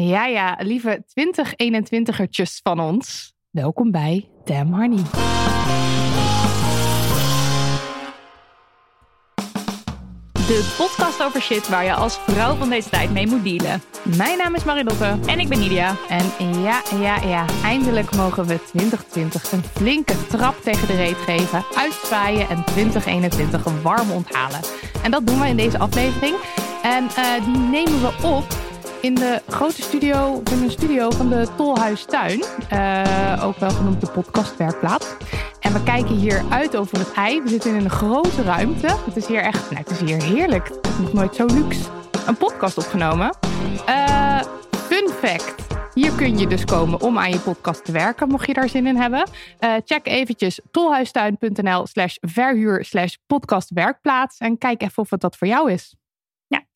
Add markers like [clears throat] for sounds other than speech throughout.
Ja, ja, lieve 2021ertjes van ons. Welkom bij Damn Honey. De podcast over shit waar je als vrouw van deze tijd mee moet dealen. Mijn naam is Marilotte. En ik ben Nidia. En ja, ja, ja, eindelijk mogen we 2020 een flinke trap tegen de reet geven, uitzwaaien en 2021 warm onthalen. En dat doen we in deze aflevering. En uh, die nemen we op in de grote studio, in een studio van de Tolhuistuin. Uh, ook wel genoemd de podcastwerkplaats. En we kijken hier uit over het ei. We zitten in een grote ruimte. Het is hier echt, nou, het is hier heerlijk. Het is nog nooit zo luxe. Een podcast opgenomen. Uh, fun fact. Hier kun je dus komen om aan je podcast te werken, mocht je daar zin in hebben. Uh, check eventjes tolhuistuin.nl slash verhuur slash podcastwerkplaats. En kijk even of het dat voor jou is.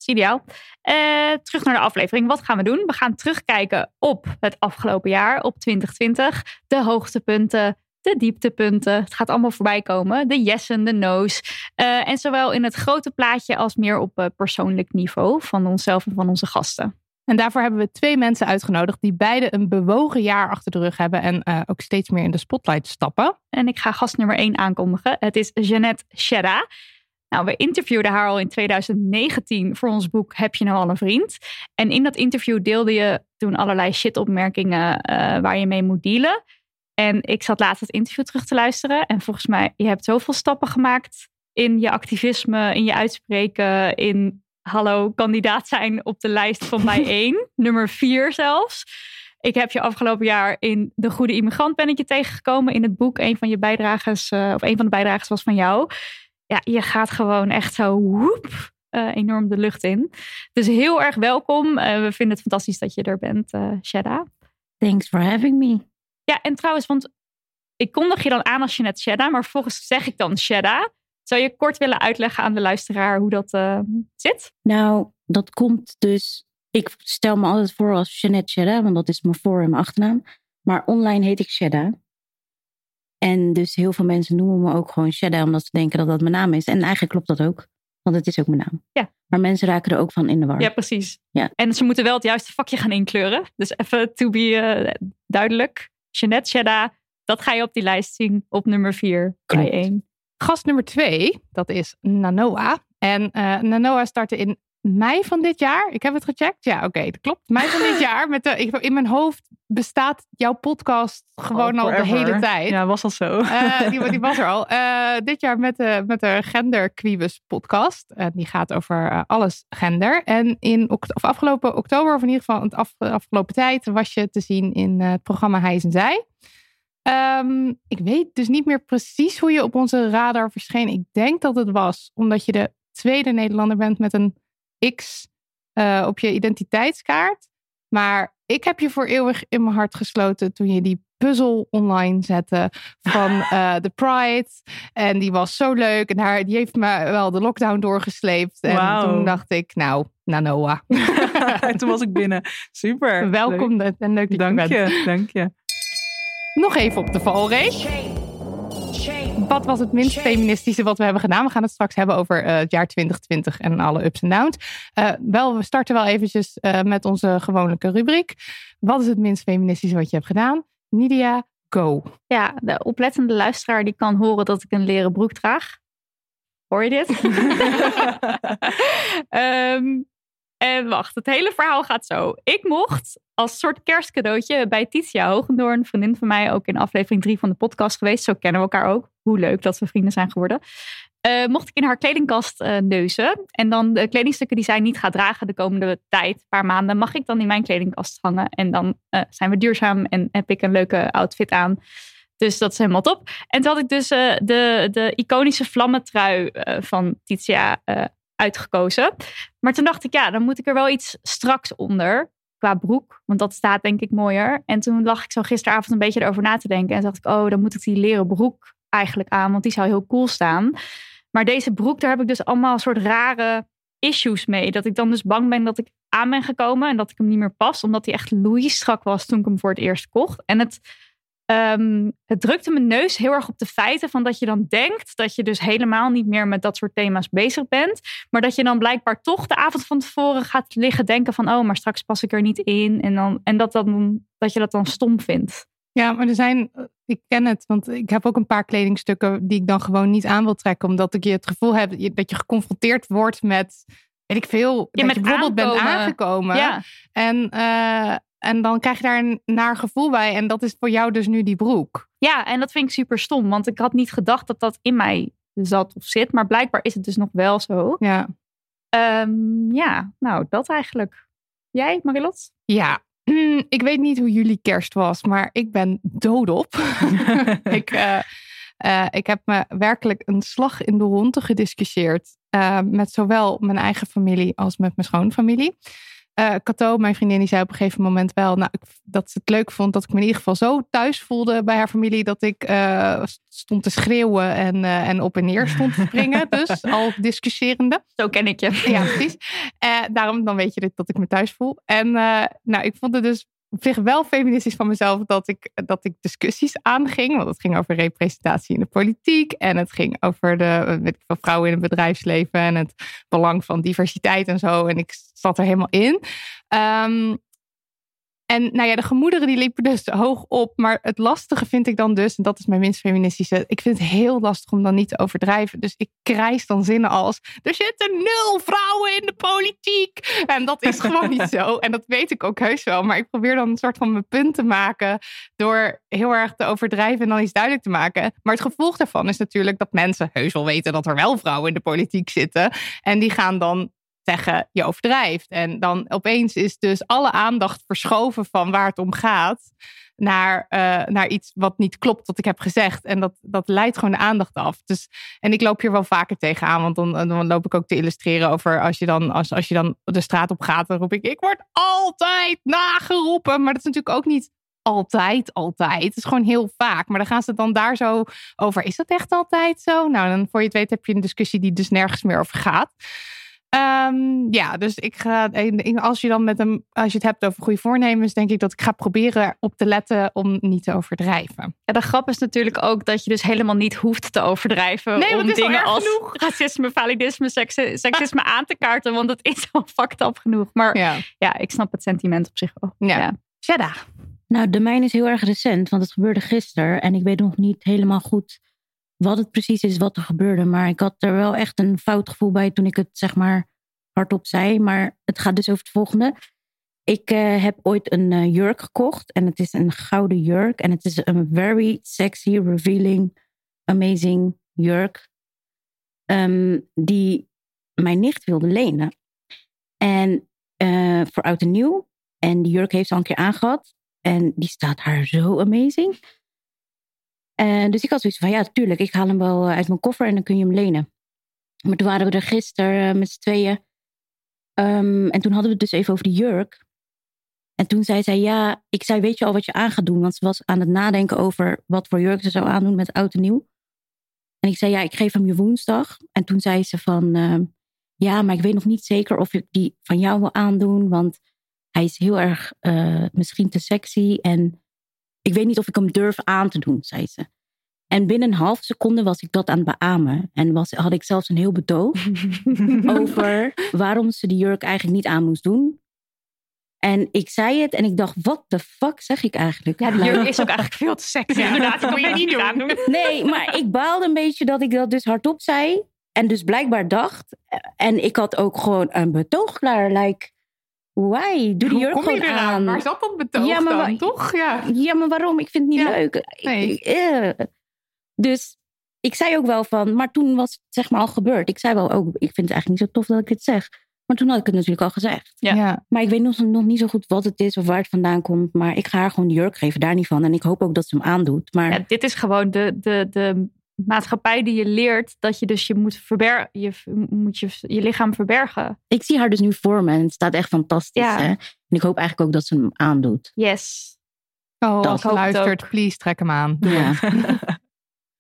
Is ideaal. Uh, terug naar de aflevering. Wat gaan we doen? We gaan terugkijken op het afgelopen jaar, op 2020. De hoogtepunten, de dieptepunten. Het gaat allemaal voorbij komen. De yessen, de no's. Uh, en zowel in het grote plaatje als meer op uh, persoonlijk niveau van onszelf en van onze gasten. En daarvoor hebben we twee mensen uitgenodigd die beide een bewogen jaar achter de rug hebben en uh, ook steeds meer in de spotlight stappen. En ik ga gast nummer 1 aankondigen. Het is Jeannette Shedda. Nou, we interviewden haar al in 2019 voor ons boek Heb je nou al een vriend? En in dat interview deelde je toen allerlei shitopmerkingen uh, waar je mee moet dealen. En ik zat laatst het interview terug te luisteren. En volgens mij, je hebt zoveel stappen gemaakt in je activisme, in je uitspreken, in hallo, kandidaat zijn op de lijst van mij [laughs] één, nummer vier zelfs. Ik heb je afgelopen jaar in De Goede Immigrant ben ik je tegengekomen in het boek. Een van je bijdragers, uh, of een van de bijdragers was van jou ja, je gaat gewoon echt zo woep, uh, enorm de lucht in. Dus heel erg welkom. Uh, we vinden het fantastisch dat je er bent, uh, Shedda. Thanks for having me. Ja, en trouwens, want ik kondig je dan aan als je net Shedda, maar volgens zeg ik dan Shedda. Zou je kort willen uitleggen aan de luisteraar hoe dat zit? Nou, dat komt dus. Ik stel me altijd voor als Jeanette Shedda, want dat is mijn voor- en mijn achternaam. Maar online heet ik Shedda. En dus heel veel mensen noemen me ook gewoon Shadow, omdat ze denken dat dat mijn naam is. En eigenlijk klopt dat ook, want het is ook mijn naam. Ja. Maar mensen raken er ook van in de war. Ja, precies. Ja. En ze moeten wel het juiste vakje gaan inkleuren. Dus even to be uh, duidelijk. Jeanette Shedda, dat ga je op die lijst zien op nummer 4 bij 1. Gast nummer 2, dat is Nanoa. En uh, Nanoa startte in mei van dit jaar. Ik heb het gecheckt. Ja, oké, okay, dat klopt. Mei van dit [laughs] jaar. Met de, in mijn hoofd bestaat jouw podcast gewoon oh, al de hele tijd. Ja, was al zo. Uh, die, die, was er al. Uh, [laughs] dit jaar met de, met de Gender Quibus podcast. Uh, die gaat over alles gender. En in of afgelopen oktober, of in ieder geval de af, afgelopen tijd, was je te zien in het programma Hij en Zij. Um, ik weet dus niet meer precies hoe je op onze radar verscheen. Ik denk dat het was omdat je de tweede Nederlander bent met een X uh, op je identiteitskaart. Maar ik heb je voor eeuwig in mijn hart gesloten toen je die puzzel online zette van [laughs] uh, The Pride. En die was zo leuk. En haar, die heeft me wel de lockdown doorgesleept. En wow. toen dacht ik, nou, Nanoa. en [laughs] toen was ik binnen. Super. Welkom leuk. en leuk dat dank je bent. Je, dank je. Nog even op de valreep. Wat was het minst feministische wat we hebben gedaan? We gaan het straks hebben over uh, het jaar 2020 en alle ups en downs. Uh, wel, we starten wel eventjes uh, met onze gewone rubriek. Wat is het minst feministische wat je hebt gedaan? Nidia, go. Ja, de oplettende luisteraar die kan horen dat ik een leren broek draag. Hoor je dit? um, [laughs] [laughs] en wacht, het hele verhaal gaat zo. Ik mocht als soort kerstcadeautje bij Titia een vriendin van mij, ook in aflevering 3 van de podcast geweest. Zo kennen we elkaar ook. Hoe leuk dat we vrienden zijn geworden. Uh, mocht ik in haar kledingkast uh, neuzen. En dan de kledingstukken die zij niet gaat dragen de komende tijd, een paar maanden, mag ik dan in mijn kledingkast hangen. En dan uh, zijn we duurzaam en heb ik een leuke outfit aan. Dus dat is helemaal top. En toen had ik dus de, de iconische vlammentrui van Titia uitgekozen. Maar toen dacht ik, ja, dan moet ik er wel iets straks onder. Qua broek, want dat staat denk ik mooier. En toen lag ik zo gisteravond een beetje erover na te denken. En dacht ik, oh, dan moet ik die leren broek eigenlijk aan, want die zou heel cool staan. Maar deze broek, daar heb ik dus allemaal een soort rare issues mee. Dat ik dan dus bang ben dat ik aan ben gekomen en dat ik hem niet meer pas, omdat hij echt loeistrak was toen ik hem voor het eerst kocht. En het Ehm, het drukte mijn neus heel erg op de feiten van dat je dan denkt dat je dus helemaal niet meer met dat soort thema's bezig bent. Maar dat je dan blijkbaar toch de avond van tevoren gaat liggen denken van oh, maar straks pas ik er niet in. En, dan, en dat, dan, dat je dat dan stom vindt. Ja, maar er zijn, ik ken het, want ik heb ook een paar kledingstukken die ik dan gewoon niet aan wil trekken. Omdat ik je het gevoel heb dat je geconfronteerd wordt met, weet ik veel, ja, dat je bijvoorbeeld bent aangekomen. Ja. En uh, en dan krijg je daar een naar gevoel bij. En dat is voor jou dus nu die broek. Ja, en dat vind ik super stom. Want ik had niet gedacht dat dat in mij zat of zit. Maar blijkbaar is het dus nog wel zo. Ja. Um, ja, nou dat eigenlijk. Jij, Marilot? Ja, [clears throat] ik weet niet hoe jullie kerst was. Maar ik ben doodop. [laughs] ik, uh, uh, ik heb me werkelijk een slag in de ronde gediscussieerd. Uh, met zowel mijn eigen familie als met mijn schoonfamilie. Uh, mijn vriendin, die zei op een gegeven moment wel nou, dat ze het leuk vond dat ik me in ieder geval zo thuis voelde bij haar familie dat ik uh, stond te schreeuwen en, uh, en op en neer stond te springen. [laughs] dus al discussierende. Zo ken ik je. Ja, precies. daarom dan weet je dat ik me thuis voel. En nou, ik vond het dus zich wel feministisch van mezelf dat ik, dat ik discussies aanging. Want het ging over representatie in de politiek. En het ging over de weet vrouwen in het bedrijfsleven. En het belang van diversiteit en zo. En ik zat er helemaal in. Um, en nou ja, de gemoederen die liepen dus hoog op. Maar het lastige vind ik dan dus, en dat is mijn minst feministische. Ik vind het heel lastig om dan niet te overdrijven. Dus ik krijs dan zinnen als: er zitten nul vrouwen in de politiek. En dat is gewoon niet zo. En dat weet ik ook heus wel. Maar ik probeer dan een soort van mijn punt te maken. Door heel erg te overdrijven en dan iets duidelijk te maken. Maar het gevolg daarvan is natuurlijk dat mensen heus wel weten dat er wel vrouwen in de politiek zitten. En die gaan dan zeggen je overdrijft. En dan opeens is dus alle aandacht verschoven van waar het om gaat. Naar, uh, naar iets wat niet klopt wat ik heb gezegd. En dat, dat leidt gewoon de aandacht af. Dus, en ik loop hier wel vaker tegenaan. Want dan, dan loop ik ook te illustreren over als je, dan, als, als je dan de straat op gaat. Dan roep ik, ik word altijd nageroepen. Maar dat is natuurlijk ook niet altijd, altijd. Het is gewoon heel vaak. Maar dan gaan ze dan daar zo over. Is dat echt altijd zo? Nou, dan voor je het weet heb je een discussie die dus nergens meer over gaat. Um, ja, dus ik ga, als je dan met hem, als je het hebt over goede voornemens, denk ik dat ik ga proberen op te letten om niet te overdrijven. Ja, de grap is natuurlijk ook dat je dus helemaal niet hoeft te overdrijven nee, om dingen als genoeg. [laughs] racisme, validisme, seksisme aan te kaarten, want het is al [laughs] fucked up genoeg. Maar ja, ja ik snap het sentiment op zich wel. Ja. ja. Nou, de mijne is heel erg recent, want het gebeurde gisteren en ik weet nog niet helemaal goed wat het precies is wat er gebeurde. Maar ik had er wel echt een fout gevoel bij toen ik het zeg maar hardop zei. Maar het gaat dus over het volgende. Ik uh, heb ooit een uh, jurk gekocht en het is een gouden jurk. En het is een very sexy, revealing, amazing jurk. Um, die mijn nicht wilde lenen. En uh, voor oud en nieuw. En die jurk heeft ze al een keer aangehad. En die staat haar zo amazing. En dus ik had zoiets van, ja, tuurlijk, ik haal hem wel uit mijn koffer en dan kun je hem lenen. Maar toen waren we er gisteren met z'n tweeën. Um, en toen hadden we het dus even over de jurk. En toen zei zij, ja, ik zei, weet je al wat je aan gaat doen? Want ze was aan het nadenken over wat voor jurk ze zou aandoen met oud en nieuw. En ik zei, ja, ik geef hem je woensdag. En toen zei ze van, uh, ja, maar ik weet nog niet zeker of ik die van jou wil aandoen. Want hij is heel erg misschien te sexy. En ik weet niet of ik hem durf aan te doen, zei ze. En binnen een half seconde was ik dat aan het beamen. En was, had ik zelfs een heel betoog [laughs] over waarom ze die jurk eigenlijk niet aan moest doen. En ik zei het en ik dacht, wat de fuck zeg ik eigenlijk? Ja, die jurk [laughs] is ook eigenlijk veel te sexy. Inderdaad, dat moet je niet doen. [laughs] Nee, maar ik baalde een beetje dat ik dat dus hardop zei. En dus blijkbaar dacht. En ik had ook gewoon een betoog klaar. Like, why? Doe die Hoe jurk kom je gewoon eraan? aan. Waar zat dat betoog Ja, maar dan, toch? Ja. Ja, maar waarom? Ik vind het niet Ja, leuk. Nee. ik- eh. Dus ik zei ook wel van, maar toen was het zeg maar al gebeurd. Ik zei wel ook, ik vind het eigenlijk niet zo tof dat ik dit zeg. Maar toen had ik het natuurlijk al gezegd. Ja. Ja. Maar ik weet nog, nog niet zo goed wat het is of waar het vandaan komt. Maar ik ga haar gewoon de jurk geven, daar niet van. En ik hoop ook dat ze hem aandoet. Maar Ja, dit is gewoon de, de, de maatschappij die je leert dat je dus je moet, verber je, moet je, je lichaam verbergen. ik zie haar dus nu voor me en het staat echt fantastisch. Ja. Hè? En ik hoop eigenlijk ook dat ze hem aandoet. Yes. Oh, Dat als luistert, please trek hem aan. Doe Ja. [laughs]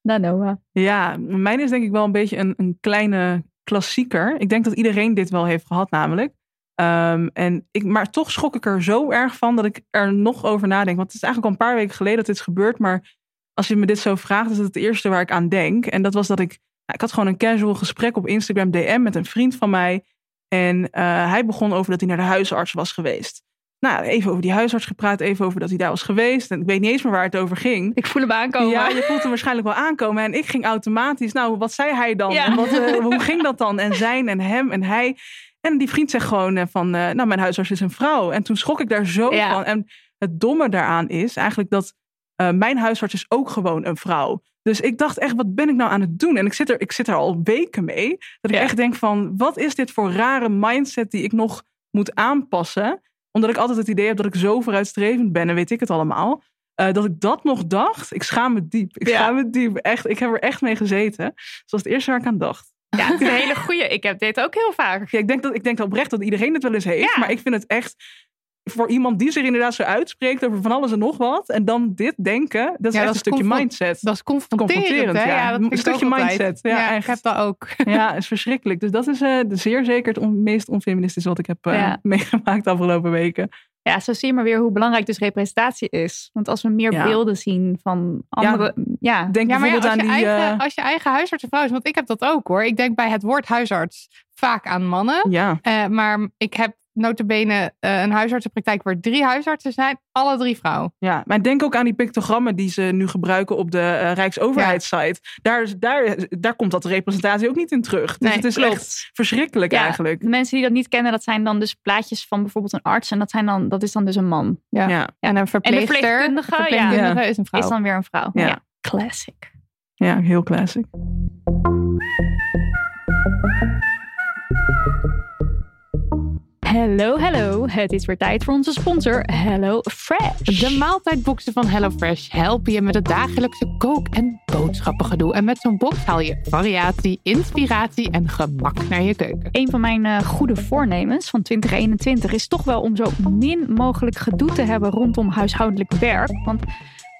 Nou, Noah. Ja, mijn is denk ik wel een beetje een, een kleine klassieker. Ik denk dat iedereen dit wel heeft gehad namelijk. Ehm, en ik, maar toch schrok ik er zo erg van dat ik er nog over nadenk. Want het is eigenlijk al een paar weken geleden dat dit is gebeurd. Maar als je me dit zo vraagt, is het het eerste waar ik aan denk. En dat was dat ik... nou, ik had gewoon een casual gesprek op Instagram DM met een vriend van mij. En eh, hij begon over dat hij naar de huisarts was geweest. Nou, even over die huisarts gepraat. Even over dat hij daar was geweest. En ik weet niet eens meer waar het over ging. Ik voel hem aankomen. Ja, je voelt hem waarschijnlijk wel aankomen. En ik ging automatisch, nou, wat zei hij dan? Ja. En wat, eh, hoe ging dat dan? En zijn en hem en hij. En die vriend zegt gewoon eh, van, nou, mijn huisarts is een vrouw. En toen schrok ik daar zo Ja. van. En het domme daaraan is eigenlijk dat eh, mijn huisarts is ook gewoon een vrouw. Dus ik dacht echt, wat ben ik nou aan het doen? En ik zit er, ik zit er al weken mee. Dat ik Ja. echt denk van, wat is dit voor rare mindset die ik nog moet aanpassen? Omdat ik altijd het idee heb dat ik zo vooruitstrevend ben en weet ik het allemaal. Eh, dat ik dat nog dacht. Ik schaam me diep. Ik Ja. schaam me diep. Echt, ik heb er echt mee gezeten. Dat was het eerste waar ik aan dacht. Ja, het is een hele goeie. Ik heb dit ook heel vaak. Ja, ik, denk dat, ik denk oprecht dat iedereen het wel eens heeft. Ja. Maar ik vind het echt... Voor iemand die zich inderdaad zo uitspreekt over van alles en nog wat. En dan dit denken. Dat is Ja, echt dat een stukje mindset. Dat is confronterend, Confronterend, hè? ja. dat Een stukje mindset. Ja, ik heb dat ook. [laughs] Ja, is verschrikkelijk. Dus dat is eh, zeer zeker het on- meest onfeministische wat ik heb eh, [laughs] meegemaakt de afgelopen weken. Ja, zo zie je maar weer hoe belangrijk dus representatie is. Want als we meer Ja. beelden zien van andere... Ja, Denk Ja, maar ja, bijvoorbeeld als, aan je die... eigen, eh, als je eigen huisarts een vrouw is, want ik heb dat ook hoor. Ik denk bij het woord huisarts vaak aan mannen. ja, maar ik heb notabene eh, een huisartsenpraktijk waar drie huisartsen zijn, alle drie vrouw. Ja, maar denk ook aan die pictogrammen die ze nu gebruiken op de eh, Rijksoverheidssite. Daar, is- daar, daar komt dat representatie ook niet in terug. Dus Nee, het is klopt. echt verschrikkelijk Ja, eigenlijk. De mensen die dat niet kennen, dat zijn dan dus plaatjes van bijvoorbeeld een arts. En dat, zijn dan, dat is dan dus een man. Ja. Ja, En een verpleegster, verpleegkundige, een verpleegkundige ja. is een vrouw. Is dan weer een vrouw. Ja. Ja. Classic. ja heel classic. Hallo, hallo. Het is weer tijd voor onze sponsor Hello Fresh. De maaltijdboxen van HelloFresh helpen je met het dagelijkse kook- en boodschappengedoe. En met zo'n box haal je variatie, inspiratie en gemak naar je keuken. Een van mijn eh, goede voornemens van 2021 is toch wel om zo min mogelijk gedoe te hebben rondom huishoudelijk werk. Want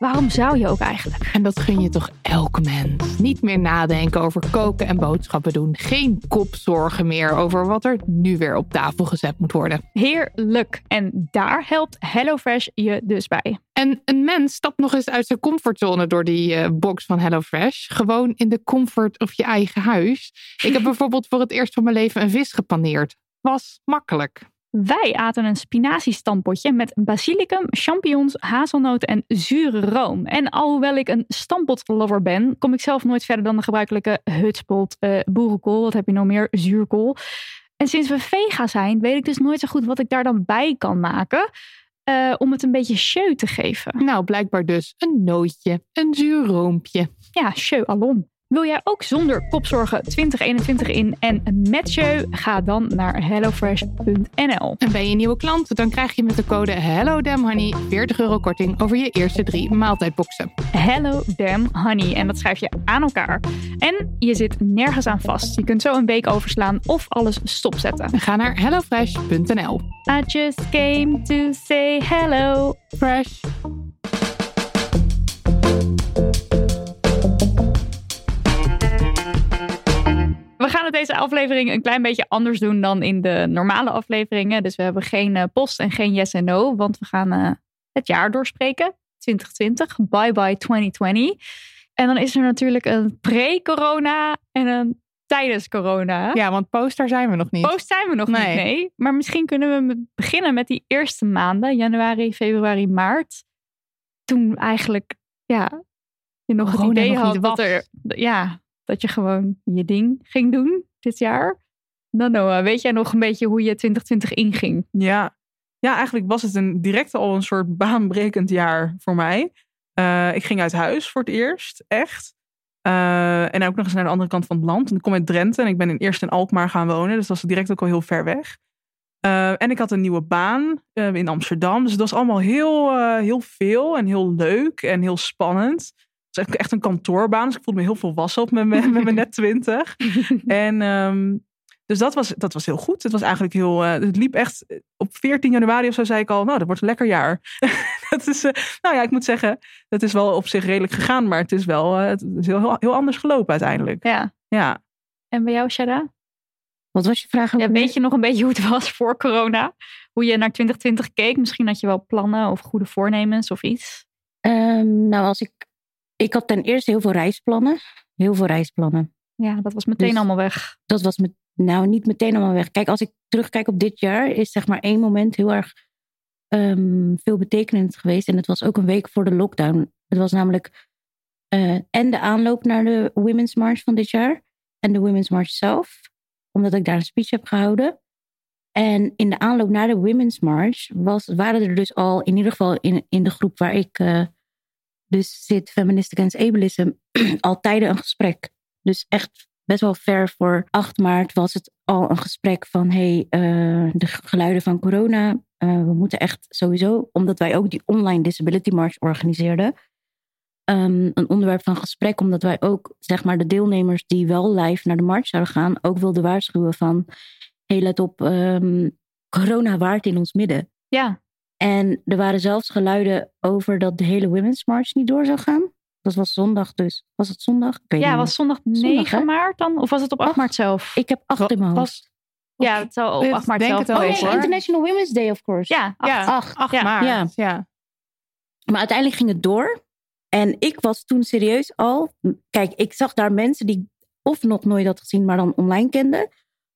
waarom zou je ook eigenlijk? En dat gun je toch elke mens. Niet meer nadenken over koken en boodschappen doen. Geen kopzorgen meer over wat er nu weer op tafel gezet moet worden. Heerlijk. En daar helpt HelloFresh je dus bij. En een mens stapt nog eens uit zijn comfortzone door die eh, box van HelloFresh. Gewoon in de comfort of je eigen huis. Ik heb [laughs] bijvoorbeeld voor het eerst van mijn leven een vis gepaneerd. Was makkelijk. Wij aten een spinaziestampotje met basilicum, champignons, hazelnoten en zure room. En alhoewel ik een stampotlover ben, kom ik zelf nooit verder dan de gebruikelijke hutspot, eh boerenkool, wat heb je nog meer, zuurkool. En sinds we vega zijn, weet ik dus nooit zo goed wat ik daar dan bij kan maken. eh, om het een beetje show te geven. Nou, blijkbaar dus een nootje, een zuur roompje. Ja, show alom. Wil jij ook zonder kopzorgen 2021 in en met show? Ga dan naar hellofresh.nl. En ben je een nieuwe klant? Dan krijg je met de code HelloDamnHoney 40 euro korting over je eerste drie maaltijdboxen. Hello Damn Honey. En dat schrijf je aan elkaar. En je zit nergens aan vast. Je kunt zo een week overslaan of alles stopzetten. Ga naar hellofresh.nl. I just came to say hello. Fresh. Deze aflevering een klein beetje anders doen dan in de normale afleveringen. Dus we hebben geen eh, post en geen yes en no. Want we gaan eh, het jaar doorspreken. 2020. Bye bye 2020. En dan is er natuurlijk een pre-corona en een tijdens corona. Ja, want post daar zijn we nog niet. Post zijn we nog Nee. niet, nee. Maar misschien kunnen we beginnen met die eerste maanden, januari, februari, maart. Toen eigenlijk, ja, je nog Corona het idee nog had dat, er, ja, dat je gewoon je ding ging doen dit jaar. Dan Noah, weet jij nog een beetje hoe je 2020 inging? Ja. ja, eigenlijk was het een, direct al een soort baanbrekend jaar voor mij. Eh, ik ging uit huis voor het eerst, echt. Eh, en ook nog eens naar de andere kant van het land. Ik kom uit Drenthe en ik ben in, eerst in Alkmaar gaan wonen. Dus dat was direct ook al heel ver weg. Eh, en ik had een nieuwe baan in Amsterdam. Dus het was allemaal heel, heel veel en heel leuk en heel spannend. Het was echt- echt een kantoorbaan. Dus ik voelde me heel volwassen op met mijn, met mijn net twintig. [laughs] En ehm, dus dat was, dat was heel goed. Het was eigenlijk heel. eh, het liep echt. Op 14 januari of zo zei ik al. Nou, dat wordt een lekker jaar. [laughs] dat is, eh, nou ja, ik moet zeggen. Het is wel op zich redelijk gegaan. Maar het is wel. eh, het is heel, heel, heel anders gelopen uiteindelijk. Ja. Ja. En bij jou, Shada? Wat was je vraag? Ja, weet je nog een beetje hoe het was voor corona? Hoe je naar 2020 keek? Misschien had je wel plannen of goede voornemens of iets. Ehm, nou, als ik. Ik had ten eerste heel veel reisplannen. Heel veel reisplannen. Ja, dat was meteen Dus- allemaal weg. Dat was met, nou niet meteen allemaal weg. Kijk, als ik terugkijk op dit jaar, is zeg maar één moment heel erg ehm, veel betekenend geweest. En het was ook een week voor de lockdown. Het was namelijk eh, en de aanloop naar de Women's March van dit jaar. En de Women's March zelf. Omdat ik daar een speech heb gehouden. En in de aanloop naar de Women's March was, waren er dus al, in ieder geval in, in de groep waar ik eh, dus zit, Feminist Against Ableism, [clears throat] al tijden een gesprek. Dus echt best wel ver voor 8 maart was het al een gesprek van hey, eh, de geluiden van corona. eh, we moeten echt sowieso, omdat wij ook die online disability march organiseerden, ehm, een onderwerp van gesprek, omdat wij ook zeg maar de deelnemers die wel live naar de march zouden gaan, ook wilden waarschuwen van hey, let op, ehm, corona waart in ons midden. Ja, En er waren zelfs geluiden over dat de hele Women's March niet door zou gaan. Dat was zondag dus. Was het zondag? Ik weet ja niet was zondag Zondag, 9 hè? maart dan? Of was het op 8 Acht. maart zelf? Ik heb acht in mijn hoofd. Was, ja, het zou op Ik 8 maart denk zelf het wel Oh nee, hoor. International Women's Day, of course. Ja, acht. ja, Acht. 8 Ja. maart. Ja. Ja. Maar uiteindelijk ging het door. En ik was toen serieus al. Kijk, ik zag daar mensen die of nog nooit had gezien, maar dan online kenden.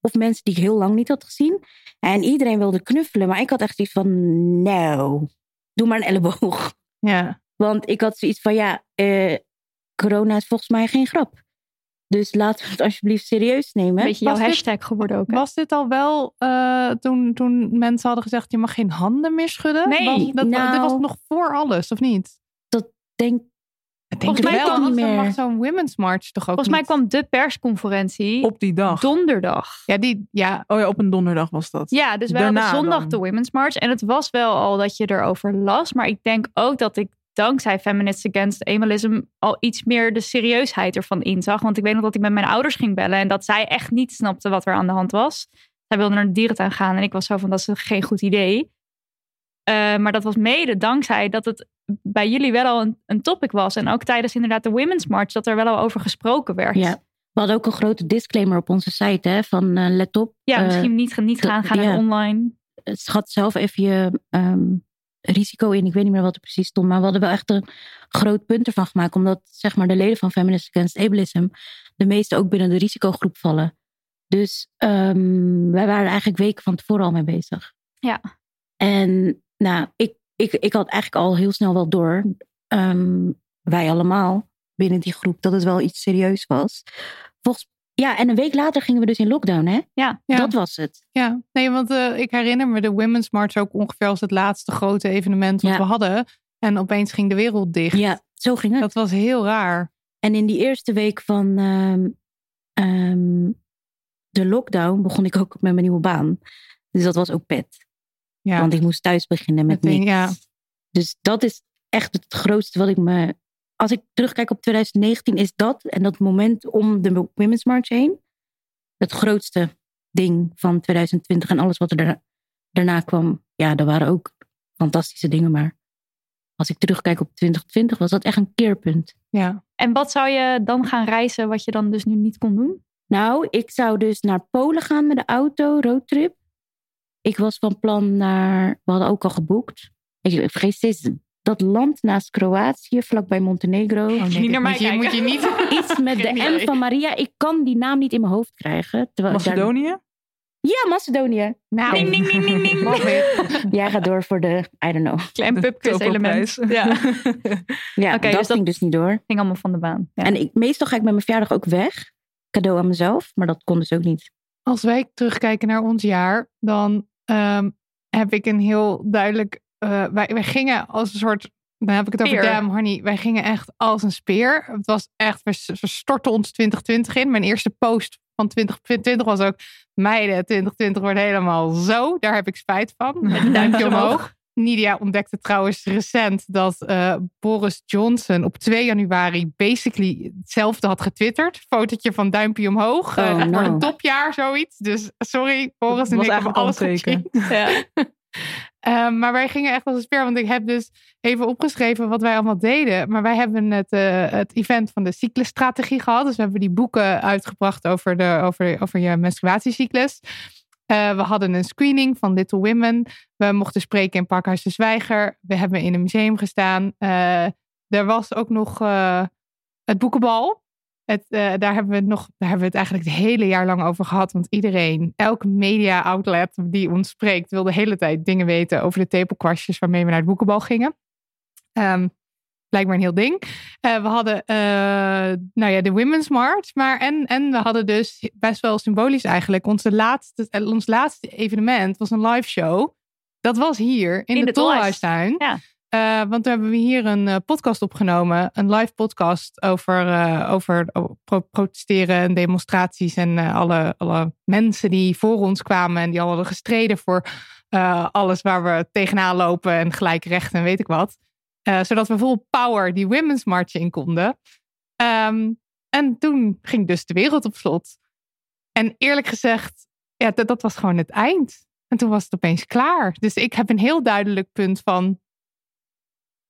Of mensen die ik heel lang niet had gezien. En iedereen wilde knuffelen. Maar ik had echt iets van: nou, doe maar een elleboog. Ja. Want ik had zoiets van: ja, eh, corona is volgens mij geen grap. Dus laten we het alsjeblieft serieus nemen. Een beetje jouw Was dit- hashtag geworden ook. hè? Was dit al wel eh, toen, toen mensen hadden gezegd je mag geen handen meer schudden? Nee. Was, dat, Nou. dit was nog voor alles, of niet? Denk, Ik Volgens het mij wel, kwam niet meer. mag zo'n Women's March toch ook Volgens mij niet? kwam de persconferentie Op die dag. donderdag. Ja, die, ja, Oh ja, op een donderdag was dat. Ja, dus wij Daarna hadden zondag dan. de Women's March. En het was wel al dat je erover las. Maar ik denk ook dat ik dankzij Feminists Against Ableism al iets meer de serieusheid ervan inzag. Want ik weet nog dat ik met mijn ouders ging bellen. En dat zij echt niet snapten wat er aan de hand was. Zij wilden naar de dierentuin gaan. En ik was zo van, dat is geen goed idee. Eh, maar dat was mede dankzij dat het bij jullie wel al een, een topic was. En ook tijdens inderdaad de Women's March. Dat er wel al over gesproken werd. ja. We hadden ook een grote disclaimer op onze site: hè, van eh, let op. Ja, eh, misschien niet, niet gaan, gaan ja. online. schat zelf even je ehm, risico in. Ik weet niet meer wat er precies stond. Maar we hadden wel echt een groot punt ervan gemaakt. Omdat zeg maar, de leden van Feminists Against Ableism... de meeste ook binnen de risicogroep vallen. Dus ehm, wij waren eigenlijk weken van tevoren al mee bezig. Ja. En nou, ik, ik, ik had eigenlijk al heel snel wel door... ehm, wij allemaal binnen die groep... dat het wel iets serieus was. Volgens, ja, en een week later gingen we dus in lockdown, hè? Ja. Ja. Dat was het. ja. Nee, want eh, ik herinner me de Women's March ook ongeveer als het laatste grote evenement wat Ja. we hadden. En opeens ging de wereld dicht. Ja, zo ging het. Dat was heel raar. En in die eerste week van ehm, ehm, de lockdown begon ik ook met mijn nieuwe baan. Dus dat was ook pet. Ja, Want ik moest thuis beginnen met Meteen, niks. ja. Dus dat is echt het grootste wat ik me... Als ik terugkijk op 2019 is dat en dat moment om de Women's March heen... het grootste ding van 2020 en alles wat er daarna, daarna kwam. Ja, er waren ook fantastische dingen, maar... Als ik terugkijk op 2020 was dat echt een keerpunt. ja. En wat zou je dan gaan reizen wat je dan dus nu niet kon doen? Nou, ik zou dus naar Polen gaan met de auto, roadtrip. Ik was van plan naar, we hadden ook al geboekt. Ik vergeet steeds dat land naast Kroatië, vlakbij Montenegro. Oh, nee, Niet naar mij moet je, moet je niet. [laughs] Iets met de M van Maria. Ik kan die naam niet in mijn hoofd krijgen. daar- Macedonië? Ja, Macedonië. Nou, Ding, ding, ding. [laughs] Jij gaat door voor de, I don't know. Klein pubquiz element. [laughs] Ja, Ja, dat dus dat- ging dus niet door. ging allemaal van de baan. Ja. En ik, meestal ga ik met mijn verjaardag ook weg. Cadeau aan mezelf, maar dat kon dus ook niet. Als wij terugkijken naar ons jaar, dan ehm, heb ik een heel duidelijk. eh, wij, wij gingen als een soort. Dan heb ik het over. Damn Honey. Wij gingen echt als een speer. Het was echt. We, we stortten ons 2020 in. Mijn eerste post van 2020 was ook. Meiden, 2020 wordt helemaal zo. Daar heb ik spijt van. Met een duimpje [laughs] omhoog. Nidia ontdekte trouwens recent dat eh, Boris Johnson op 2 januari basically hetzelfde had getwitterd. Fotootje van duimpje omhoog. Oh, eh, Voor no. een topjaar zoiets. Dus sorry, Boris en ik hebben alles gecheckt. [laughs] Ja. Eh, maar wij gingen echt als een speer. Want ik heb dus even opgeschreven wat wij allemaal deden. Maar wij hebben het, eh, het event van de cyclusstrategie gehad. Dus we hebben die boeken uitgebracht over, de, over, over je menstruatiecyclus. Eh, we hadden een screening van Little Women. We mochten spreken in Parkhuis de Zwijger. We hebben in een museum gestaan. Eh, er was ook nog eh, het boekenbal. Het, daar, hebben we het nog, daar hebben we het eigenlijk het hele jaar lang over gehad. Want iedereen, elke media outlet die ons spreekt, wil de hele tijd dingen weten over de tepelkwastjes waarmee we naar het boekenbal gingen. Ehm, blijkbaar een heel ding. Eh, we hadden eh, nou ja, de Women's March. Maar en, en we hadden dus best wel symbolisch eigenlijk. Onze laatste, eh, ons laatste evenement was een live show. Dat was hier in, In de, de Tolhuis. Tolhuistuin. Ja. Want toen hebben we hier een podcast opgenomen. Een live podcast over, over pro- protesteren en demonstraties. En alle, alle mensen die voor ons kwamen. En die al hadden gestreden voor alles waar we tegenaan lopen. En gelijk recht en weet ik wat. Eh, zodat we vol power die Women's March in konden. Ehm, en toen ging dus de wereld op slot. En eerlijk gezegd, ja, dat, was gewoon het eind. En toen was het opeens klaar. Dus ik heb een heel duidelijk punt van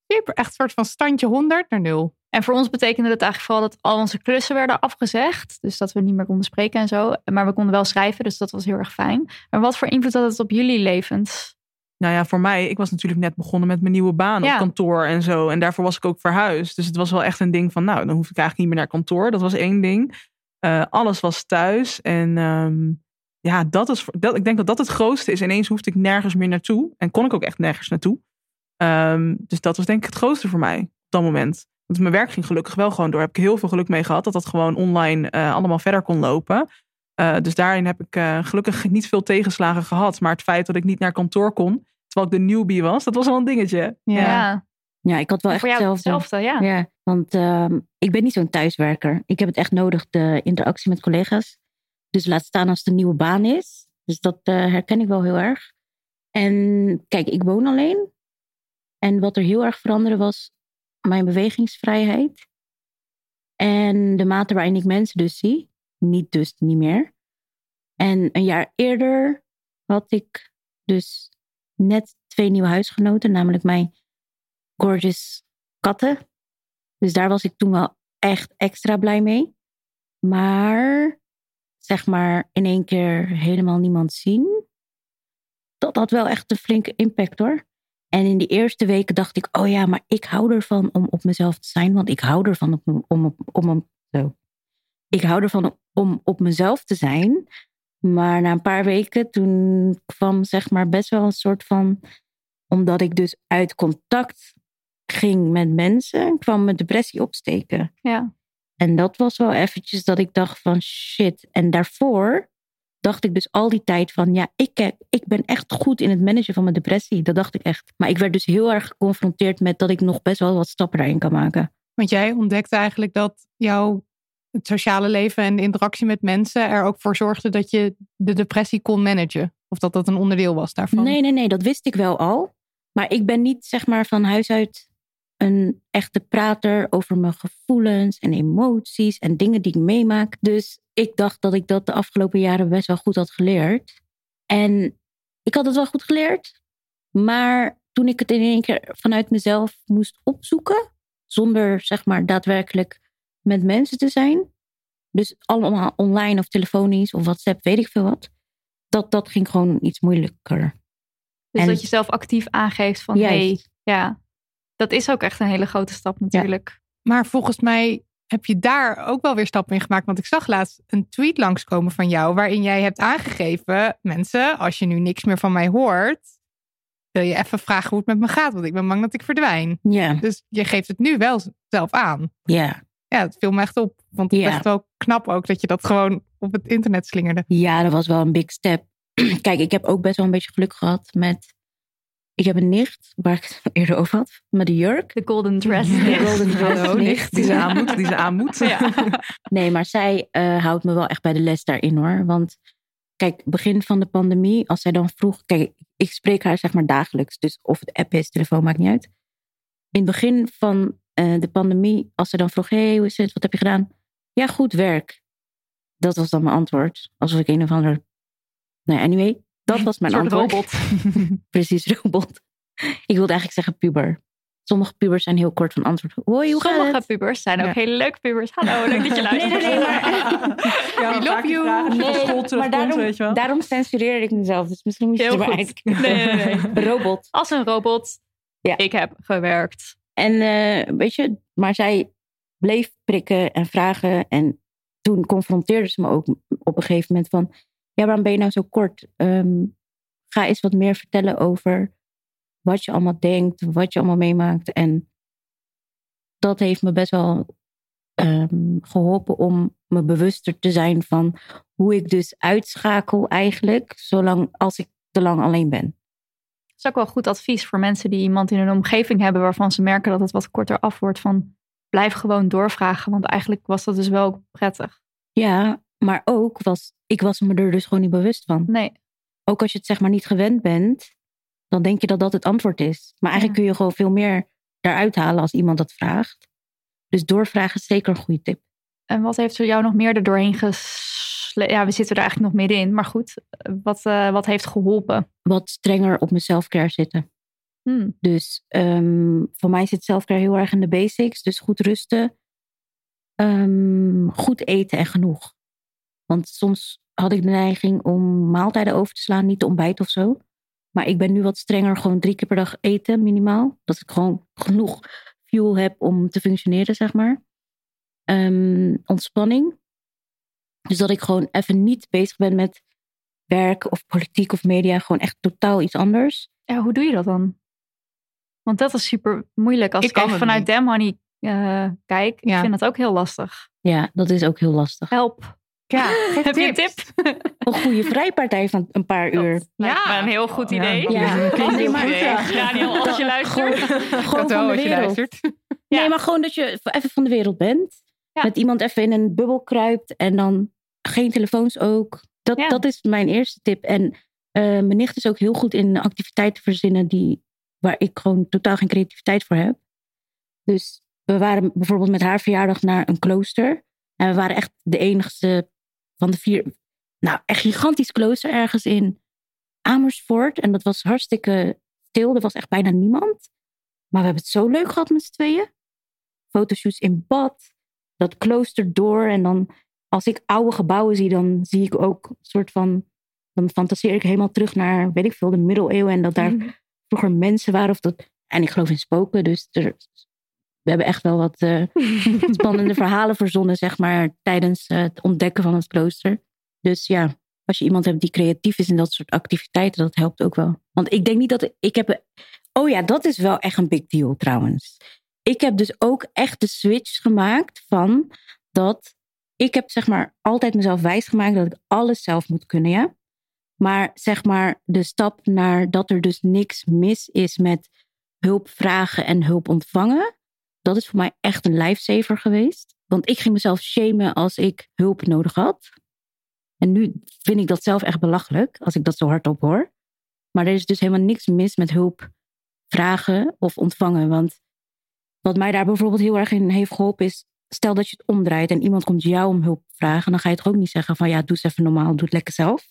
super, echt een soort van standje 100 naar 0. En voor ons betekende dat eigenlijk vooral dat al onze klussen werden afgezegd. Dus dat we niet meer konden spreken en zo. Maar we konden wel schrijven, dus dat was heel erg fijn. Maar wat voor invloed had het op jullie levens? Nou ja, voor mij, ik was natuurlijk net begonnen met mijn nieuwe baan Ja. op kantoor en zo. En daarvoor was ik ook verhuisd. Dus het was wel echt een ding van, nou, dan hoef ik eigenlijk niet meer naar kantoor. Dat was één ding. Eh, alles was thuis. En ehm, ja, dat is, dat, ik denk dat dat het grootste is. Ineens hoefde ik nergens meer naartoe. En kon ik ook echt nergens naartoe. Ehm, dus dat was denk ik het grootste voor mij op dat moment. Want mijn werk ging gelukkig wel gewoon door. Daar heb ik heel veel geluk mee gehad. Dat dat gewoon online eh, allemaal verder kon lopen. Eh, dus daarin heb ik eh, gelukkig niet veel tegenslagen gehad. Maar het feit dat ik niet naar kantoor kon, terwijl ik de newbie was, dat was wel een dingetje. Ja, Ja, ik had wel echt voor jou hetzelfde. hetzelfde, ja. Ja, want ehm, ik ben niet zo'n thuiswerker. Ik heb het echt nodig, de interactie met collega's. Dus laat staan als het een nieuwe baan is. Dus dat eh, herken ik wel heel erg. En kijk, ik woon alleen. En wat er heel erg veranderde was mijn bewegingsvrijheid. En de mate waarin ik mensen dus zie. Niet dus niet meer. En een jaar eerder had ik dus net twee nieuwe huisgenoten. Namelijk mijn gorgeous katten. Dus daar was ik toen wel echt extra blij mee. Maar zeg maar in één keer helemaal niemand zien. Dat had wel echt een flinke impact hoor. En in die eerste weken dacht ik, oh ja, maar ik hou ervan om op mezelf te zijn. Want ik hou ervan om, om, om, om zo. Ik hou ervan om op mezelf te zijn. Maar na een paar weken toen kwam zeg maar best wel een soort van... Omdat ik dus uit contact ging met mensen, kwam mijn depressie opsteken. Ja. En dat was wel eventjes dat ik dacht van shit. En daarvoor dacht ik dus al die tijd van ja, ik, heb- ik ben echt goed in het managen van mijn depressie. Dat dacht ik echt. Maar ik werd dus heel erg geconfronteerd met dat ik nog best wel wat stappen daarin kan maken. Want jij ontdekte eigenlijk dat jouw het sociale leven en interactie met mensen er ook voor zorgde dat je de depressie kon managen. Of dat dat een onderdeel was daarvan. Nee, nee, nee, dat wist ik wel al. Maar ik ben niet zeg maar van huis uit een echte prater over mijn gevoelens en emoties en dingen die ik meemaak. Dus ik dacht dat ik dat de afgelopen jaren best wel goed had geleerd. En ik had het wel goed geleerd. Maar toen ik het in één keer vanuit mezelf moest opzoeken, zonder zeg maar daadwerkelijk met mensen te zijn. Dus allemaal online of telefonisch of WhatsApp, weet ik veel wat. Dat, dat ging gewoon iets moeilijker. Dus En- dat je zelf actief aangeeft van hey, ja, Dat is ook echt een hele grote stap natuurlijk. Maar volgens mij heb je daar ook wel weer stappen in gemaakt. Want ik zag laatst een tweet langskomen van jou. waarin jij hebt aangegeven: mensen, als je nu niks meer van mij hoort. wil je even vragen hoe het met me gaat. Want ik ben bang dat ik verdwijn. Ja, Dus je geeft het nu wel zelf aan. ja. Ja, het viel me echt op. Want het is Ja. echt wel knap ook dat je dat gewoon op het internet slingerde. Ja, dat was wel een big step. [clears throat] Kijk, ik heb ook best wel een beetje geluk gehad met... Ik heb een nicht, waar ik het eerder over had, met de jurk. De golden dress. De golden dress Hallo, nicht. nicht, die ze aan moet, die ze aan moet. Ja. [laughs] Nee, maar zij eh, houdt me wel echt bij de les daarin hoor. Want kijk, begin van de pandemie, als zij dan vroeg... Kijk, ik spreek haar zeg maar dagelijks. Dus of het app is, telefoon, maakt niet uit. In het begin van eh, de pandemie, als ze dan vroeg... hey, hoe is het? Wat heb je gedaan? Ja, goed werk. Dat was dan mijn antwoord. Alsof ik een of ander... Nee, anyway. Dat was mijn [laughs] Een soort antwoord. robot. [laughs] Precies, robot. Ik wilde eigenlijk zeggen puber. Sommige pubers zijn heel kort van antwoord. Hoi, hoe gaat Sommige het? pubers zijn ook Ja. hele leuke pubers. Hallo, leuk dat je luistert. [laughs] Nee, nee, nee, maar- Ja, We love you. school maar daarom, weet je wel. daarom censureer ik mezelf. Dus misschien moet je Heel het goed. Nee, nee, nee. Robot. Als een robot. Ja. Ik heb gewerkt. En eh, weet je, maar zij bleef prikken en vragen. En toen confronteerde ze me ook op een gegeven moment van... Ja, waarom ben je nou zo kort? Ehm, ga eens wat meer vertellen over wat je allemaal denkt, wat je allemaal meemaakt. En dat heeft me best wel ehm, geholpen om me bewuster te zijn van hoe ik dus uitschakel eigenlijk, zolang als ik te lang alleen ben. Dat is ook wel goed advies voor mensen die iemand in hun omgeving hebben waarvan ze merken dat het wat korter af wordt. Van blijf gewoon doorvragen, want eigenlijk was dat dus wel prettig. Ja, maar ook was ik was me er dus gewoon niet bewust van. Nee, Ook als je het zeg maar niet gewend bent, dan denk je dat dat het antwoord is. Maar eigenlijk kun je gewoon veel meer daaruit halen als iemand dat vraagt. Dus doorvragen is zeker een goede tip. En wat heeft er jou nog meer er doorheen gesleept? Ja, we zitten er eigenlijk nog middenin. Maar goed, wat, eh, wat heeft geholpen? Wat strenger op mijn selfcare zitten. Hmm. Dus ehm, voor mij zit selfcare heel erg in de basics. Dus goed rusten, ehm, goed eten en genoeg. Want soms had ik de neiging om maaltijden over te slaan, niet te ontbijten of zo. Maar ik ben nu wat strenger, gewoon drie keer per dag eten minimaal. Dat ik gewoon genoeg fuel heb om te functioneren, zeg maar. Ehm, ontspanning. Dus dat ik gewoon even niet bezig ben met werk of politiek of media. Gewoon echt totaal iets anders. Ja, hoe doe je dat dan? Want dat is super moeilijk. Als Ik ik, vanuit. Dem Honey eh, kijk, ik Ja. vind dat ook heel lastig. Ja, dat is ook heel lastig. Help. Ja, [laughs] Heb je een tip? [laughs] Een goede vrijpartij van een paar uur. Dat Ja. een heel goed Ja, idee. Ja. Nee, maar- idee. Daniel, als je luistert. Gewoon dat wel van de als je wereld. luistert. Ja. Nee, maar gewoon dat je even van de wereld bent. Ja. Met iemand even in een bubbel kruipt. En dan geen telefoons ook. Dat, Ja. dat is mijn eerste tip. En eh, mijn nicht is ook heel goed in activiteiten verzinnen die, waar ik gewoon totaal geen creativiteit voor heb. Dus we waren bijvoorbeeld met haar verjaardag naar een klooster. En we waren echt de enigste van de vier. Nou, echt gigantisch klooster ergens in Amersfoort. En dat was hartstikke stil. Er was echt bijna niemand. Maar we hebben het zo leuk gehad met z'n tweeën. Fotoshoots in bad. Dat klooster door. En dan als ik oude gebouwen zie, dan zie ik ook een soort van. Dan fantaseer ik helemaal terug naar, weet ik veel, de middeleeuwen. En dat daar vroeger mensen waren. Of dat, en ik geloof in spoken. Dus er, we hebben echt wel wat eh, [laughs] spannende verhalen verzonnen, zeg maar, tijdens het ontdekken van het klooster. Dus ja, als je iemand hebt die creatief is in dat soort activiteiten, dat helpt ook wel. Want ik denk niet dat ik heb. Oh ja, dat is wel echt een big deal trouwens. Ik heb dus ook echt de switch gemaakt van dat ik heb zeg maar altijd mezelf wijsgemaakt dat ik alles zelf moet kunnen, ja. Maar zeg maar de stap naar dat er dus niks mis is met hulp vragen en hulp ontvangen. Dat is voor mij echt een lifesaver geweest. Want ik ging mezelf shamen als ik hulp nodig had. En nu vind ik dat zelf echt belachelijk, als ik dat zo hardop hoor. Maar er is dus helemaal niks mis met hulp vragen of ontvangen. Want wat mij daar bijvoorbeeld heel erg in heeft geholpen is... stel dat je het omdraait en iemand komt jou om hulp vragen... dan ga je toch ook niet zeggen van ja, doe eens even normaal, doe het lekker zelf.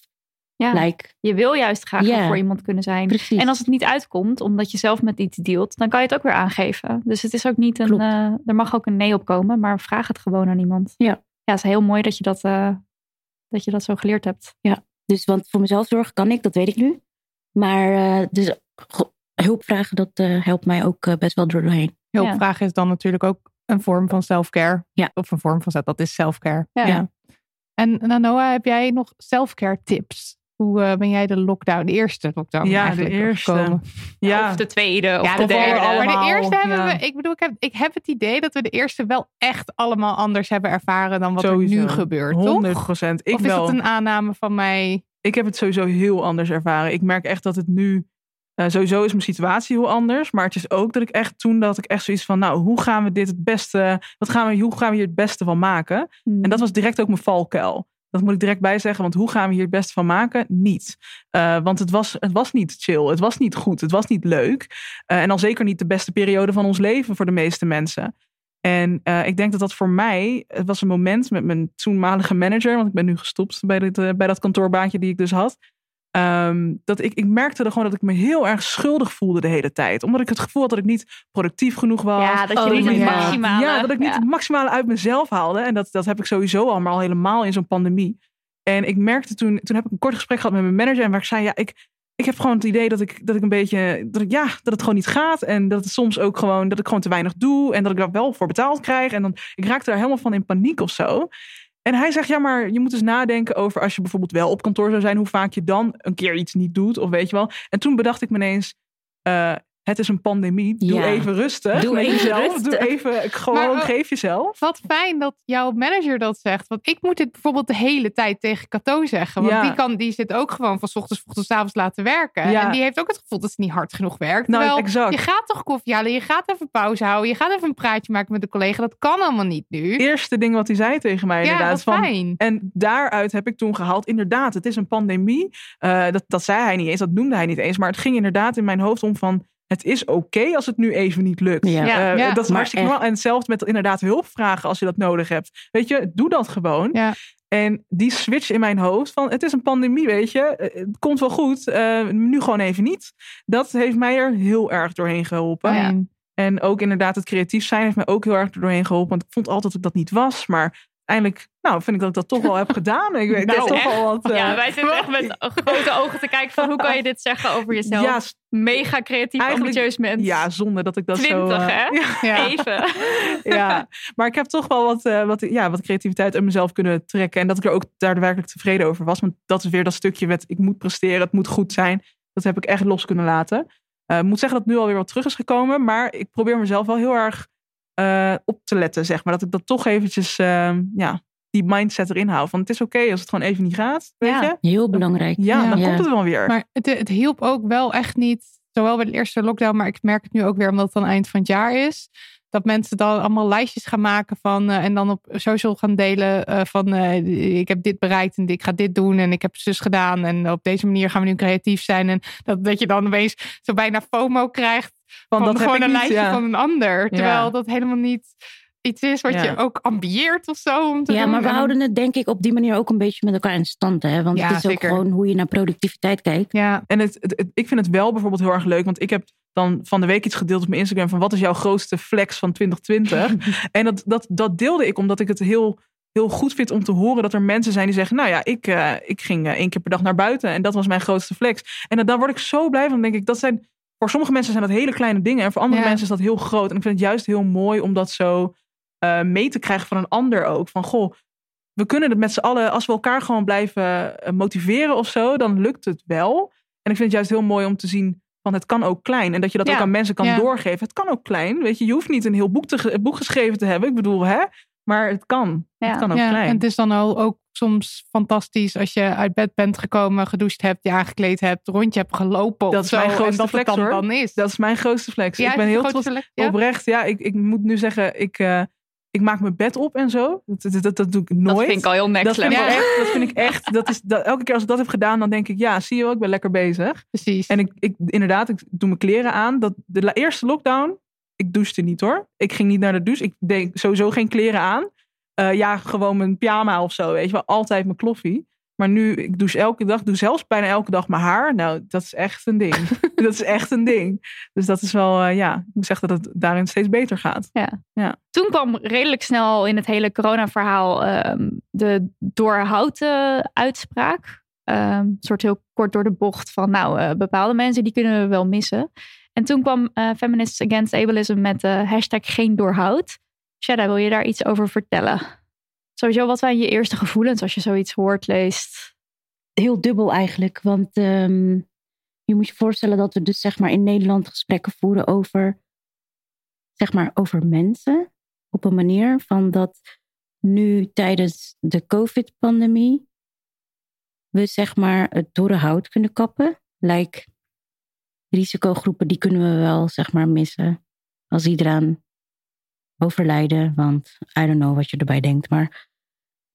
Ja, Like, je wil juist graag Ja. voor iemand kunnen zijn. precies. En als het niet uitkomt, omdat je zelf met iets dealt, dan kan je het ook weer aangeven. Dus het is ook niet een. Eh, er mag ook een nee op komen, maar vraag het gewoon aan iemand. Ja. Ja, het is heel mooi dat je dat, eh, dat, je dat zo geleerd hebt. Dus want voor mezelf zorgen kan ik, dat weet ik nu. Maar eh, dus hulp vragen, dat helpt mij ook best wel doorheen. Hulpvragen is dan natuurlijk ook een vorm van self-care. Ja. Of een vorm van zelf, dat is self-care. Ja. En Noah, heb jij nog self-care tips? Hoe eh, ben jij de lockdown, de eerste lockdown Ja, de eigenlijk eerste. overkomen? Ja, Of de tweede, of Ja, de derde. allemaal. Maar de eerste hebben ja. we, ik bedoel, ik heb, ik heb het idee dat we de eerste wel echt allemaal anders hebben ervaren dan wat er nu gebeurt, 100 toch? procent. Ik of is wel. het een aanname van mij? ik heb het sowieso heel anders ervaren. Ik merk echt dat het nu. Eh, sowieso is mijn situatie heel anders. Maar het is ook dat ik echt toen dat ik echt zoiets van. Nou, hoe gaan we dit het beste. Wat gaan we, hoe gaan we hier het beste van maken? Hmm. En dat was direct ook mijn valkuil. Dat moet ik direct bij zeggen. Want hoe gaan we hier het beste van maken? Niet. Eh, want het was, het was niet chill. Het was niet goed. Het was niet leuk. Eh, en al zeker niet de beste periode van ons leven voor de meeste mensen. En ik denk dat dat voor mij, het was een moment met mijn toenmalige manager, want ik ben nu gestopt bij, dit, bij dat kantoorbaantje die ik dus had. Ehm, dat ik, ik merkte er gewoon dat ik me heel erg schuldig voelde de hele tijd. Omdat ik het gevoel had dat ik niet productief genoeg was. Ja, dat je Oh, niet het ja. maximale... Ja, dat ik niet ja. het maximale uit mezelf haalde. En dat, dat heb ik sowieso al, maar al helemaal in zo'n pandemie. En ik merkte toen, toen heb ik een kort gesprek gehad met mijn manager. En waar ik zei, ja, ik, ik heb gewoon het idee dat ik, dat ik een beetje, dat ik, ja, dat het gewoon niet gaat. En dat het soms ook gewoon, dat ik gewoon te weinig doe. En dat ik daar wel voor betaald krijg. En dan, ik raakte daar helemaal van in paniek of zo. En hij zegt, ja, maar je moet eens nadenken over als je bijvoorbeeld wel op kantoor zou zijn, hoe vaak je dan een keer iets niet doet, of weet je wel. En toen bedacht ik me ineens, eh, het is een pandemie, doe Ja. even rustig. Doe even jezelf. rustig. Doe even, gewoon Maar, geef jezelf. Wat fijn dat jouw manager dat zegt. Want ik moet dit bijvoorbeeld de hele tijd tegen Cato zeggen. Want Ja. die, kan, die zit ook gewoon van 's ochtends vroeg tot 's avonds laten werken. Ja. En die heeft ook het gevoel dat ze niet hard genoeg werkt. Nou, Terwijl exact. je gaat toch koffie halen, je gaat even pauze houden, je gaat even een praatje maken met de collega. Dat kan allemaal niet nu. Eerste ding wat hij zei tegen mij ja, inderdaad. wat van, fijn. En daaruit heb ik toen gehaald, inderdaad, het is een pandemie. Eh, dat, dat zei hij niet eens, dat noemde hij niet eens. Maar het ging inderdaad in mijn hoofd om van, het is oké als het nu even niet lukt. Ja. Eh, ja. dat is Maar hartstikke normaal. En hetzelfde met inderdaad hulp vragen als je dat nodig hebt. Weet je, doe dat gewoon. Ja. En die switch in mijn hoofd van, het is een pandemie, weet je. eh, Het komt wel goed, eh, nu gewoon even niet. Dat heeft mij er heel erg doorheen geholpen. En ook inderdaad het creatief zijn heeft mij ook heel erg er doorheen geholpen. Want ik vond altijd dat ik dat niet was. Maar uiteindelijk nou, vind ik dat ik dat toch wel heb [laughs] gedaan. Ik weet Nou, dat is toch wel wat... eh, Ja, wij zitten echt met [laughs] grote ogen te kijken van hoe kan je dit zeggen over jezelf. ja, Mega creatief, ambitieus mens. ja, zonder dat ik dat zo... Twintig, eh, hè? [laughs] Ja. Even. ja, maar ik heb toch wel wat, eh, wat, ja, wat creativiteit uit mezelf kunnen trekken. En dat ik er ook daadwerkelijk tevreden over was. Want dat is weer dat stukje met ik moet presteren, het moet goed zijn. Dat heb ik echt los kunnen laten. Eh, Ik moet zeggen dat het nu alweer wat terug is gekomen. Maar ik probeer mezelf wel heel erg eh, op te letten, zeg maar. Dat ik dat toch eventjes, eh, ja, die mindset erin hou. Van het is oké als het gewoon even niet gaat, weet Ja. je. Heel belangrijk. Ja, Ja. dan Ja. komt het wel weer. Maar het, het hielp ook wel echt niet, zowel bij de eerste lockdown, maar ik merk het nu ook weer omdat het dan eind van het jaar is. Dat mensen dan allemaal lijstjes gaan maken van eh, en dan op social gaan delen eh, van eh, ik heb dit bereikt en ik ga dit doen en ik heb zus gedaan en op deze manier gaan we nu creatief zijn. En dat, dat je dan opeens zo bijna FOMO krijgt van, Want dat heb gewoon ik een niet, lijstje ja. van een ander. Terwijl dat helemaal niet iets is wat Ja. je ook ambieert of zo. Om te Ja, doen. maar we En dan- houden het denk ik op die manier ook een beetje met elkaar in stand. Hè? Want Ja, het is ook gewoon hoe je naar productiviteit kijkt. Ja, En het, het- het- ik vind het wel bijvoorbeeld heel erg leuk. Want ik heb dan van de week iets gedeeld op mijn Instagram. Van wat is jouw grootste flex van 2020? [laughs] en dat, dat, dat deelde ik omdat ik het heel, heel goed vind om te horen. Dat er mensen zijn die zeggen. Nou ja, ik, eh, ik ging eh, één keer per dag naar buiten. En dat was mijn grootste flex. En dat, daar word ik zo blij van. Dan denk ik, dat zijn... Voor sommige mensen zijn dat hele kleine dingen. En voor andere Ja. mensen is dat heel groot. En ik vind het juist heel mooi om dat zo eh, mee te krijgen van een ander ook. Van goh, we kunnen het met z'n allen, als we elkaar gewoon blijven eh, motiveren of zo, dan lukt het wel. En ik vind het juist heel mooi om te zien van het kan ook klein. En dat je dat Ja. ook aan mensen kan Ja. doorgeven. Het kan ook klein. Weet je, je hoeft niet een heel boek, te, boek geschreven te hebben. Ik bedoel, hè? Maar het kan. Ja. Het kan ook ja, klein. en het is dan al ook soms fantastisch als je uit bed bent gekomen, gedoucht hebt, je aangekleed hebt, rondje hebt gelopen Dat is zo. mijn grootste dat flex, hoor. dan is. Dat is mijn grootste flex. Ja, ik ben heel trots. grootste flex? Ja? Oprecht, ja. Ik, ik moet nu zeggen, ik, eh, ik maak mijn bed op en zo. Dat, dat, dat, dat doe ik nooit. Dat vind ik al heel next dat vind, ik echt, dat vind ik echt. [laughs] Dat is, dat, elke keer als ik dat heb gedaan, dan denk ik, ja, zie je wel, ik ben lekker bezig. Precies. En ik, ik, inderdaad, ik doe mijn kleren aan. Dat, de eerste lockdown, ik douchte niet hoor. Ik ging niet naar de douche. Ik deed sowieso geen kleren aan. Eh, ja, gewoon mijn pyjama of zo, weet je wel. Altijd mijn kloffie. Maar nu, ik douche elke dag, doe zelfs bijna elke dag mijn haar. Nou, dat is echt een ding. [laughs] dat is echt een ding. Dus dat is wel, eh, ja, ik moet zeggen dat het daarin steeds beter gaat. Toen kwam redelijk snel in het hele corona-verhaal ehm, de doorhouten uitspraak. Ehm, een soort heel kort door de bocht van, nou, eh, bepaalde mensen die kunnen we wel missen. En toen kwam uh, Feminists Against Ableism met de hashtag geen doorhoud. Shada, wil je daar iets over vertellen? Sowieso, wat zijn je eerste gevoelens als je zoiets hoort, leest? Heel dubbel eigenlijk, want um, je moet je voorstellen dat we dus zeg maar in Nederland gesprekken voeren over, zeg maar, over mensen. Op een manier van dat nu tijdens de COVID-pandemie we zeg maar het dorre hout kunnen kappen. Like risicogroepen, die kunnen we wel zeg maar missen als die eraan overlijden. Want I don't know wat je erbij denkt, maar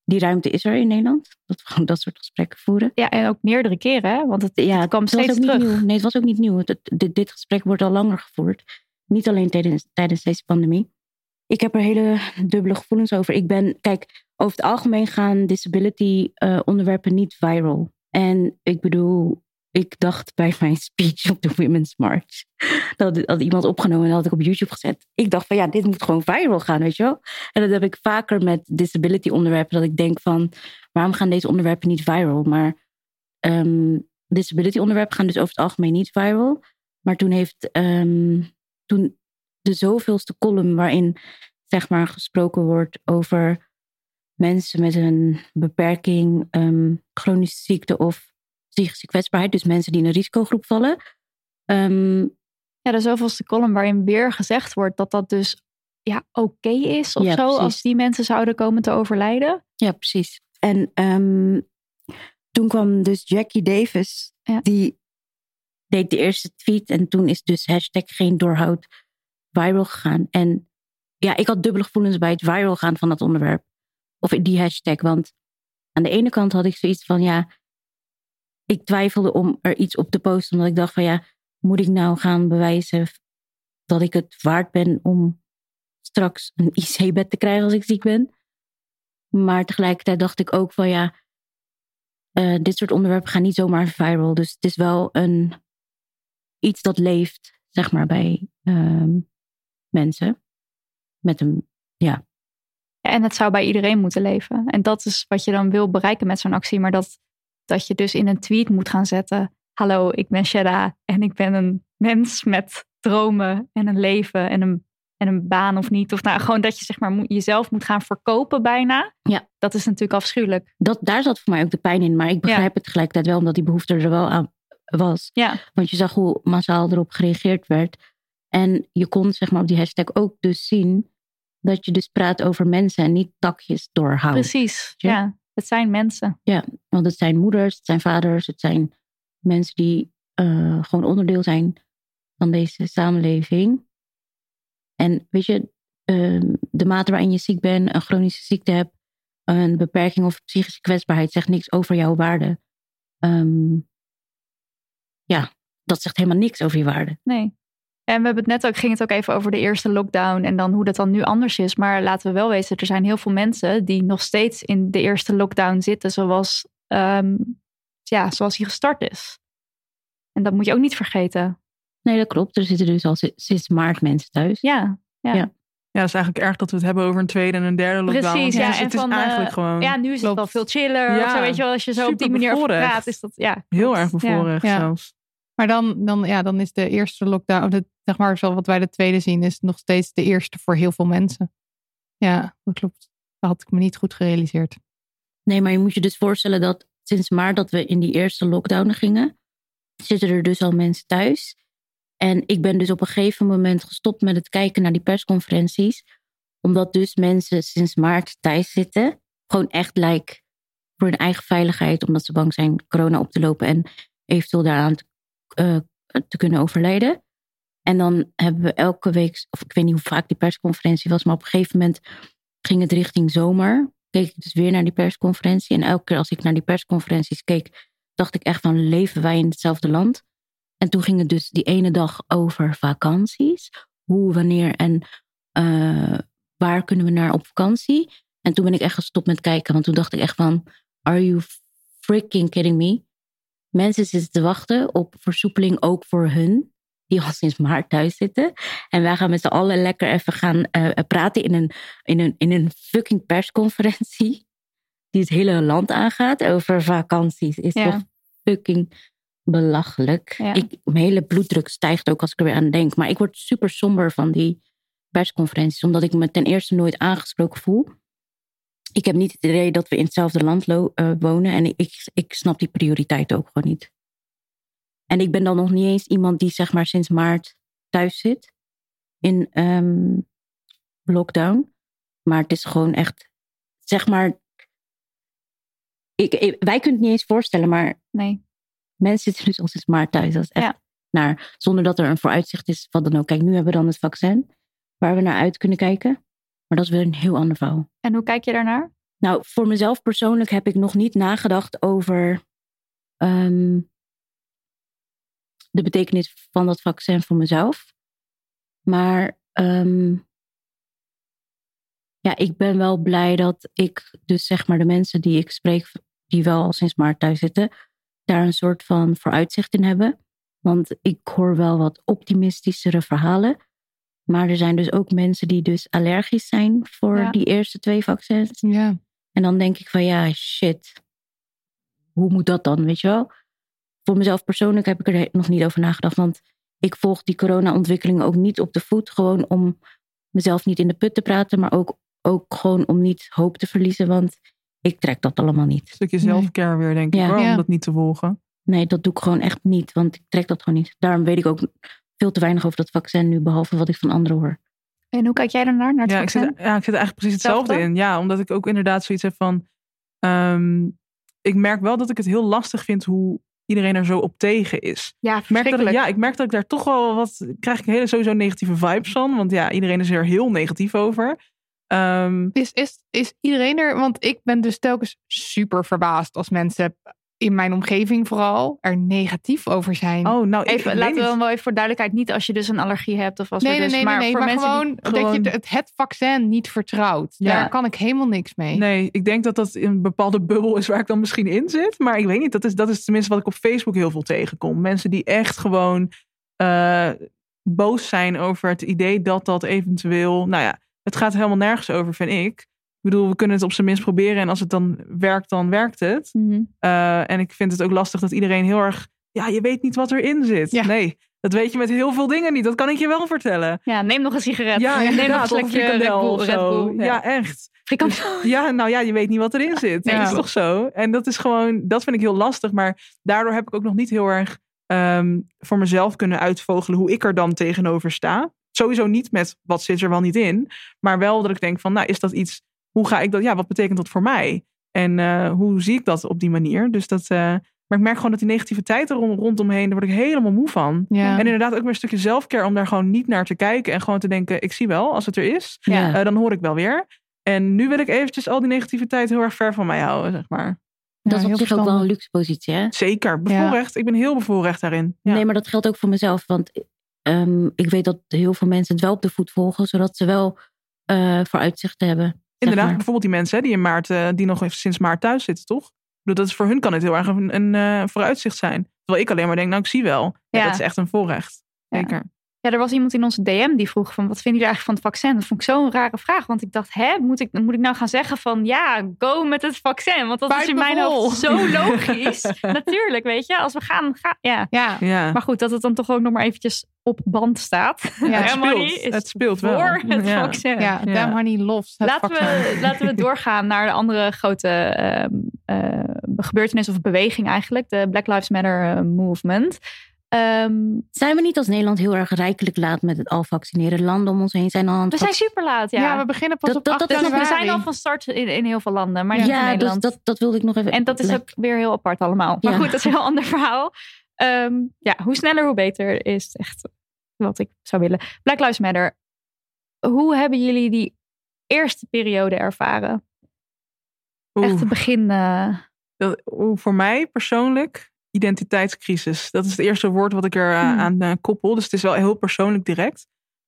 die ruimte is er in Nederland. Dat we gewoon dat soort gesprekken voeren. Ja, en ook meerdere keren, hè? Want het, ja, het kwam steeds terug. Nieuw. Nee, het was ook niet nieuw. Het, dit, dit, gesprek wordt al langer gevoerd. Niet alleen tijdens, tijdens deze pandemie. Ik heb er hele dubbele gevoelens over. Ik ben, kijk, over het algemeen gaan disability uh, onderwerpen niet viral. En ik bedoel, ik dacht bij mijn speech op de Women's March. Dat had iemand opgenomen en dat had ik op YouTube gezet. Ik dacht van ja, dit moet gewoon viral gaan, weet je wel. En dat heb ik vaker met disability onderwerpen. Dat ik denk van, waarom gaan deze onderwerpen niet viral? Maar um, disability onderwerpen gaan dus over het algemeen niet viral. Maar toen heeft um, toen de zoveelste column waarin zeg maar gesproken wordt over mensen met een beperking, um, chronische ziekte of psychische kwetsbaarheid. Dus mensen die in een risicogroep vallen. Um, ja, de zoveelste column waarin weer gezegd wordt dat dat dus ja, oké is of zo. Als die mensen zouden komen te overlijden. Ja, precies. En um, toen kwam dus Jackie Davis. Die deed de eerste tweet. En toen is dus hashtag geen doorhoud viral gegaan. En ja, ik had dubbele gevoelens bij het viral gaan van dat onderwerp. Of die hashtag. Want aan de ene kant had ik zoiets van ja ik twijfelde om er iets op te posten, omdat ik dacht van ja, moet ik nou gaan bewijzen dat ik het waard ben om straks een [laughs] IC-bed te krijgen als ik ziek ben? Maar tegelijkertijd dacht ik ook van ja, uh, dit soort onderwerpen gaan niet zomaar viral. Dus het is wel een, iets dat leeft, zeg maar, bij um, mensen. Met een, ja. En het zou bij iedereen moeten leven. En dat is wat je dan wil bereiken met zo'n actie. Maar dat dat je dus in een tweet moet gaan zetten: Hallo, ik ben Shada en ik ben een mens met dromen en een leven en een, en een baan of niet. Of nou, gewoon dat je zeg maar jezelf moet gaan verkopen bijna. Ja. Dat is natuurlijk afschuwelijk. Dat, daar zat voor mij ook de pijn in. Maar ik begrijp het tegelijkertijd wel, omdat die behoefte er wel aan was. Ja. Want je zag hoe massaal erop gereageerd werd. En je kon zeg maar op die hashtag ook dus zien dat je dus praat over mensen en niet takjes doorhouden. Precies, ja. Het zijn mensen. Ja, want het zijn moeders, het zijn vaders, het zijn mensen die uh, gewoon onderdeel zijn van deze samenleving. En weet je, uh, de mate waarin je ziek bent, een chronische ziekte hebt, een beperking of psychische kwetsbaarheid zegt niks over jouw waarde. Um, ja, dat zegt helemaal niks over je waarde. Nee. En we hebben het net ook, ging het ook even over de eerste lockdown en dan hoe dat dan nu anders is. Maar laten we wel weten, er zijn heel veel mensen die nog steeds in de eerste lockdown zitten, zoals, um, ja, zoals die gestart is. En dat moet je ook niet vergeten. Nee, dat klopt. Er zitten dus al sinds maart mensen thuis. Ja, ja. ja. Ja, het is eigenlijk erg dat we het hebben over een tweede en een derde lockdown. Precies, ja. Dus het van, is eigenlijk uh, gewoon... Ja, nu is het wel veel chiller. Ja, of zo, weet je wel, als je zo op die manier over praat, is dat... Ja, Heel erg bevoorrecht ja. zelfs. Maar dan, dan, ja, dan is de eerste lockdown, de, zeg maar, zo wat wij de tweede zien, is nog steeds de eerste voor heel veel mensen. Ja, dat klopt. Dat had ik me niet goed gerealiseerd. Nee, maar je moet je dus voorstellen dat sinds maart dat we in die eerste lockdown gingen, zitten er dus al mensen thuis. En ik ben dus op een gegeven moment gestopt met het kijken naar die persconferenties. Omdat dus mensen sinds maart thuis zitten. Gewoon echt like voor hun eigen veiligheid. Omdat ze bang zijn corona op te lopen en eventueel daaraan te uh, te kunnen overlijden. En dan hebben we elke week, of ik weet niet hoe vaak die persconferentie was, maar op een gegeven moment ging het richting zomer. Keek ik dus weer naar die persconferentie. En elke keer als ik naar die persconferenties keek, dacht ik echt van leven wij in hetzelfde land? En toen ging het dus die ene dag over vakanties. Hoe, wanneer en uh, waar kunnen we naar op vakantie? En toen ben ik echt gestopt met kijken, want toen dacht ik echt van, are you freaking kidding me? Mensen zitten te wachten op versoepeling ook voor hun, die al sinds maart thuis zitten. En wij gaan met z'n allen lekker even gaan uh, praten in een, in, een, in een fucking persconferentie. Die het hele land aangaat over vakanties. Is ja. toch fucking belachelijk. Ja. Ik, mijn hele bloeddruk stijgt ook als ik er weer aan denk. Maar ik word super somber van die persconferenties, omdat ik me ten eerste nooit aangesproken voel. Ik heb niet het idee dat we in hetzelfde land eh, wonen en ik, ik snap die prioriteit ook gewoon niet. En ik ben dan nog niet eens iemand die zeg maar sinds maart thuis zit in ehm, lockdown. Maar het is gewoon echt, zeg maar, ik, ik- wij kunnen het niet eens voorstellen, maar Nee. mensen zitten dus al sinds maart thuis. Dat is echt Ja. naar, zonder dat er een vooruitzicht is, wat dan ook. Kijk, nu hebben we dan het vaccin, waar we naar uit kunnen kijken. Maar dat is weer een heel ander verhaal. En hoe kijk je daarnaar? Nou, voor mezelf persoonlijk heb ik nog niet nagedacht over ehm, de betekenis van dat vaccin voor mezelf. Maar ehm, ja, ik ben wel blij dat ik dus zeg maar de mensen die ik spreek, die wel al sinds maart thuis zitten, daar een soort van vooruitzicht in hebben. Want ik hoor wel wat optimistischere verhalen. Maar er zijn dus ook mensen die dus allergisch zijn voor Ja. die eerste twee vaccins. Ja. En dan denk ik van ja, shit. Hoe moet dat dan, weet je wel? Voor mezelf persoonlijk heb ik er nog niet over nagedacht. Want ik volg die corona-ontwikkelingen ook niet op de voet. Gewoon om mezelf niet in de put te praten. Maar ook, ook gewoon om niet hoop te verliezen. Want ik trek dat allemaal niet. Een stukje zelfcare weer, denk ik Ja. hoor, om Ja. dat niet te volgen. Nee, dat doe ik gewoon echt niet. Want ik trek dat gewoon niet. Daarom weet ik ook veel te weinig over dat vaccin nu. Behalve wat ik van anderen hoor. En hoe kijk jij daarnaar, naar het Ja ik, zit, vaccin? ja, ik zit eigenlijk precies hetzelfde Hetzelfde? in. Ja, omdat ik ook inderdaad zoiets heb van... ehm, ik merk wel dat ik het heel lastig vind hoe iedereen er zo op tegen is. Ja, Ik merk, dat ik, ja, ik merk dat ik daar toch wel wat... krijg ik hele sowieso negatieve vibes van. Want ja, iedereen is er heel negatief over. Ehm, Is, is, is iedereen er? Want ik ben dus telkens super verbaasd als mensen in mijn omgeving vooral er negatief over zijn. oh, nou, Even, laten we dan wel even voor duidelijkheid. Niet als je dus een allergie hebt of als nee, er nee, dus, nee, maar nee, nee, voor maar mensen gewoon, die dat je het, het vaccin niet vertrouwt. Ja. Daar kan ik helemaal niks mee. Nee, ik denk dat dat in een bepaalde bubbel is waar ik dan misschien in zit. Maar ik weet niet, dat is, dat is tenminste wat ik op Facebook heel veel tegenkom. Mensen die echt gewoon eh, boos zijn over het idee dat dat eventueel... Nou ja, het gaat helemaal nergens over, vind ik. Ik bedoel, we kunnen het op zijn minst proberen. En als het dan werkt, dan werkt het. Mhm. Eh, en ik vind het ook lastig dat iedereen heel erg... Ja, je weet niet wat erin zit. Ja. Nee, dat weet je met heel veel dingen niet. Dat kan ik je wel vertellen. Ja, neem nog een sigaret. Ja, neem nog een slokje Red Bull. Red. Ja, echt. Frikandel. Ja, nou ja, je weet niet wat erin zit. Nee, dat is toch zo? En dat is gewoon, dat vind ik heel lastig. Maar daardoor heb ik ook nog niet heel erg ehm, voor mezelf kunnen uitvogelen hoe ik er dan tegenover sta. Sowieso niet met wat zit er wel niet in. Maar wel dat ik denk van, nou is dat iets, hoe ga ik dat, ja, wat betekent dat voor mij? En eh, hoe zie ik dat op die manier? Dus dat, eh, maar ik merk gewoon dat die negativiteit er rond- rondomheen, daar word ik helemaal moe van. Ja. En inderdaad ook weer een stukje zelfcare om daar gewoon niet naar te kijken. En gewoon te denken, ik zie wel, als het er is, Ja. eh, dan hoor ik wel weer. En nu wil ik eventjes al die negativiteit heel erg ver van mij houden, zeg maar. Dat is op zich ook wel een luxe positie, hè? Zeker, bevoorrecht. Ik ben heel bevoorrecht daarin. Ja. Nee, maar dat geldt ook voor mezelf. Want ehm, ik weet dat heel veel mensen het wel op de voet volgen, zodat ze wel eh vooruitzichten zeg Inderdaad, maar. bijvoorbeeld die mensen hè, die in maart, eh, die nog even sinds maart thuis zitten, toch? Dat is voor hun kan het heel erg een, een eh, vooruitzicht zijn. Terwijl ik alleen maar denk, nou ik zie wel. Ja, Ja. Dat is echt een voorrecht. Zeker. Ja, er was iemand in onze DM die vroeg van wat vinden jullie eigenlijk van het vaccin? Dat vond ik zo'n rare vraag, want ik dacht, hè, moet ik, moet ik nou gaan zeggen van ja, go met het vaccin? Want dat Buit is in mijn vol. hoofd zo logisch. [laughs] Natuurlijk, weet je, als we gaan, ga, ja. Ja. Ja. Maar goed, dat het dan toch ook nog maar eventjes op band staat. Ja, het speelt. is Het speelt wel. voor het Ja. vaccin. Ja, Ja. Damn Honey loves het Laten vaccin. we, [laughs] laten we doorgaan naar de andere grote ehm, eh, gebeurtenis of beweging eigenlijk. De Black Lives Matter eh, movement. Ehm, Zijn we niet als Nederland heel erg rijkelijk laat met het al vaccineren? Landen om ons heen zijn al aan het we zijn super laat, ja. Ja. we beginnen pas Dat- op dat- 8 dat is nog- we zijn al van start in, in heel veel landen, maar niet in ja, dus Nederland. dat, dat wilde ik nog even. En dat is ook weer heel apart allemaal. Maar Ja. goed, dat is een heel ander verhaal. Ehm, ja, hoe sneller, hoe beter is echt wat ik zou willen. Black Lives Matter. Hoe hebben jullie die eerste periode ervaren? Echt het begin. eh, Dat, oeh, voor mij persoonlijk, identiteitscrisis. Dat is het eerste woord wat ik er eh, Hmm. aan eh, koppel. Dus het is wel heel persoonlijk direct.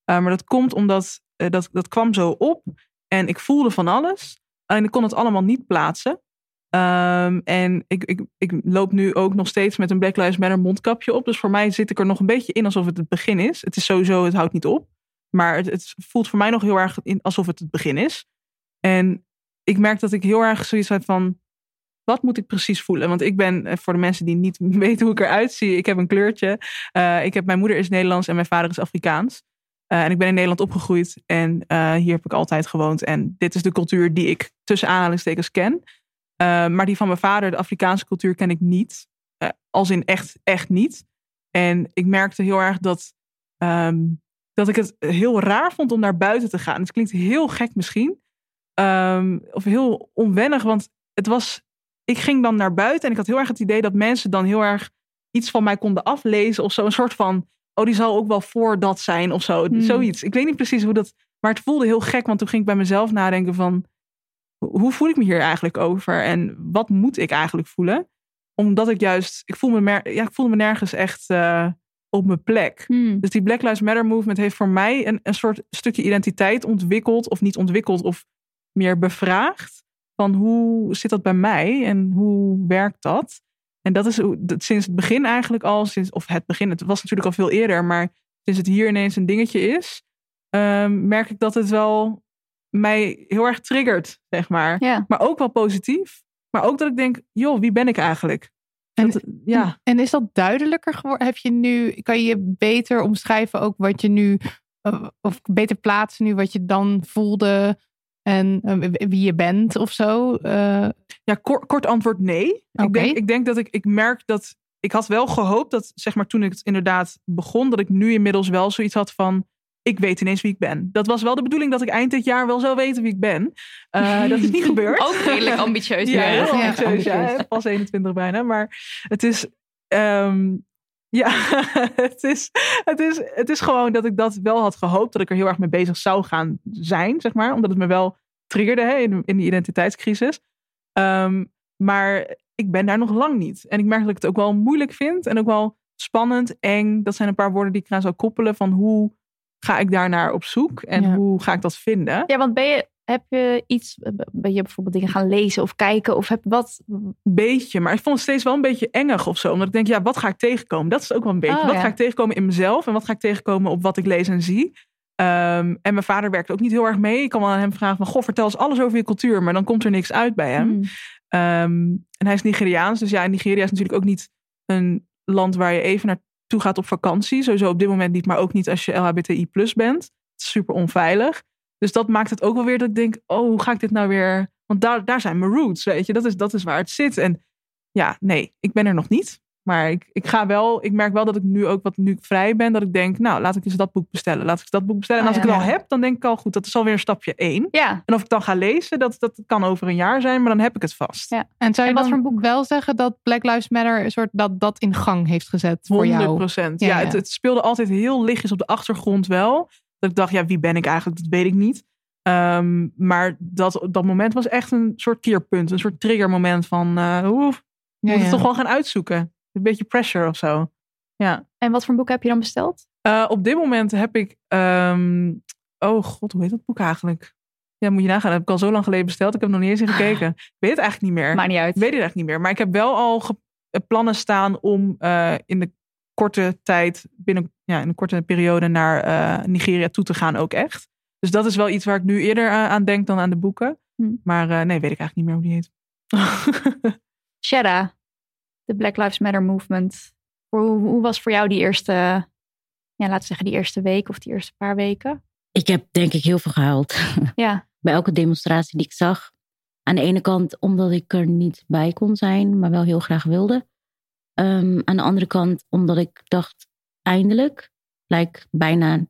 Uh, maar dat komt omdat eh, dat, dat kwam zo op. En ik voelde van alles. En ik kon het allemaal niet plaatsen. Ehm, en ik, ik, ik loop nu ook nog steeds met een Black Lives Matter mondkapje op. Dus voor mij zit ik er nog een beetje in alsof het het begin is. Het is sowieso, het houdt niet op. Maar het, het voelt voor mij nog heel erg in, alsof het het begin is. En ik merk dat ik heel erg zoiets heb van... wat moet ik precies voelen? Want ik ben, eh, voor de mensen die niet [laughs] weten hoe ik eruit zie, ik heb een kleurtje. Uh, ik heb, mijn moeder is Nederlands en mijn vader is Afrikaans. Uh, en ik ben in Nederland opgegroeid en hier heb ik altijd gewoond. En dit is de cultuur die ik tussen aanhalingstekens ken. maar die van mijn vader, de Afrikaanse cultuur, ken ik niet. als in echt, echt niet. En ik merkte heel erg dat, um, dat ik het heel raar vond om naar buiten te gaan. Het klinkt heel gek misschien. Um, of heel onwennig, want het was ik ging dan naar buiten en ik had heel erg het idee dat mensen dan heel erg iets van mij konden aflezen of zo. Een soort van, oh, die zal ook wel voor dat zijn of zo. Hmm. Zoiets. Ik weet niet precies hoe dat, maar het voelde heel gek, want toen ging ik bij mezelf nadenken van, hoe voel ik me hier eigenlijk over en wat moet ik eigenlijk voelen? Omdat ik juist, ik, voel me, ja, ik voelde me nergens echt uh, op mijn plek. Hmm. Dus die Black Lives Matter movement heeft voor mij een, een soort stukje identiteit ontwikkeld, of niet ontwikkeld, of meer bevraagd van hoe zit dat bij mij en hoe werkt dat? En dat is sinds het begin eigenlijk al, sinds, of het begin, het was natuurlijk al veel eerder, maar sinds het hier ineens een dingetje is, um, merk ik dat het wel mij heel erg triggert, zeg maar. Ja. Maar ook wel positief. Maar ook dat ik denk, joh, wie ben ik eigenlijk? En, ja. en is dat duidelijker geworden? Heb je nu, kan je beter omschrijven ook wat je nu, eh, of beter plaatsen nu wat je dan voelde en eh, wie je bent of zo? Uh... Ja, kort, kort, antwoord nee. Okay. Ik, denk, ik denk dat ik, ik merk dat. Ik had wel gehoopt dat, zeg maar, toen ik het inderdaad begon, dat ik nu inmiddels wel zoiets had van. Ik weet ineens wie ik ben. Dat was wel de bedoeling dat ik eind dit jaar wel zou weten wie ik ben. Uh, dat is niet [laughs] gebeurd. Ook redelijk [laughs] ambitieus. ja, heel ambitieus. Ja, ambitieus. Pas 21 bijna. Maar het is. Um, ja, [laughs] het is, het, is, het is gewoon dat ik dat wel had gehoopt. Dat ik er heel erg mee bezig zou gaan zijn, zeg maar. Omdat het me wel triggerde hè, in, in die identiteitscrisis. Um, maar ik ben daar nog lang niet. En ik merk dat ik het ook wel moeilijk vind. En ook wel spannend, eng. Dat zijn een paar woorden die ik eraan zou koppelen. Van hoe ga ik daar naar op zoek? En ja. hoe ga ik dat vinden? Ja, want ben je, heb je iets, ben je bijvoorbeeld dingen gaan lezen of kijken? Of heb wat? Beetje, maar ik vond het steeds wel een beetje engig of zo. Omdat ik denk, ja, wat ga ik tegenkomen? Dat is ook wel een beetje. Oh, wat ja. ga ik tegenkomen in mezelf? En wat ga ik tegenkomen op wat ik lees en zie? Um, en mijn vader werkt ook niet heel erg mee. Ik kan wel aan hem vragen van, goh, vertel eens alles over je cultuur. Maar dan komt er niks uit bij hem. Hmm. Um, en hij is Nigeriaans. Dus ja, Nigeria is natuurlijk ook niet een land waar je even naartoe gaat op vakantie. Sowieso op dit moment niet, maar ook niet als je LHBTI plus bent. Het is super onveilig. Dus dat maakt het ook wel weer dat ik denk, oh, hoe ga ik dit nou weer... Want daar, daar zijn mijn roots, weet je. Dat is, dat is waar het zit. En ja, nee, ik ben er nog niet. Maar ik, ik ga wel, ik merk wel dat ik nu ook wat nu ik vrij ben, dat ik denk, nou, laat ik eens dat boek bestellen. Laat ik eens dat boek bestellen. En als ik ja. het al heb, dan denk ik al, goed, dat is alweer een stapje één. Ja. En of ik dan ga lezen, dat, dat kan over een jaar zijn, maar dan heb ik het vast. Ja. En zou je En wat dan voor boek? wel zeggen dat Black Lives Matter een soort dat dat in gang heeft gezet voor 100 jou? procent. Ja, Ja, ja. Het, het speelde altijd heel lichtjes op de achtergrond wel. Dat ik dacht, ja, wie ben ik eigenlijk? Dat weet ik niet. Ehm, maar dat, dat moment was echt een soort keerpunt. Een soort triggermoment van, eh oeh, Ja, moet het toch wel gaan uitzoeken. Een beetje pressure of zo. Ja. En wat voor boek heb je dan besteld? Eh, op dit moment heb ik. ehm, oh god, hoe heet dat boek eigenlijk? Ja, moet je nagaan. Dat heb ik al zo lang geleden besteld. Ik heb nog niet eens in gekeken. Ik weet het eigenlijk niet meer. Maakt niet uit. Ik weet het eigenlijk niet meer. Maar ik heb wel al eh, plannen staan om eh, in de korte tijd, binnen ja, in een korte periode naar eh, Nigeria toe te gaan ook echt. Dus dat is wel iets waar ik nu eerder eh, aan denk dan aan de boeken. Hm. Maar eh, nee, weet ik eigenlijk niet meer hoe die heet. [laughs] Shada, de Black Lives Matter movement. Hoe, hoe was voor jou die eerste, ja, laten we zeggen die eerste week of die eerste paar weken? Ik heb denk ik heel veel gehuild. [laughs] Ja, Bij elke demonstratie die ik zag. Aan de ene kant omdat ik er niet bij kon zijn, maar wel heel graag wilde. Ehm, aan de andere kant omdat ik dacht, eindelijk, lijkt bijna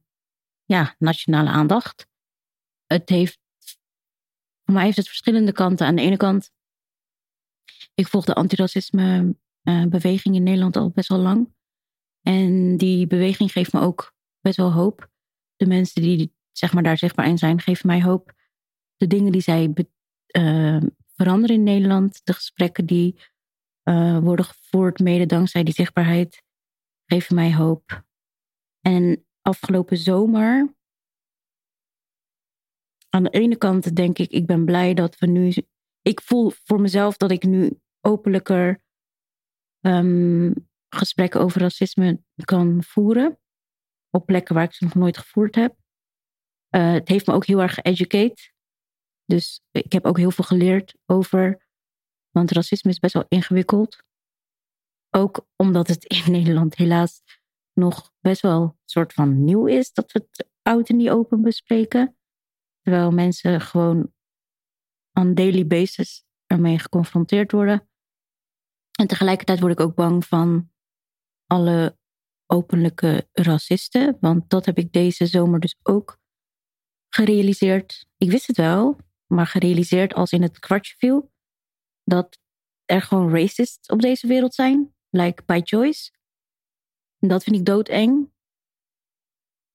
ja, nationale aandacht. Het heeft, voor mij heeft het verschillende kanten. Aan de ene kant, ik volg de antiracisme eh, in Nederland al best wel lang. En die beweging geeft me ook best wel hoop. De mensen die zeg maar, daar zichtbaar in zijn, geven mij hoop. De dingen die zij eh, veranderen in Nederland, de gesprekken die eh, worden gevoerd, mede dankzij die zichtbaarheid, geven mij hoop. En afgelopen zomer, aan de ene kant denk ik, ik ben blij dat we nu. Ik voel voor mezelf dat ik nu openlijker ehm, gesprekken over racisme kan voeren. Op plekken waar ik ze nog nooit gevoerd heb. Eh, het heeft me ook heel erg geeducate. Dus ik heb ook heel veel geleerd over Want racisme is best wel ingewikkeld. Ook omdat het in [laughs] Nederland helaas nog best wel een soort van nieuw is dat we het oud en niet open bespreken. Terwijl mensen gewoon on daily basis ermee geconfronteerd worden. En tegelijkertijd word ik ook bang van alle openlijke racisten. Want dat heb ik deze zomer dus ook gerealiseerd. Ik wist het wel, maar gerealiseerd als in het kwartje viel. Dat er gewoon racists op deze wereld zijn. Like by choice. Dat vind ik doodeng.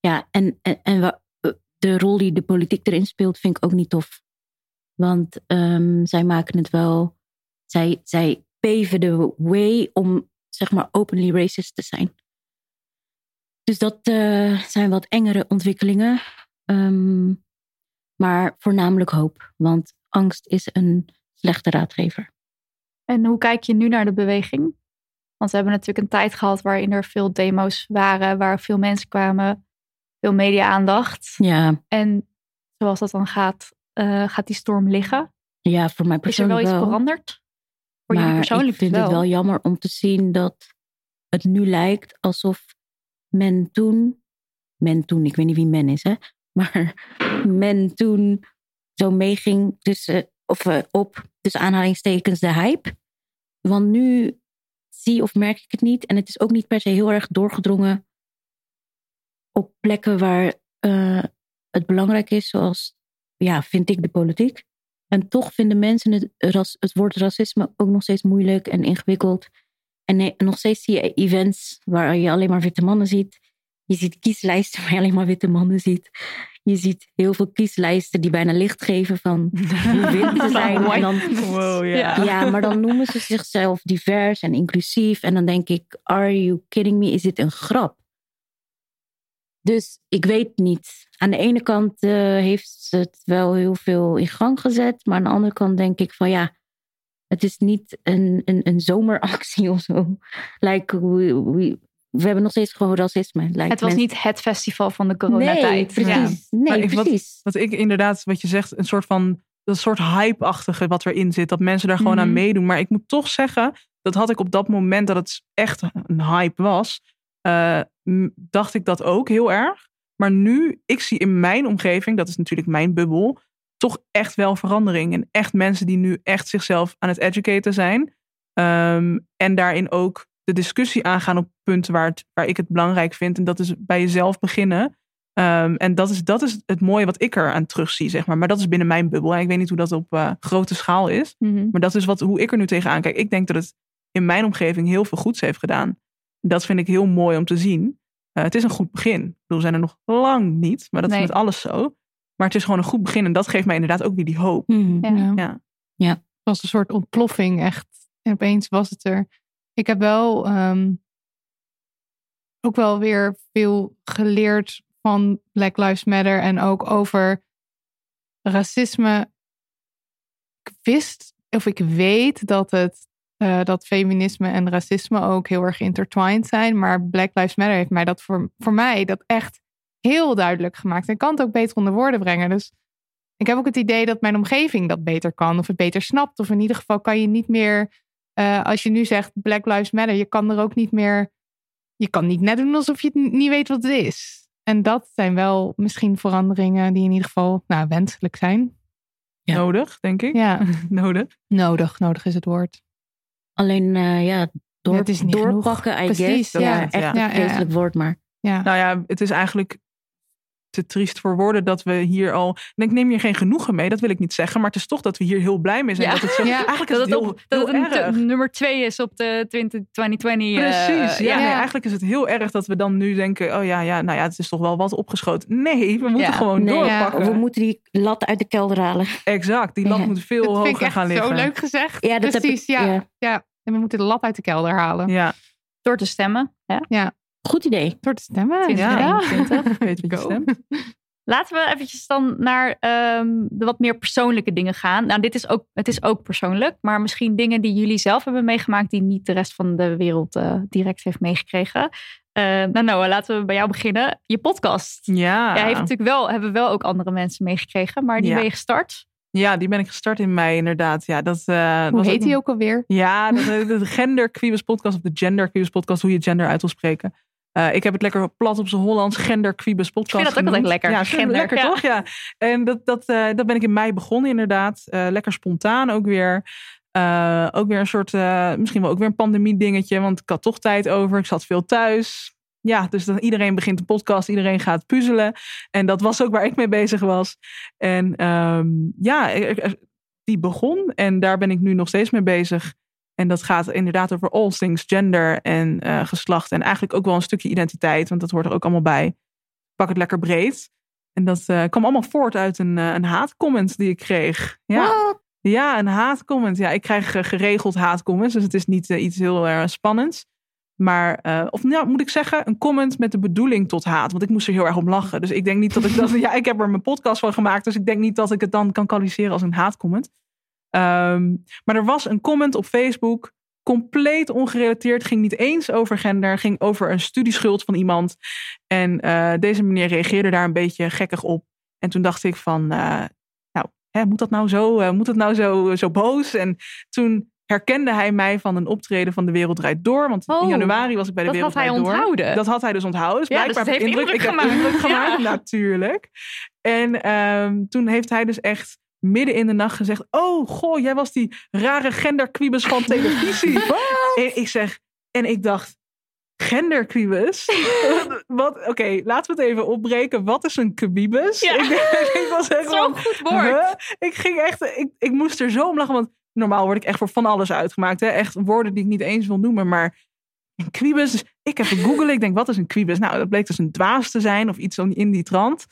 Ja, en, en, en de rol die de politiek erin speelt, vind ik ook niet tof. Want um, zij maken het wel. Zij, zij paven de way om zeg maar openly racist te zijn. Dus dat uh, zijn wat engere ontwikkelingen. Um, maar voornamelijk hoop. Want angst is een slechte raadgever. En hoe kijk je nu naar de beweging? Want we hebben natuurlijk een tijd gehad waarin er veel demo's waren, waar veel mensen kwamen, veel media-aandacht. Ja. En zoals dat dan gaat, uh, gaat die storm liggen. Ja, voor mij persoonlijk Is er wel iets veranderd? Voor maar jullie persoonlijk ik vind wel. het wel jammer om te zien dat het nu lijkt alsof men toen, men toen, ik weet niet wie men is, hè, [laughs] maar men toen zo meeging tussen, of uh, op, tussen aanhalingstekens, de hype. Want nu zie of merk ik het niet. En het is ook niet per se heel erg doorgedrongen op plekken waar uh, het belangrijk is, zoals, ja, vind ik de politiek. En toch vinden mensen het, ras, het woord racisme ook nog steeds moeilijk en ingewikkeld. En nog steeds zie je events waar je alleen maar witte mannen ziet. Je ziet kieslijsten [laughs] waar je alleen maar witte mannen ziet. Je ziet heel veel kieslijsten die bijna licht geven van hoe wit ze [laughs] zijn. En dan, wow, yeah. ja, maar dan noemen ze zichzelf divers en inclusief. En dan denk ik, are you kidding me? Is dit een grap? Dus ik weet niet. Aan de ene kant uh, heeft het wel heel veel in gang gezet. Maar aan de andere kant denk ik van ja, het is niet een, een, een zomeractie [laughs] of zo. Like, we, we, we hebben nog steeds gewoon racisme. Like het was mensen... niet het festival van de coronatijd. Nee, precies. Ja. Nee, ik, precies. Wat, wat, ik inderdaad, wat je zegt, een soort van dat soort hype-achtige wat erin zit. Dat mensen daar gewoon mm -hmm. aan meedoen. Maar ik moet toch zeggen, dat had ik op dat moment dat het echt een hype was. Uh, dacht ik dat ook heel erg. Maar nu, ik zie in mijn omgeving, dat is natuurlijk mijn bubbel, toch echt wel verandering. En echt mensen die nu echt zichzelf aan het educaten zijn. Um, en daarin ook de discussie aangaan op punten waar, het, waar ik het belangrijk vind. En dat is bij jezelf beginnen. Um, en dat is, dat is het mooie wat ik er aan terugzie, zeg maar. Maar dat is binnen mijn bubbel. En ik weet niet hoe dat op uh, grote schaal is. Mhm. Mm -hmm. Maar dat is wat, hoe ik er nu tegenaan kijk. Ik denk dat het in mijn omgeving heel veel goeds heeft gedaan. Dat vind ik heel mooi om te zien. Uh, het is een goed begin. Ik bedoel, we zijn er nog lang niet, maar dat nee. is met alles zo. Maar het is gewoon een goed begin en dat geeft mij inderdaad ook weer die hoop. Mm. Ja. Ja. ja. Het was een soort ontploffing, echt. En opeens was het er. Ik heb wel um, ook wel weer veel geleerd van Black Lives Matter en ook over racisme. Ik wist, of ik weet dat het uh, dat feminisme en racisme ook heel erg intertwined zijn. Maar Black Lives Matter heeft mij dat voor, voor mij dat echt heel duidelijk gemaakt. En ik kan het ook beter onder woorden brengen. Dus ik heb ook het idee dat mijn omgeving dat beter kan. Of het beter snapt. Of in ieder geval kan je niet meer... Uh, als je nu zegt Black Lives Matter. Je kan er ook niet meer... Je kan niet net doen alsof je het niet weet wat het is. En dat zijn wel misschien veranderingen die in ieder geval nou, wenselijk zijn. Ja. Nodig, denk ik. Ja. [laughs] nodig. Nodig, nodig is het woord. Alleen uh, ja, door, ja, het is niet doorpakken, genoeg. I Precies, guess. ja. Ja, echt ja, een vreselijk woord, maar... Ja. Nou ja, het is eigenlijk te triest voor woorden dat we hier al... Ik neem hier geen genoegen mee, dat wil ik niet zeggen. Maar het is toch dat we hier heel blij mee zijn. Ja. Dat het zo, ja. Eigenlijk is dat het het, heel, op, dat heel het erg. nummer twee is op de 20, 2020. Precies, uh, ja, nee, eigenlijk is het heel erg dat we dan nu denken... oh ja, ja, nou ja, het is toch wel wat opgeschoten. Nee, we moeten Ja. gewoon Nee, doorpakken. we moeten die lat uit de kelder halen. Exact, die lat Ja. moet veel Dat vind ik hoger echt gaan liggen. zo leuk gezegd. Ja, dat heb Precies, ik- ja. ja. ja. En we moeten de lat uit de kelder halen. Ja, Door te stemmen. Ja. Goed idee. Door te stemmen. Ja. Ja. [laughs] 2021. weet Go. stemt. Laten we eventjes dan naar ehm, de wat meer persoonlijke dingen gaan. Nou, dit is ook, het is ook persoonlijk, maar misschien dingen die jullie zelf hebben meegemaakt, die niet de rest van de wereld eh, direct heeft meegekregen. Eh, nou, Noah, laten we bij jou beginnen. Je podcast. Ja. Jij heeft natuurlijk wel, hebben wel ook andere mensen meegekregen, maar die Ja. ben je gestart. Ja, die ben ik gestart in mei inderdaad. Ja, dat, uh, Hoe heet die ook alweer? Ja, de, de Gender Quibus podcast of de Gender Quibus podcast, hoe je gender uit wil spreken. Uh, ik heb het lekker plat op zijn Hollands, Gender Quibus podcast. Ik vind dat ook altijd lekker. Ja, gender, lekker ja. toch? Ja. En dat, dat, uh, dat ben ik in mei begonnen inderdaad. lekker spontaan ook weer. ook weer een soort, misschien wel ook weer een pandemie dingetje, want ik had toch tijd over. Ik zat veel thuis ja, dus dan iedereen begint een podcast, iedereen gaat puzzelen. En dat was ook waar ik mee bezig was. En um, ja, die begon en daar ben ik nu nog steeds mee bezig. En dat gaat inderdaad over all things gender en uh, geslacht. En eigenlijk ook wel een stukje identiteit, want dat hoort er ook allemaal bij. Pak het lekker breed. En dat uh, kwam allemaal voort uit een, uh, een haatcomment die ik kreeg. Ja. What? Ja, een haatcomment. Ja, ik krijg geregeld haatcomments, dus het is niet iets heel spannends. Maar, of nou, moet ik zeggen, een comment met de bedoeling tot haat. Want ik moest er heel erg om lachen. Dus ik denk niet dat ik dat. [laughs] ja, ik heb er mijn podcast van gemaakt. Dus ik denk niet dat ik het dan kan kwalificeren als een haatcomment. Um, maar er was een comment op Facebook. Compleet ongerelateerd. Ging niet eens over gender. Ging over een studieschuld van iemand. En uh, deze meneer reageerde daar een beetje gekkig op. En toen dacht ik van. Uh, nou, hè, moet dat nou zo? moet dat nou zo, zo boos? En toen herkende hij mij van een optreden van De Wereld Draait Door. Want oh, in januari was ik bij De Wereld Draait Door. Dat had hij onthouden. Dat had hij dus onthouden. Dus ja, blijkbaar dus heeft indruk, ik gemaakt. heb indruk gemaakt, ja. natuurlijk. En um, toen heeft hij dus echt midden in de nacht gezegd... Oh, goh, jij was die rare genderkwiebus van televisie. [laughs] en ik zeg... En ik dacht... Genderkwiebus? [laughs] Wat? Oké, okay, laten we het even opbreken. Wat is een? Ja. [laughs] Ik, ik was echt Zo'n goed woord. Huh? Ik ging echt... Ik, ik moest er zo om lachen, want normaal word ik echt voor van alles uitgemaakt. Hè? Echt woorden die ik niet eens wil noemen. Maar een quibus, dus ik heb googelen. Ik denk, wat is een quibus? Nou, dat bleek dus een dwaas te zijn of iets in die trant.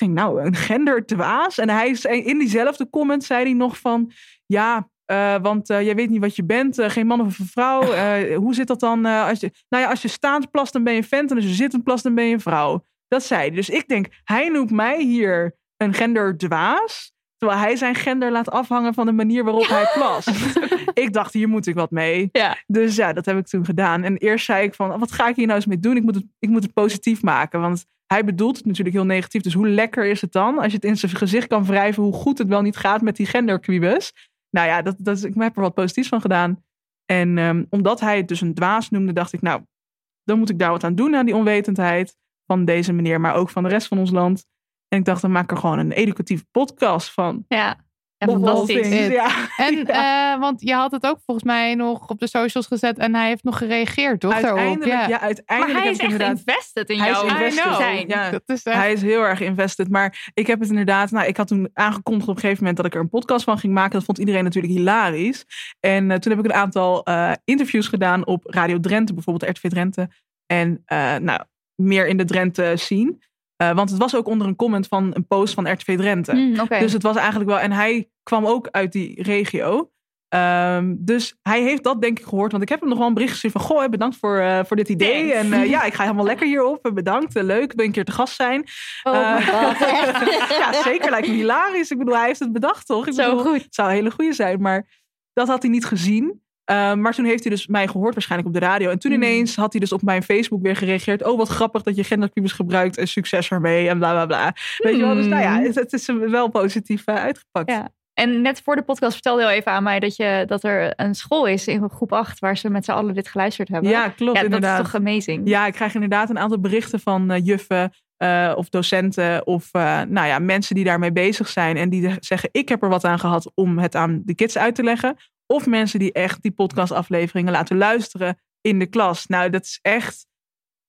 Ik denk, nou, een genderdwaas. En hij in diezelfde comment zei hij nog van... Ja, uh, want uh, jij weet niet wat je bent. Uh, geen man of een vrouw. [laughs] hoe zit dat dan? als je, nou ja, als je staand plast, dan ben je een vent. En als je zittend plast, dan ben je een vrouw. Dat zei hij. Dus ik denk, hij noemt mij hier een genderdwaas. Terwijl hij zijn gender laat afhangen van de manier waarop hij plast. [laughs] ik dacht, hier moet ik wat mee. Ja. Dus ja, dat heb ik toen gedaan. En eerst zei ik van, wat ga ik hier nou eens mee doen? Ik moet het, ik moet het positief maken. Want hij bedoelt het natuurlijk heel negatief. Dus hoe lekker is het dan? Als je het in zijn gezicht kan wrijven, hoe goed het wel niet gaat met die genderquibus. Nou ja, dat, dat, ik heb er wat positiefs van gedaan. En um, omdat hij het dus een dwaas noemde, dacht ik, nou, dan moet ik daar wat aan doen aan die onwetendheid van deze meneer, maar ook van de rest van ons land. En ik dacht, dan maak ik er gewoon een educatieve podcast van. Ja, ja fantastisch. Ja. En, [laughs] ja. Uh, want je had het ook volgens mij nog op de socials gezet en hij heeft nog gereageerd, toch? Uiteindelijk, ja. uiteindelijk maar hij is echt inderdaad... invested in Hij is jou invested. zijn. Ja. Dat is echt... Hij is heel erg invested. Maar ik heb het inderdaad. Nou, ik had toen aangekondigd op een gegeven moment dat ik er een podcast van ging maken. Dat vond iedereen natuurlijk hilarisch. En uh, toen heb ik een aantal uh, interviews gedaan op Radio Drenthe, bijvoorbeeld RTV Drenthe. En uh, nou, meer in de Drenthe zien. Uh, want het was ook onder een comment van een post van RTV Drenthe. Mm, okay. Dus het was eigenlijk wel. En hij kwam ook uit die regio. Um, dus hij heeft dat denk ik gehoord. Want ik heb hem nog wel een bericht gestuurd van... Goh, bedankt voor, uh, voor dit idee. En uh, ja, ik ga helemaal [laughs] lekker hierop. Bedankt, leuk. Ben een keer te gast zijn. Oh [laughs] ja, zeker. Lijkt me hilarisch. Ik bedoel, hij heeft het bedacht, toch? Ik Zo bedoel, goed. Het zou een hele goede zijn. Maar dat had hij niet gezien. Uh, maar toen heeft hij dus mij gehoord, waarschijnlijk op de radio. En toen Hmm. ineens had hij dus op mijn Facebook weer gereageerd. Oh, wat grappig dat je gendercubus gebruikt en succes ermee en bla bla bla. Weet je wel? Dus nou ja, het, het is wel positief uh, uitgepakt. Ja. En net voor de podcast vertelde je al even aan mij dat, je, dat er een school is in groep 8 waar ze met z'n allen dit geluisterd hebben. Ja, klopt. Ja, dat is toch amazing. Ja, ik krijg inderdaad een aantal berichten van uh, juffen. Uh, of docenten of uh, nou ja, mensen die daarmee bezig zijn en die zeggen: Ik heb er wat aan gehad om het aan de kids uit te leggen. Of mensen die echt die podcastafleveringen laten luisteren in de klas. Nou, dat is echt,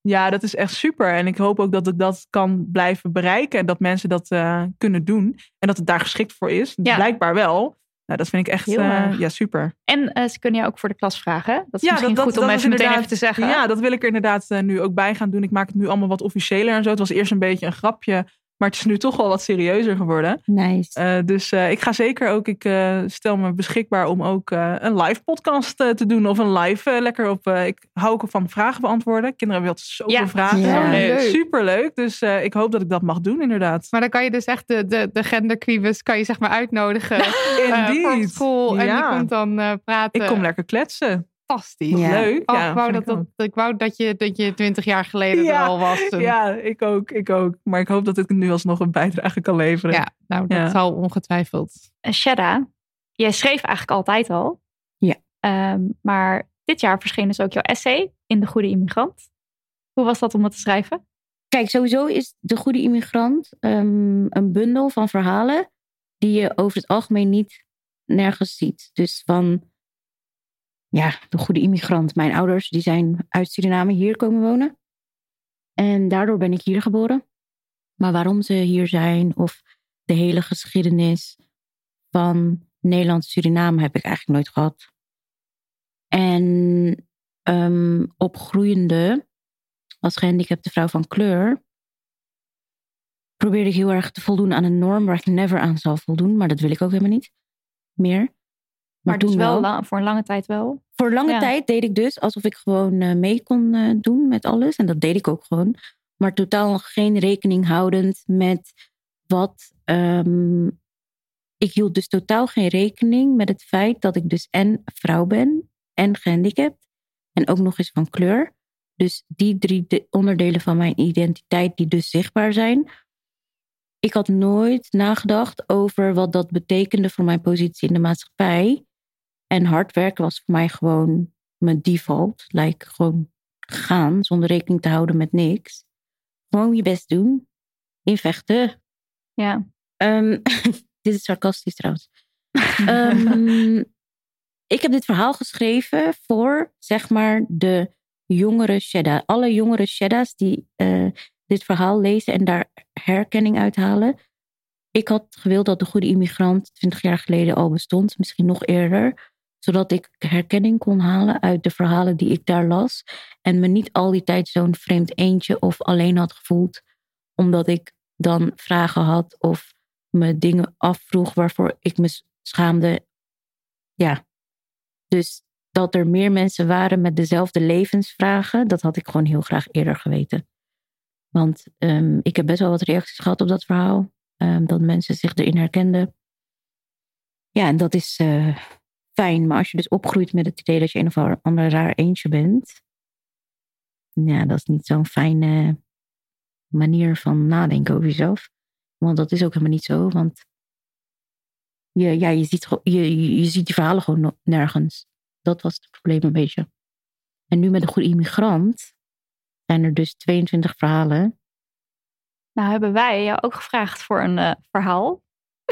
ja, dat is echt super. En ik hoop ook dat ik dat kan blijven bereiken en dat mensen dat uh, kunnen doen. En dat het daar geschikt voor is. Ja. Blijkbaar wel. Nou, dat vind ik echt uh, ja, super. En uh, ze kunnen jou ook voor de klas vragen. Dat is ja, misschien dat, goed dat, om dat even meteen even te zeggen. Ja, dat wil ik er inderdaad uh, nu ook bij gaan doen. Ik maak het nu allemaal wat officiëler en zo. Het was eerst een beetje een grapje. Maar het is nu toch wel wat serieuzer geworden. Nice. Uh, dus uh, ik ga zeker ook, ik uh, stel me beschikbaar om ook een live podcast te doen. Of een live lekker op, ik hou ook van vragen beantwoorden. Kinderen hebben altijd zoveel ja. vragen. Ja. Leuk. Superleuk. Dus ik hoop dat ik dat mag doen inderdaad. Maar dan kan je dus echt de, de, de genderquibus kan je zeg maar uitnodigen. [laughs] Indeed. voor school. En ja. die komt dan praten. Ik kom lekker kletsen. Fantastisch. Ja. Leuk. Oh, ja, ik, wou dat, ik dat, ik wou dat je, dat je twintig jaar geleden Ja, er al was. En- Ja, ik ook, ik ook. Maar ik hoop dat ik nu alsnog een bijdrage kan leveren. ja, nou, dat Ja. zal ongetwijfeld. En Shada, jij schreef eigenlijk altijd al. Ja. Ehm, maar dit jaar verscheen dus ook jouw essay in De Goede Immigrant. Hoe was dat om het te schrijven? Kijk, sowieso is De Goede Immigrant ehm, een bundel van verhalen die je over het algemeen niet nergens ziet. Dus van, ja, De Goede Immigrant. Mijn ouders die zijn uit Suriname hier komen wonen. En daardoor ben ik hier geboren. Maar waarom ze hier zijn of de hele geschiedenis van Nederland-Suriname heb ik eigenlijk nooit gehad. En ehm, opgroeiende als gehandicapte vrouw van kleur probeerde ik heel erg te voldoen aan een norm waar ik never aan zal voldoen. Maar dat wil ik ook helemaal niet meer. Maar, Maar, dus wel, voor een lange tijd wel. Voor lange Ja. tijd deed ik dus alsof ik gewoon eh, mee kon eh, doen met alles. En dat deed ik ook gewoon. Maar totaal geen rekening houdend met wat. ehm, ik hield dus totaal geen rekening met het feit dat ik dus en vrouw ben en gehandicapt. En ook nog eens van kleur. Dus die drie de- onderdelen van mijn identiteit die dus zichtbaar zijn. Ik had nooit nagedacht over wat dat betekende voor mijn positie in de maatschappij. En hard werken was voor mij gewoon mijn default. Like gewoon gaan zonder rekening te houden met niks. Gewoon je best doen. Invechten. Ja. Ehm, [laughs] dit is sarcastisch trouwens. [laughs] Ehm, ik heb dit verhaal geschreven voor, zeg maar, de jongere Shedda. Alle jongere Shedda's die eh, dit verhaal lezen en daar herkenning uithalen. Ik had gewild dat de goede immigrant 20 jaar geleden al bestond, misschien nog eerder zodat ik herkenning kon halen uit de verhalen die ik daar las. En me niet al die tijd zo'n vreemd eentje of alleen had gevoeld. Omdat ik dan vragen had of me dingen afvroeg waarvoor ik me schaamde. Ja. Dus dat er meer mensen waren met dezelfde levensvragen, dat had ik gewoon heel graag eerder geweten. Want um, ik heb best wel wat reacties gehad op dat verhaal. Um, dat mensen zich erin herkenden. Ja, en dat is. Uh, fijn. Maar als je dus opgroeit met het idee dat je een of ander raar eentje bent. Ja, dat is niet zo'n fijne manier van nadenken over jezelf. Want dat is ook helemaal niet zo. Want je, ja, je, ziet, je, je ziet die verhalen gewoon nergens. Dat was het probleem een beetje. En nu met een goede immigrant zijn er dus 22 verhalen. Nou hebben wij jou ook gevraagd voor een uh, verhaal.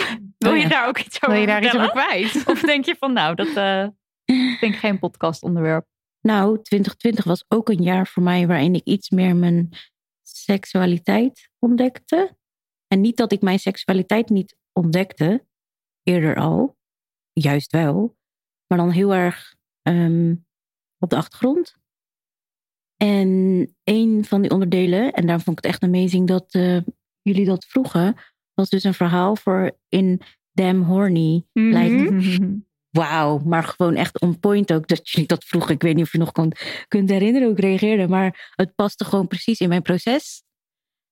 [laughs] Wil je daar ook iets over Wil je daar vertellen? iets over kwijt? Of denk je van, nou, dat [laughs] uh, denk ik geen podcastonderwerp. Nou, 2020 was ook een jaar voor mij waarin ik iets meer mijn seksualiteit ontdekte. En niet dat ik mijn seksualiteit niet ontdekte, eerder al, juist wel, maar dan heel erg um, op de achtergrond. En een van die onderdelen, en daar vond ik het echt amazing dat uh, jullie dat vroegen, was dus een verhaal voor in Damn Horny. Mhm. Like, [laughs] Wauw, maar gewoon echt on point ook dat jullie dat vroegen. Ik weet niet of je nog kon, kunt herinneren hoe ik reageerde, maar het paste gewoon precies in mijn proces.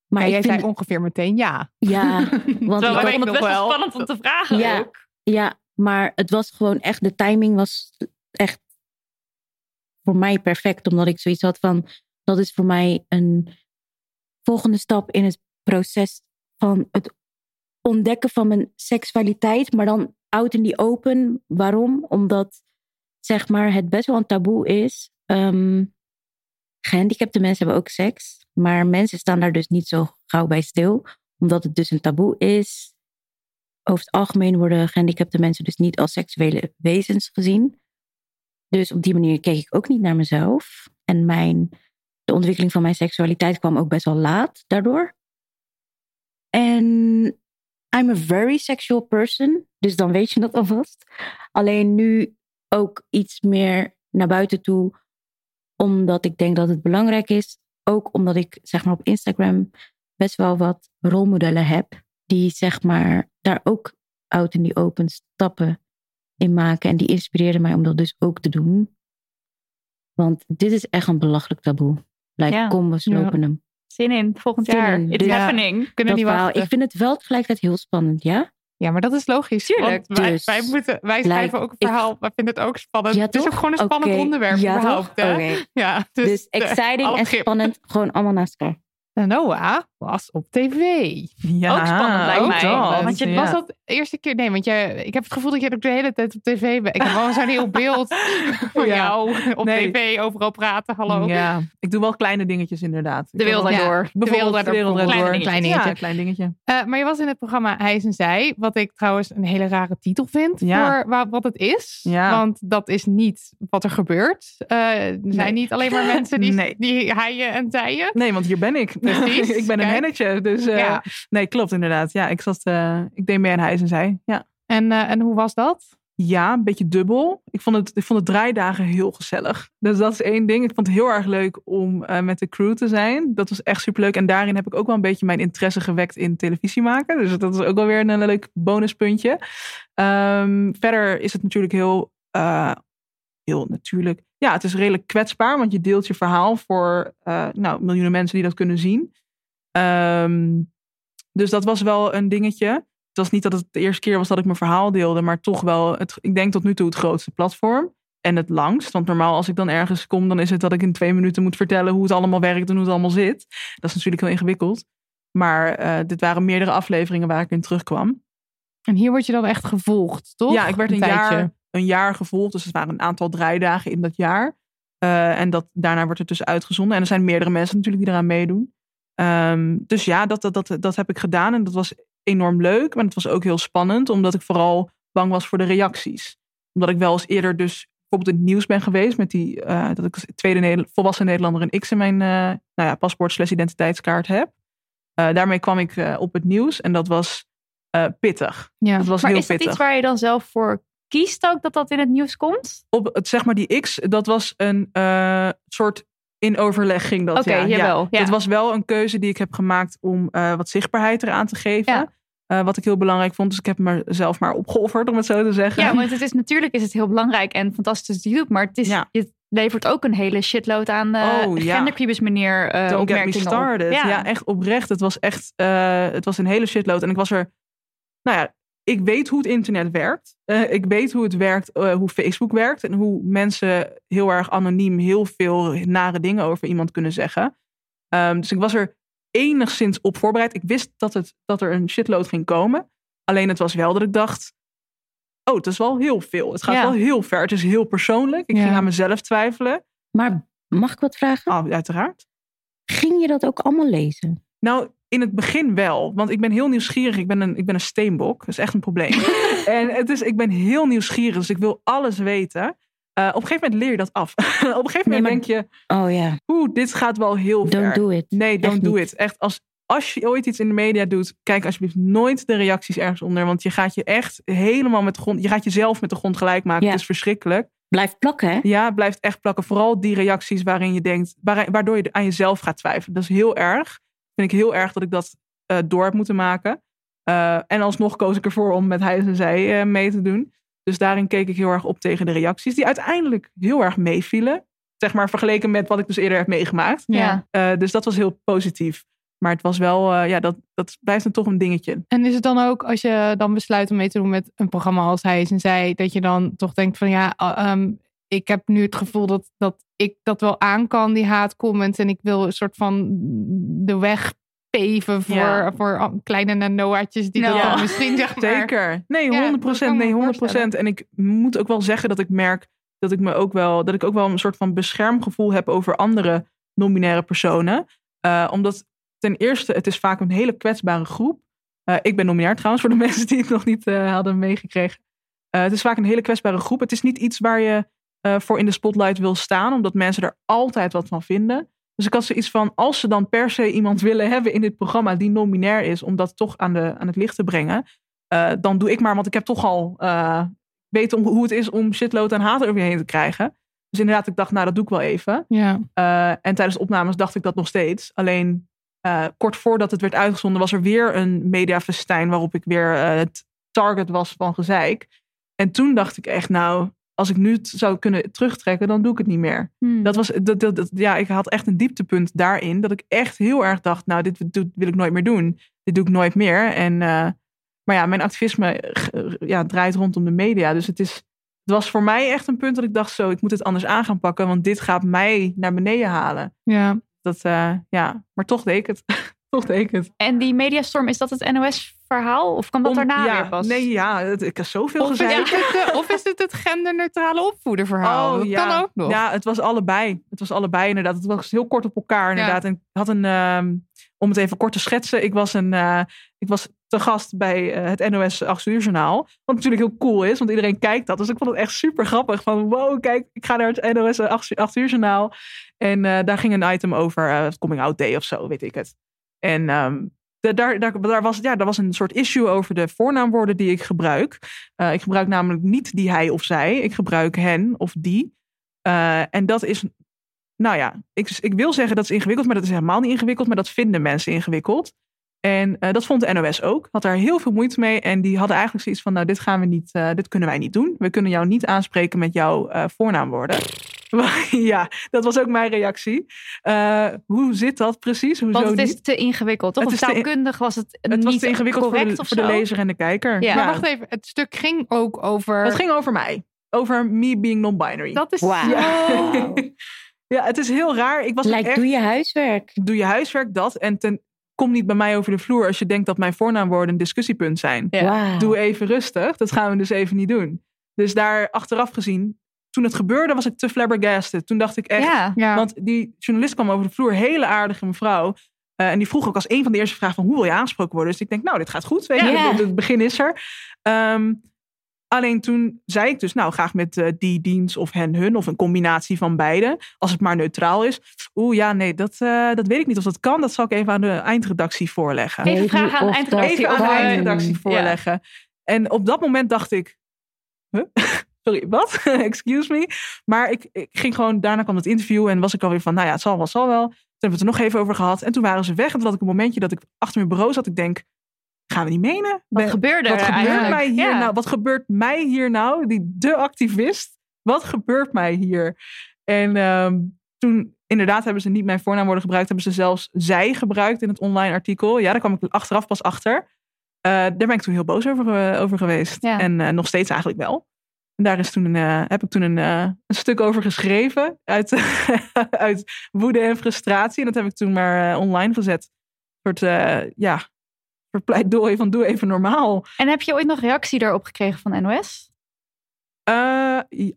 Maar jij vind, zei ongeveer meteen ja. ja, [laughs] want ik vond het best wel wel. spannend om te vragen Ja. ook. Ja, maar het was gewoon echt, de timing was echt voor mij perfect. Omdat ik zoiets had van, dat is voor mij een volgende stap in het proces van het ontdekken van mijn seksualiteit. Maar dan out in die open. Waarom? Omdat, zeg maar, het best wel een taboe is. Ehm gehandicapte mensen hebben ook seks. Maar mensen staan daar dus niet zo gauw bij stil. Omdat het dus een taboe is over het algemeen worden gehandicapte mensen dus niet als seksuele wezens gezien. Dus op die manier keek ik ook niet naar mezelf. En mijn, de ontwikkeling van mijn seksualiteit kwam ook best wel laat daardoor. En I'm a very sexual person. Dus dan weet je dat alvast. Alleen nu ook iets meer naar buiten toe. Omdat ik denk dat het belangrijk is. Ook omdat ik zeg maar op Instagram best wel wat rolmodellen heb die zeg maar daar ook out in die open stappen in maken. En die inspireerden mij om dat dus ook te doen. Want dit is echt een belachelijk taboe. Like, Ja. kom, we slopen hem. Zin in, volgend Zin jaar. in. It's happening. Kunnen niet wachten. Ik vind het wel tegelijkertijd heel spannend, ja. Ja, maar dat is logisch. Tuurlijk. Want wij, Dus wij, moeten, wij schrijven ook een ik- verhaal. Wij vinden het ook spannend. Ja, het is ook gewoon een spannend onderwerp ja, überhaupt. toch? Hè? Oké. Ja, dus, Dus exciting en spannend, gewoon allemaal naast elkaar. Noah was op tv. Ja, Ook spannend lijkt ook mij. dat, Want je, ja. was dat de eerste keer? Nee, want je, ik heb het gevoel dat je ook de hele tijd op tv bent. Ik heb wel zo'n heel beeld [laughs] van Ja. jou op Nee. tv, overal praten. Hallo. Ja, ik doe wel kleine dingetjes inderdaad. De wereld door. De wereld Bijvoorbeeld. De wereld Klein door. dingetje. Klein Ja, dingetje. klein dingetje. Eh, maar je was in het programma Hij en Zij. Wat ik trouwens een hele rare titel vind Ja. voor wa- wat het is. Ja. Want dat is niet wat er gebeurt. Eh, er zijn Nee. niet alleen maar mensen die, [laughs] Nee. die haaien en zijen. Nee, want hier ben ik. Precies, [laughs] ik ben een manager. Dus eh, Ja. nee, klopt inderdaad. Ja, ik zat, eh, ik deed mee aan Huis en Zij. Ja. En, eh, en hoe was dat? Ja, een beetje dubbel. Ik vond, het, ik vond de draaidagen heel gezellig. Dus dat is één ding. Ik vond het heel erg leuk om met de crew te zijn. Dat was echt superleuk. En daarin heb ik ook wel een beetje mijn interesse gewekt in televisie maken. Dus dat is ook wel weer een, leuk bonuspuntje. Ehm, verder is het natuurlijk heel, heel natuurlijk. Ja, het is redelijk kwetsbaar. Want je deelt je verhaal voor nou, miljoenen mensen die dat kunnen zien. Ehm, dus dat was wel een dingetje. Het was niet dat het de eerste keer was dat ik mijn verhaal deelde, maar toch wel, het, ik denk tot nu toe het grootste platform. En het langst. Want normaal als ik dan ergens kom, dan is het dat ik in twee minuten moet vertellen hoe het allemaal werkt en hoe het allemaal zit. Dat is natuurlijk heel ingewikkeld. Maar eh, dit waren meerdere afleveringen waar ik in terugkwam. En hier word je dan echt gevolgd, toch? Ja, ik werd een, jaar, een jaar gevolgd. Dus het waren een aantal draaidagen in dat jaar. Eh, en dat, daarna wordt het dus uitgezonden. En er zijn meerdere mensen natuurlijk die eraan meedoen. Ehm, dus ja, dat, dat, dat, dat heb ik gedaan. En dat was enorm leuk. Maar het was ook heel spannend. Omdat ik vooral bang was voor de reacties. Omdat ik wel eens eerder dus bijvoorbeeld in het nieuws ben geweest. Met die, eh, dat ik als tweede Neder- volwassen Nederlander een X in mijn eh, nou ja, paspoort slash identiteitskaart heb. Eh, daarmee kwam ik op het nieuws. En dat was pittig. Ja. Dat was Maar heel is dat pittig. iets waar je dan zelf voor kiest ook dat dat in het nieuws komt? op het, zeg maar die X, dat was een soort in overleg ging dat. Oké, ja. jawel, ja. Het was wel een keuze die ik heb gemaakt om eh, wat zichtbaarheid eraan te geven. Ja. Eh, wat ik heel belangrijk vond. Dus ik heb mezelf maar opgeofferd, om het zo te zeggen. Ja, want het is natuurlijk is het heel belangrijk en fantastisch dat je doet, maar het, is, Ja. het levert ook een hele shitload aan uh, Oh, ja. gendercubus meneer uh, Don't get me opmerkingen op. started. Ja. Ja. echt oprecht. Het was echt het was een hele shitload. En ik was er, nou ja, ik weet hoe het internet werkt. Eh, ik weet hoe het werkt, eh, hoe Facebook werkt. En hoe mensen heel erg anoniem heel veel nare dingen over iemand kunnen zeggen. Ehm, dus ik was er enigszins op voorbereid. Ik wist dat, het, dat er een shitload ging komen. Alleen het was wel dat ik dacht, oh, het is wel heel veel. Het gaat Ja. wel heel ver. Het is heel persoonlijk. Ik Ja. ging aan mezelf twijfelen. Maar mag ik wat vragen? Oh, uiteraard. Ging je dat ook allemaal lezen? Nou, in het begin wel. Want ik ben heel nieuwsgierig. Ik ben een, ik ben een steenbok. Dat is echt een probleem. [laughs] en het is, ik ben heel nieuwsgierig. Dus ik wil alles weten. Uh, op een gegeven moment leer je dat af. [laughs] op een gegeven moment denk je... Oh ja, Oeh, dit gaat wel heel ver. don't do it. Nee, don't Echt do niet. it. Echt, als, als je ooit iets in de media doet, kijk alsjeblieft nooit de reacties ergens onder. Want je gaat je echt helemaal met de grond... Je gaat jezelf met de grond gelijk maken. Ja. Het is verschrikkelijk. Blijf plakken, hè? Ja, blijft echt plakken. Vooral die reacties waarin je denkt... waar- waardoor je aan jezelf gaat twijfelen. Dat is heel erg. Vind ik heel erg dat ik dat eh, door heb moeten maken. Eh, en alsnog koos ik ervoor om met hij en zij eh, mee te doen. Dus daarin keek ik heel erg op tegen de reacties. Die uiteindelijk heel erg meevielen. Zeg maar vergeleken met wat ik dus eerder heb meegemaakt. Ja. Eh, dus dat was heel positief. Maar het was wel, eh, ja, dat, dat blijft dan toch een dingetje. En is het dan ook als je dan besluit om mee te doen met een programma als Hij is en Zij, dat je dan toch denkt van ja, uh, ehm, ik heb nu het gevoel dat, dat ik dat wel aan kan, die haatcomment. En ik wil een soort van de weg peven voor, Ja. voor kleine Noah'tjes die dat dan misschien zeg maar... Zeker. Nee, Ja, 100 dat kan ik me Nee, 100 voorstellen. En ik moet ook wel zeggen dat ik merk dat ik me ook wel, dat ik ook wel een soort van beschermgevoel heb over andere non-binaire personen. Eh, omdat ten eerste, het is vaak een hele kwetsbare groep. Eh, ik ben non-binair trouwens, voor de [laughs] mensen die het nog niet eh, hadden meegekregen. Het is vaak een hele kwetsbare groep. Het is niet iets waar je eh, voor in de spotlight wil staan, omdat mensen er altijd wat van vinden. Dus ik had zoiets van, als ze dan per se iemand willen hebben in dit programma die non-binair is, om dat toch aan, de, aan het licht te brengen, eh, dan doe ik maar, want ik heb toch al eh, weten hoe het is om shitload en haat over je heen te krijgen. Dus inderdaad, ik dacht, nou, dat doe ik wel even. Ja. En tijdens de opnames dacht ik dat nog steeds. Alleen kort voordat het werd uitgezonden, was er weer een mediafestijn waarop ik weer het target was van gezeik. En toen dacht ik echt, nou, als ik nu het zou kunnen terugtrekken, dan doe ik het niet meer. Hmm. Dat was, dat, dat, dat- ja, ik had echt een dieptepunt daarin. Dat ik echt heel erg dacht, nou, dit wil ik nooit meer doen. Dit doe ik nooit meer. En eh, Maar ja, mijn activisme eh, ja, draait rondom de media. Dus het, is, het was voor mij echt een punt dat ik dacht zo, ik moet het anders aan gaan pakken. Want dit gaat mij naar beneden halen. Ja. Dat, uh, ja, maar toch deed ik het. [laughs] toch deed ik het. En die mediastorm, is dat het NOS-verhaal? Of kan dat Om- daarna ja, weer pas? Nee, ja, het- ik heb zoveel Of gezegd. [laughs] of is het het genderneutrale opvoederverhaal? dat Oh, ja. kan ook nog. Ja, het was allebei. Het was allebei inderdaad. Het was heel kort op elkaar inderdaad. En ik had een, ehm, om het even kort te schetsen, ik was, een, eh, ik was te gast bij eh, het NOS 8 uur journaal. Wat natuurlijk heel cool is, want iedereen kijkt dat. Dus ik vond het echt super grappig. Van wow, kijk, ik ga naar het NOS 8 uur journaal. En eh, daar ging een item over coming out day of zo, weet ik het. En ehm, de- daar, was, ja, daar was een soort issue over de voornaamwoorden die ik gebruik. Eh, ik gebruik namelijk niet die hij of zij. Ik gebruik hen of die. Eh, en dat is, nou ja, ik, ik wil zeggen dat is ingewikkeld, maar dat is helemaal niet ingewikkeld. Maar dat vinden mensen ingewikkeld. En eh, dat vond de NOS ook. Had daar heel veel moeite mee. En die hadden eigenlijk zoiets van, nou, dit gaan we niet, dit kunnen wij niet doen. We kunnen jou niet aanspreken met jouw voornaamwoorden. [laughs] ja, dat was ook mijn reactie. Eh, hoe zit dat precies? Hoezo Want het is niet? te ingewikkeld, toch? Het Of taalkundig was het, Het niet was te ingewikkeld voor correct de, of voor de lezer en de kijker. Ja. Maar wacht even, het stuk ging ook over... Het ging over mij. Over me being non-binary. Dat is. Ja. [laughs] ja, het is heel raar. Ik was Lijkt, echt... doe je huiswerk. doe je huiswerk dat. En ten, kom niet bij mij over de vloer als je denkt dat mijn voornaamwoorden een discussiepunt zijn. Ja. Doe even rustig. Dat gaan we dus even niet doen. Dus daar achteraf gezien, toen het gebeurde, was ik te flabbergasted. Toen dacht ik echt. Ja. Ja. Want die journalist kwam over de vloer, hele aardige mevrouw. Eh, en die vroeg ook als een van de eerste vragen van hoe wil je aangesproken worden? Dus ik denk, nou, dit gaat goed. Weet je, het, het begin is er. Ehm, alleen toen zei ik dus, nou, graag met eh, die, diens of hen, hun. Of een combinatie van beide. Als het maar neutraal is. Oeh, ja, nee, dat, eh, dat weet ik niet of dat kan. Dat zal ik even aan de eindredactie voorleggen. Even vragen aan de eindredactie dat Even aan de of, eindredactie kan. voorleggen. En op dat moment dacht ik, huh? Sorry, wat? [laughs] Excuse me. Maar ik, ik ging gewoon, daarna kwam het interview en was ik alweer van, nou ja, het zal wel, het zal wel. Toen hebben we het er nog even over gehad. En toen waren ze weg. En toen had ik een momentje dat ik achter mijn bureau zat. Ik denk, gaan we niet menen? Wat Ben- gebeurde wat er gebeurt eigenlijk? mij hier Ja. nou? Wat gebeurt mij hier nou? Die de activist. Wat gebeurt mij hier? En ehm, toen inderdaad hebben ze niet mijn voornaamwoorden gebruikt, hebben ze zelfs zij gebruikt in het online artikel. Ja, daar kwam ik achteraf pas achter. Eh, daar ben ik toen heel boos over, eh, over geweest. Ja. En eh, nog steeds eigenlijk wel. En daar is toen een, eh, heb ik toen een, eh, een stuk over geschreven. Uit, [laughs] uit woede en frustratie. En dat heb ik toen maar eh, online gezet. Een soort, ja, soort pleidooi van doe even normaal. En heb je ooit nog reactie daarop gekregen van NOS?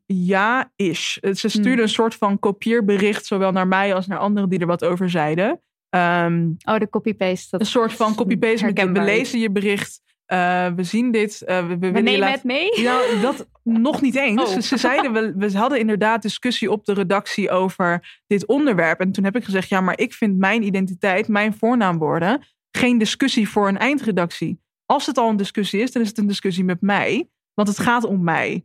Ja, is. Ze stuurde een soort van kopieerbericht, zowel naar mij als naar anderen die er wat over zeiden. Ehm, Oh, de copy-paste. Een soort van copy-paste met we lezen je bericht, eh, we zien dit, eh, we, we nemen het mee? Nou, dat nog niet eens. Oh. Ze, ze zeiden, we, we hadden inderdaad discussie op de redactie over dit onderwerp. En toen heb ik gezegd, ja, maar ik vind mijn identiteit, mijn voornaamwoorden, geen discussie voor een eindredactie. Als het al een discussie is, dan is het een discussie met mij. Want het gaat om mij.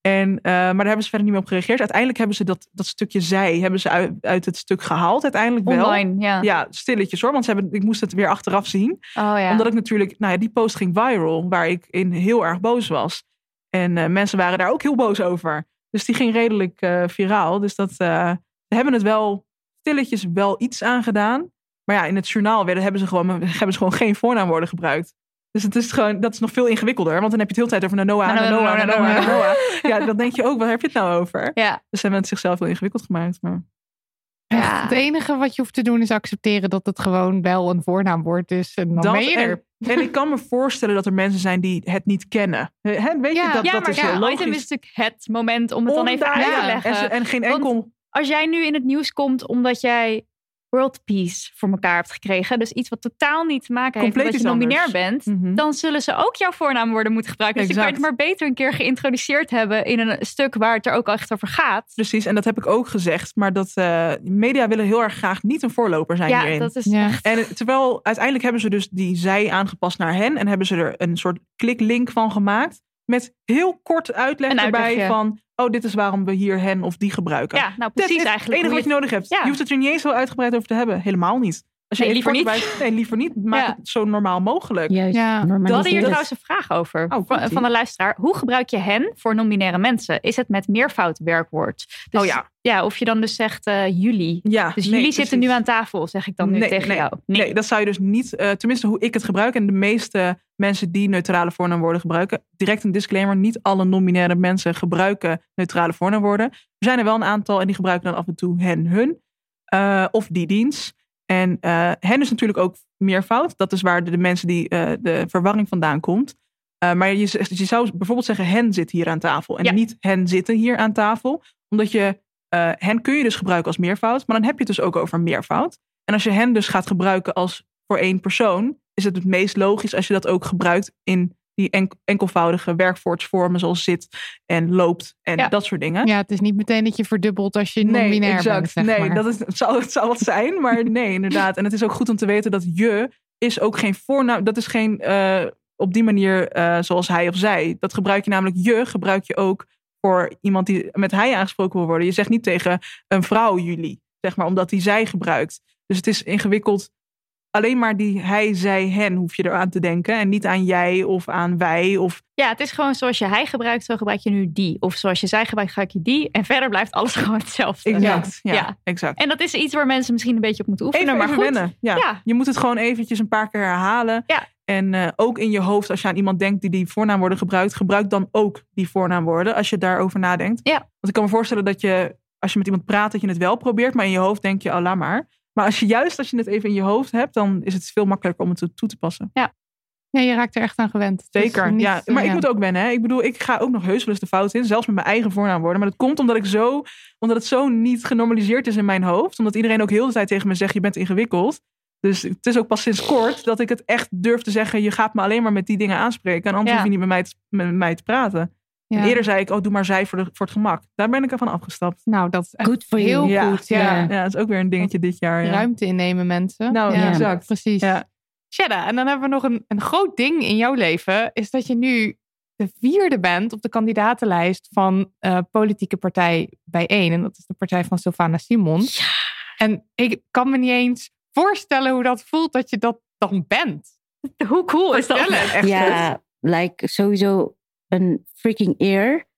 En, eh, maar daar hebben ze verder niet meer op gereageerd. Uiteindelijk hebben ze dat, dat stukje zij hebben ze uit, uit het stuk gehaald. Uiteindelijk wel. Online, ja. Ja, stilletjes hoor. Want ze hebben, ik moest het weer achteraf zien Oh ja. omdat ik natuurlijk, nou ja, die post ging viral, waar ik in heel erg boos was. En eh, mensen waren daar ook heel boos over. Dus die ging redelijk eh, viraal. Dus dat, ze hebben het wel stilletjes wel iets aan gedaan. Maar ja, in het journaal werden, hebben, ze gewoon, hebben ze gewoon geen voornaamwoorden gebruikt. Dus het is gewoon, dat is nog veel ingewikkelder. Want dan heb je het hele tijd over Noah, Noah, Noah, Noah, Noah. Ja, dan denk je ook, waar heb je het nou over? ja. Dus ze hebben het zichzelf heel ingewikkeld gemaakt. Maar... Echt, Ja. Het enige wat je hoeft te doen is accepteren dat het gewoon wel een voornaamwoord is. En dan Dat ben je er. en, en ik kan me voorstellen dat er mensen zijn die het niet kennen. Hè, weet Ja. je, dat, ja, dat maar is ja, heel logisch. item is natuurlijk het moment om het dan even uit te leggen. En, geen Want- enkel. Als jij nu in het nieuws komt omdat jij world peace voor elkaar hebt gekregen, dus iets wat totaal niet te maken heeft Compleet met dat je anders. bent, Mhm. dan zullen ze ook jouw voornaamwoorden moeten gebruiken. Dus je kan het maar beter een keer geïntroduceerd hebben in een stuk waar het er ook echt over gaat. Precies, en dat heb ik ook gezegd. Maar dat eh, media willen heel erg graag niet een voorloper zijn Ja, hierin. dat is Ja. echt... En terwijl uiteindelijk hebben ze dus die zij aangepast naar hen. En hebben ze er een soort kliklink van gemaakt. Met heel kort uitleg erbij van... Oh, dit is waarom we hier hen of die gebruiken. Ja, nou Dat precies is het eigenlijk. enige wat je nodig hebt. Ja. Je hoeft het er niet eens zo uitgebreid over te hebben. Helemaal niet. Als je Nee, liever bij- nee, liever niet. Maak Ja. het zo normaal mogelijk. Juist, Ja. We hadden hier trouwens een vraag over Oh, van, de luisteraar. Hoe gebruik je hen voor non-binaire mensen? Is het met meervoud werkwoord? Dus, Oh ja. Ja, of je dan dus zegt eh, jullie. Ja, Dus nee, jullie zitten nu aan tafel, zeg ik dan nu Nee, tegen nee, jou. Nee. dat zou je dus niet, eh, tenminste hoe ik het gebruik en de meeste mensen die neutrale voornaamwoorden gebruiken, direct een disclaimer, niet alle non-binaire mensen gebruiken neutrale voornaamwoorden. Er zijn er wel een aantal en die gebruiken dan af en toe hen, hun eh, of die dienst. En eh, hen is natuurlijk ook meervoud. Dat is waar de, de mensen die eh, de verwarring vandaan komt. Eh, maar je, je zou bijvoorbeeld zeggen hen zit hier aan tafel en Ja. niet hen zitten hier aan tafel. Omdat je hen kun je dus gebruiken als meervoud, maar dan heb je het dus ook over meervoud. En als je hen dus gaat gebruiken als voor één persoon, is het het meest logisch als je dat ook gebruikt in die enk- enkelvoudige werkwoordsvormen zoals zit en loopt en Ja. dat soort dingen. Ja, het is niet meteen dat je verdubbelt als je Nee, non-binair exact. bent, zeg nee, maar. dat is, het, zou, het zou wat zijn, maar [laughs] nee, inderdaad. En het is ook goed om te weten dat je is ook geen voornaam. Dat is geen eh, op die manier eh, zoals hij of zij. Dat gebruik je namelijk je, gebruik je ook voor iemand die met hij aangesproken wil worden. Je zegt niet tegen een vrouw jullie, zeg maar, omdat die zij gebruikt. Dus het is ingewikkeld. Alleen maar die hij, zij, hen hoef je eraan te denken. En niet aan jij of aan wij. Of, Ja, het is gewoon zoals je hij gebruikt, zo gebruik je nu die. Of zoals je zij gebruikt, gebruik je die. En verder blijft alles [laughs] gewoon hetzelfde. exact. Ja, Ja. exact. En dat is iets waar mensen misschien een beetje op moeten oefenen. Even, maar even goed, wennen. Ja. Ja. Je moet het gewoon eventjes een paar keer herhalen. Ja. En eh, ook in je hoofd, als je aan iemand denkt die die voornaamwoorden gebruikt, gebruik dan ook die voornaamwoorden als je daarover nadenkt. Ja. Want ik kan me voorstellen dat je, als je met iemand praat, dat je het wel probeert, maar in je hoofd denk je, oh, laat maar. Maar als je juist als je het even in je hoofd hebt, dan is het veel makkelijker om het toe te passen. Ja, je raakt er echt aan gewend. Zeker. niet- ja, maar ik ja. moet ook wennen. Hè. Ik bedoel, ik ga ook nog heus wel eens de fout in, zelfs met mijn eigen voornaamwoorden. Maar dat komt omdat ik zo, omdat het zo niet genormaliseerd is in mijn hoofd. Omdat iedereen ook heel de tijd tegen me zegt, je bent ingewikkeld. Dus het is ook pas sinds kort dat ik het echt durf te zeggen. Je gaat me alleen maar met die dingen aanspreken. En anders Ja. hoef je niet met mij te, met mij te praten. Ja. En eerder zei ik, oh, doe maar zij voor, de, voor het gemak. Daar ben ik ervan afgestapt. Nou, dat is you. heel goed. Ja. Ja. Ja, dat is ook weer een dingetje dit jaar. Ja. Ruimte innemen, mensen. Nou, ja, exact. Precies. Ja. Shedda, en dan hebben we nog een, een groot ding in jouw leven. Is dat je nu de vierde bent op de kandidatenlijst van eh, politieke partij Bijeen. En dat is de partij van Sylvana Simon. En ik kan me niet eens voorstellen hoe dat voelt dat je dat dan bent. Hoe cool is dat? Echt. Ja, like sowieso een freaking eer.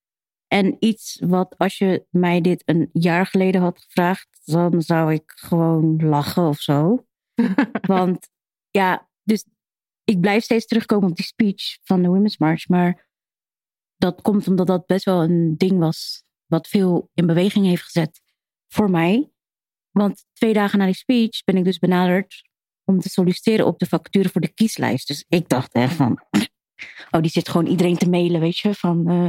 En iets wat als je mij dit een jaar geleden had gevraagd, dan zou ik gewoon lachen of zo. [laughs] Want ja, dus ik blijf steeds terugkomen op die speech van de Women's March. Maar dat komt omdat dat best wel een ding was wat veel in beweging heeft gezet voor mij. Want twee dagen na die speech ben ik dus benaderd om te solliciteren op de vacature voor de kieslijst. Dus ik dacht echt van, oh, die zit gewoon iedereen te mailen, weet je, van uh,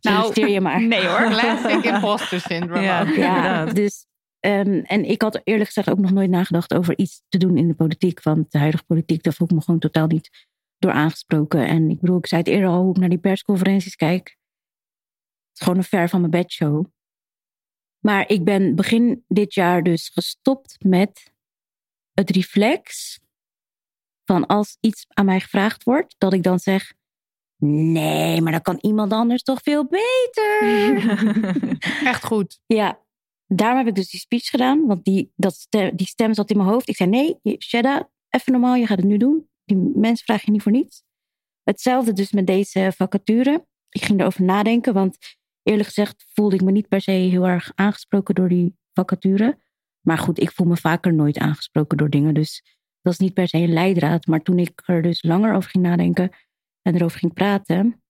solliciteer je maar. Nee hoor. Classic [laughs] imposter syndrome. Ja. ook. Ja, dus ehm, en ik had eerlijk gezegd ook nog nooit nagedacht over iets te doen in de politiek. Want de huidige politiek, daar voel ik me gewoon totaal niet door aangesproken. En ik bedoel, ik zei het eerder al, hoe ik naar die persconferenties kijk. Het is gewoon een ver van mijn bedshow. Maar ik ben begin dit jaar dus gestopt met het reflex van als iets aan mij gevraagd wordt, dat ik dan zeg: Nee, maar dan kan iemand anders toch veel beter. [laughs] Echt goed. Ja, daarom heb ik dus die speech gedaan. Want die, dat stem, die stem zat in mijn hoofd. Ik zei, nee, Shedda, even normaal, je gaat het nu doen. Die mensen vragen je niet voor niets. Hetzelfde dus met deze vacature. Ik ging erover nadenken, want eerlijk gezegd voelde ik me niet per se heel erg aangesproken door die vacature. Maar goed, ik voel me vaker nooit aangesproken door dingen. Dus dat is niet per se een leidraad. Maar toen ik er dus langer over ging nadenken en erover ging praten...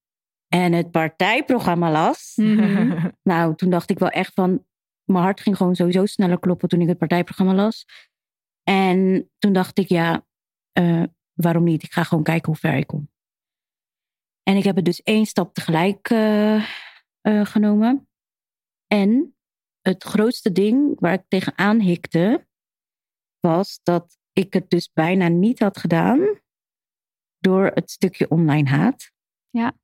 en het partijprogramma las... Mhm. [laughs] Nou, toen dacht ik wel echt van. Mijn hart ging gewoon sowieso sneller kloppen toen ik het partijprogramma las. En toen dacht ik, ja, uh, waarom niet? Ik ga gewoon kijken hoe ver ik kom. En ik heb het dus één stap tegelijk uh, uh, genomen. En het grootste ding waar ik tegenaan hikte, was dat ik het dus bijna niet had gedaan door het stukje online haat. Ja,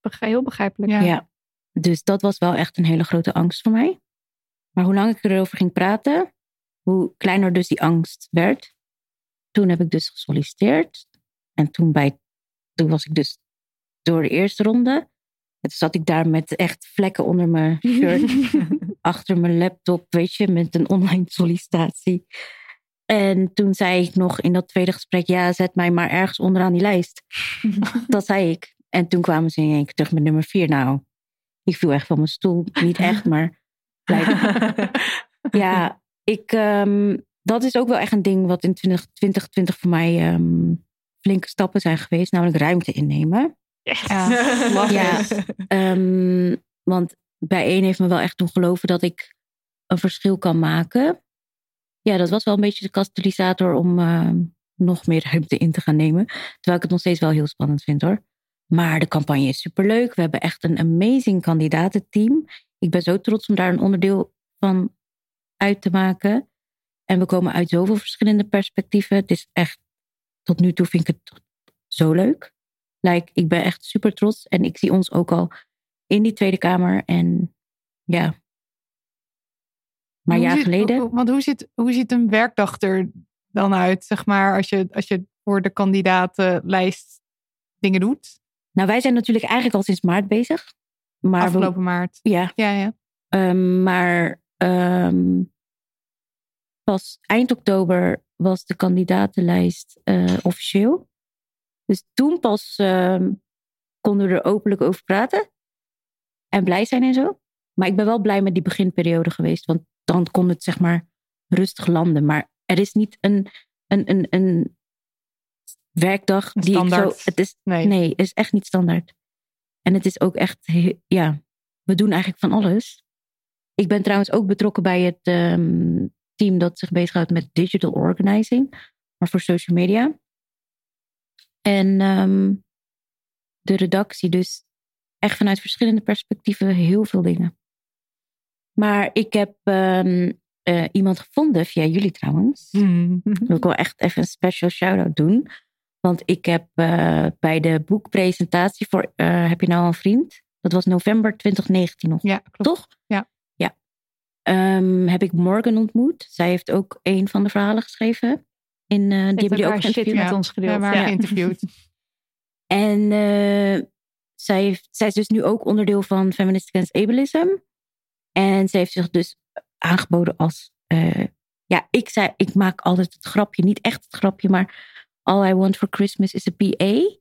heel begrijpelijk. Ja. ja. Dus dat was wel echt een hele grote angst voor mij. Maar hoe lang ik erover ging praten, hoe kleiner dus die angst werd. Toen heb ik dus gesolliciteerd. En toen, bij, toen was ik dus door de eerste ronde. En toen zat ik daar met echt vlekken onder mijn shirt. [laughs] achter mijn laptop, weet je, met een online sollicitatie. En toen zei ik nog in dat tweede gesprek, ja, zet mij maar ergens onderaan die lijst. [laughs] dat zei ik. En toen kwamen ze in één keer terug met nummer vier. Nou, ik viel echt van mijn stoel. Niet echt, [laughs] maar [laughs] ja, ik, ehm, dat is ook wel echt een ding wat in 2020 voor mij ehm, flinke stappen zijn geweest. Namelijk ruimte innemen. Ja. Ja, ehm, want bij één heeft me wel echt doen geloven dat ik een verschil kan maken. Ja, dat was wel een beetje de katalysator om ehm, nog meer ruimte in te gaan nemen. Terwijl ik het nog steeds wel heel spannend vind hoor. Maar de campagne is superleuk. We hebben echt een amazing kandidatenteam. Ik ben zo trots om daar een onderdeel van uit te maken. En we komen uit zoveel verschillende perspectieven. Het is echt, tot nu toe vind ik het zo leuk. Like, ik ben echt super trots. En ik zie ons ook al in die Tweede Kamer. En ja. Maar jaar ziet- geleden. Want hoe ziet, hoe ziet een werkdag er dan uit, zeg maar, als je, als je voor de kandidatenlijst dingen doet? Nou, wij zijn natuurlijk eigenlijk al sinds maart bezig. Maar we- Afgelopen maart. ja, Ja, ja. Ehm, maar ehm, pas eind oktober was de kandidatenlijst eh, officieel. Dus toen pas ehm, konden we er openlijk over praten. En blij zijn en zo. Maar ik ben wel blij met die beginperiode geweest. Want dan kon het zeg maar rustig landen. Maar er is niet een, een, een, een werkdag die ik zo... standaard. Het is, Nee. Nee, het is echt niet standaard. En het is ook echt, ja, we doen eigenlijk van alles. Ik ben trouwens ook betrokken bij het ehm, team dat zich bezighoudt met digital organizing, maar voor social media. En ehm, de redactie, dus echt vanuit verschillende perspectieven heel veel dingen. Maar ik heb ehm, eh, iemand gevonden, via jullie trouwens. Hmm. Wil ik wel echt even een special shout-out doen. Want ik heb eh, bij de boekpresentatie voor eh, Heb je nou een vriend? Dat was november 2019 nog, Ja, klopt. toch? Ja. Ja. Ehm, heb ik Morgan ontmoet. Zij heeft ook een van de verhalen geschreven. In, eh, die hebben jullie ook shit geïnterviewd. met ons We gedeeld. hebben haar Ja. geïnterviewd. [laughs] [laughs] En eh, zij, heeft, zij is dus nu ook onderdeel van Feminist Against Ableism. En ze heeft zich dus aangeboden als... eh, ja, ik zei, ik maak altijd het grapje. Niet echt het grapje, maar... All I want for Christmas is a PA.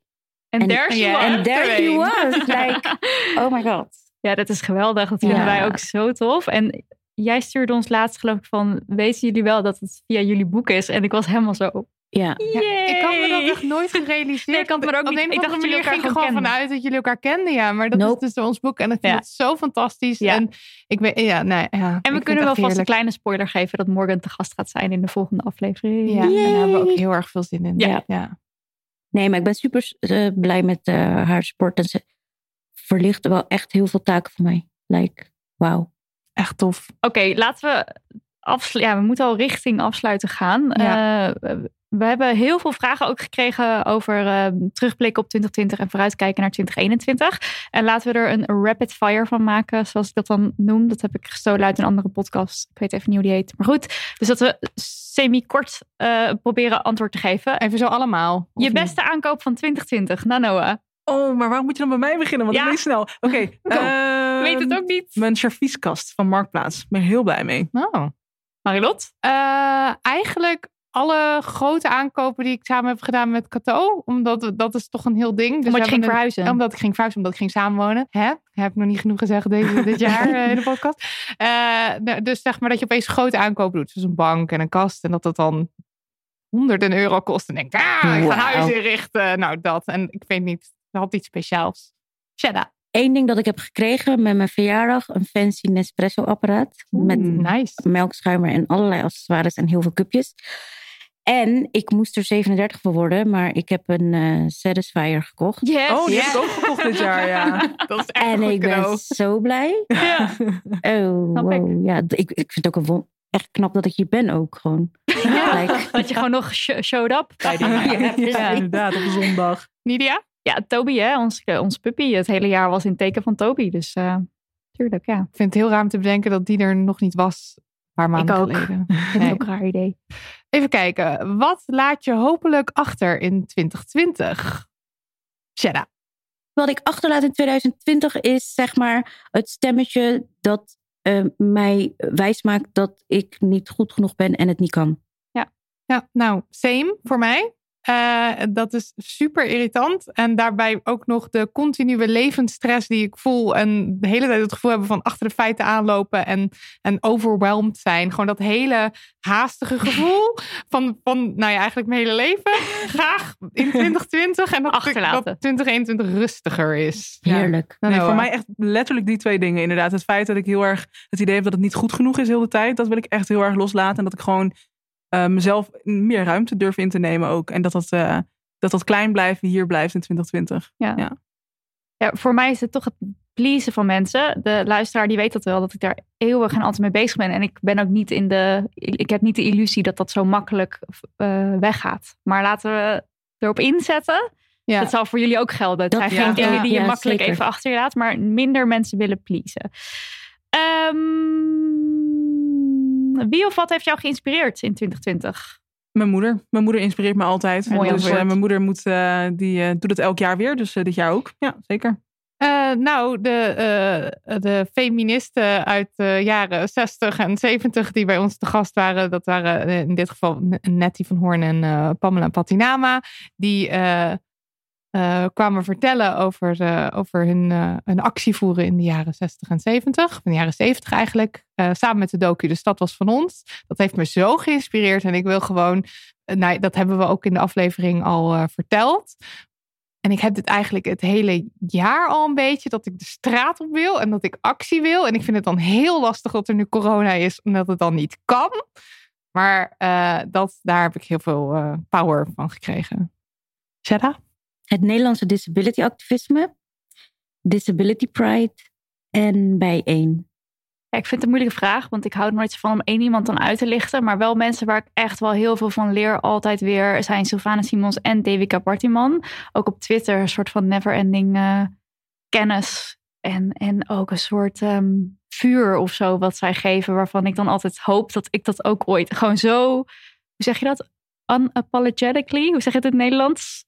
En there she was. En there er she was. Like, [laughs] oh my god. Ja, dat is geweldig. Dat vinden Ja. wij ook zo tof. En jij stuurde ons laatst geloof ik van... weten jullie wel dat het via jullie boek is? En ik was helemaal zo... Ja, Ja, ik had me dat echt nooit gerealiseerd. Nee, ik me er ook Op niet- een ik dacht jullie ging er gewoon vanuit dat jullie elkaar kenden. Ja, maar dat Nope. is dus door ons boek. En ik vind Ja. het zo fantastisch. Ja. En ik weet, ja, nee, ja. En we kunnen wel vast een kleine spoiler geven... dat Morgan te gast gaat zijn in de volgende aflevering. Ja, en daar hebben we ook heel erg veel zin in. Ja. ja. nee, maar ik ben super eh, blij met eh, haar support. En ze verlicht wel echt heel veel taken voor mij. Like, wauw. Echt tof. Oké, laten we afsluiten. Ja, we moeten al richting afsluiten gaan. Ja. Eh, we hebben heel veel vragen ook gekregen over eh, terugblikken op 2020 en vooruitkijken naar 2021. En laten we er een rapid fire van maken, zoals ik dat dan noem. Dat heb ik gestolen uit een andere podcast. Ik weet even niet hoe die heet. Maar goed, dus dat we semi-kort eh, proberen antwoord te geven. Even zo allemaal. Je niet? beste aankoop van 2020, Nanoa. Oh, maar waarom moet je dan bij mij beginnen? Want Ja. ik weet snel. Oké. Ik [laughs] weet het ehm, ook niet. Mijn servieskast van Marktplaats. Ik ben er heel blij mee. Oh. Marilot? Eh, eigenlijk alle grote aankopen die ik samen heb gedaan met Cato. Omdat dat is toch een heel ding. Dus Omdat je ging een- verhuizen. Omdat ik ging verhuizen, omdat ik ging samenwonen. Hè? Heb ik nog niet genoeg gezegd deze, [laughs] dit jaar eh, in de podcast. Nou, dus zeg maar dat je opeens grote aankopen doet. Dus een bank en een kast. En dat dat dan honderden euro kost. En denk ik, ah, ik ga huis inrichten. Nou, dat. En ik weet niet, het had iets speciaals. Shada. Eén ding dat ik heb gekregen met mijn verjaardag. Een fancy Nespresso apparaat. Met Nice. melkschuimer en allerlei accessoires en heel veel cupjes. En ik moest er 37 voor worden, maar ik heb een eh Satisfyer gekocht. Yes. Oh, die Ja. heb ik ook gekocht dit jaar, ja. [laughs] Dat is echt En ik ben zo blij. Ja. [laughs] Oh, ik. wow. Ja, ik, ik vind het ook een won- echt knap dat ik hier ben ook gewoon. Like, [laughs] Dat je gewoon nog sh- showed up bij die Ja. Ja, inderdaad, op een zondag. Nidia? Ja, Toby, hè, ons, eh, ons puppy. Het hele jaar was in het teken van Toby. Dus eh tuurlijk, ja. Ik vind het heel raar om te bedenken dat die er nog niet was. Een paar maanden ook. geleden. Nee. ook een raar idee. Even kijken. Wat laat je hopelijk achter in 2020? Shada. wat ik achterlaat in 2020 is zeg maar het stemmetje dat eh, mij wijsmaakt dat ik niet goed genoeg ben en het niet kan. Ja. Ja, nou, same voor mij. Uh, dat is super irritant. En daarbij ook nog de continue levensstress die ik voel. En de hele tijd het gevoel hebben van achter de feiten aanlopen. En, en overwhelmed zijn. Gewoon dat hele haastige [laughs] gevoel van, van nou ja, eigenlijk mijn hele leven. Graag in [laughs] 2020. En dat, Achterlaten. dat 2021 rustiger is. Heerlijk. Nee, voor mij echt letterlijk die twee dingen inderdaad. Het feit dat ik heel erg het idee heb dat het niet goed genoeg is heel de tijd. Dat wil ik echt heel erg loslaten. En dat ik gewoon uh, mezelf meer ruimte durf in te nemen ook. En dat dat, uh, dat dat klein blijven hier blijft in 2020. Ja. ja. Ja. voor mij is het toch het pleasen van mensen. De luisteraar die weet dat wel, dat ik daar eeuwig en altijd mee bezig ben. En ik ben ook niet in de. Ik heb niet de illusie dat dat zo makkelijk uh, weggaat. Maar laten we erop inzetten. Ja. Dat zal voor jullie ook gelden. Het zijn geen ja, dingen die je makkelijk zeker. even achter je laat, maar minder mensen willen pleasen. Um, wie of wat heeft jou geïnspireerd in 2020? Mijn moeder. Mijn moeder inspireert me altijd. Mooi dus uh, mijn moeder moet, uh, die, uh, doet het elk jaar weer. Dus dit jaar ook. Ja, zeker. nou, de, de feministen uit de jaren 60 en 70 die bij ons te gast waren, dat waren in dit geval Nettie van Hoorn en Pamela Patinama. Die uh, kwamen vertellen over, uh, over hun, uh, hun actie voeren in de jaren 60 en 70. In de jaren 70 eigenlijk. samen met de docu De Stad was van ons. Dat heeft me zo geïnspireerd. En ik wil gewoon, nou, dat hebben we ook in de aflevering al verteld. En ik heb dit eigenlijk het hele jaar al een beetje. Dat ik de straat op wil en dat ik actie wil. En ik vind het dan heel lastig dat er nu corona is. Omdat het dan niet kan. Maar dat, daar heb ik heel veel power van gekregen. Shada? Het Nederlandse disability activisme, Disability Pride en bijeen. Ja, ik vind het een moeilijke vraag, want ik hou er nooit van om één iemand dan uit te lichten. Maar wel mensen waar ik echt wel heel veel van leer, altijd weer, zijn Sylvana Simons en Devika Partiman. Ook op Twitter een soort van never-ending uh, kennis. En, en ook een soort um, vuur of zo wat zij geven, waarvan ik dan altijd hoop dat ik dat ook ooit gewoon zo, hoe zeg je dat? Unapologetically, hoe zeg je het in het Nederlands?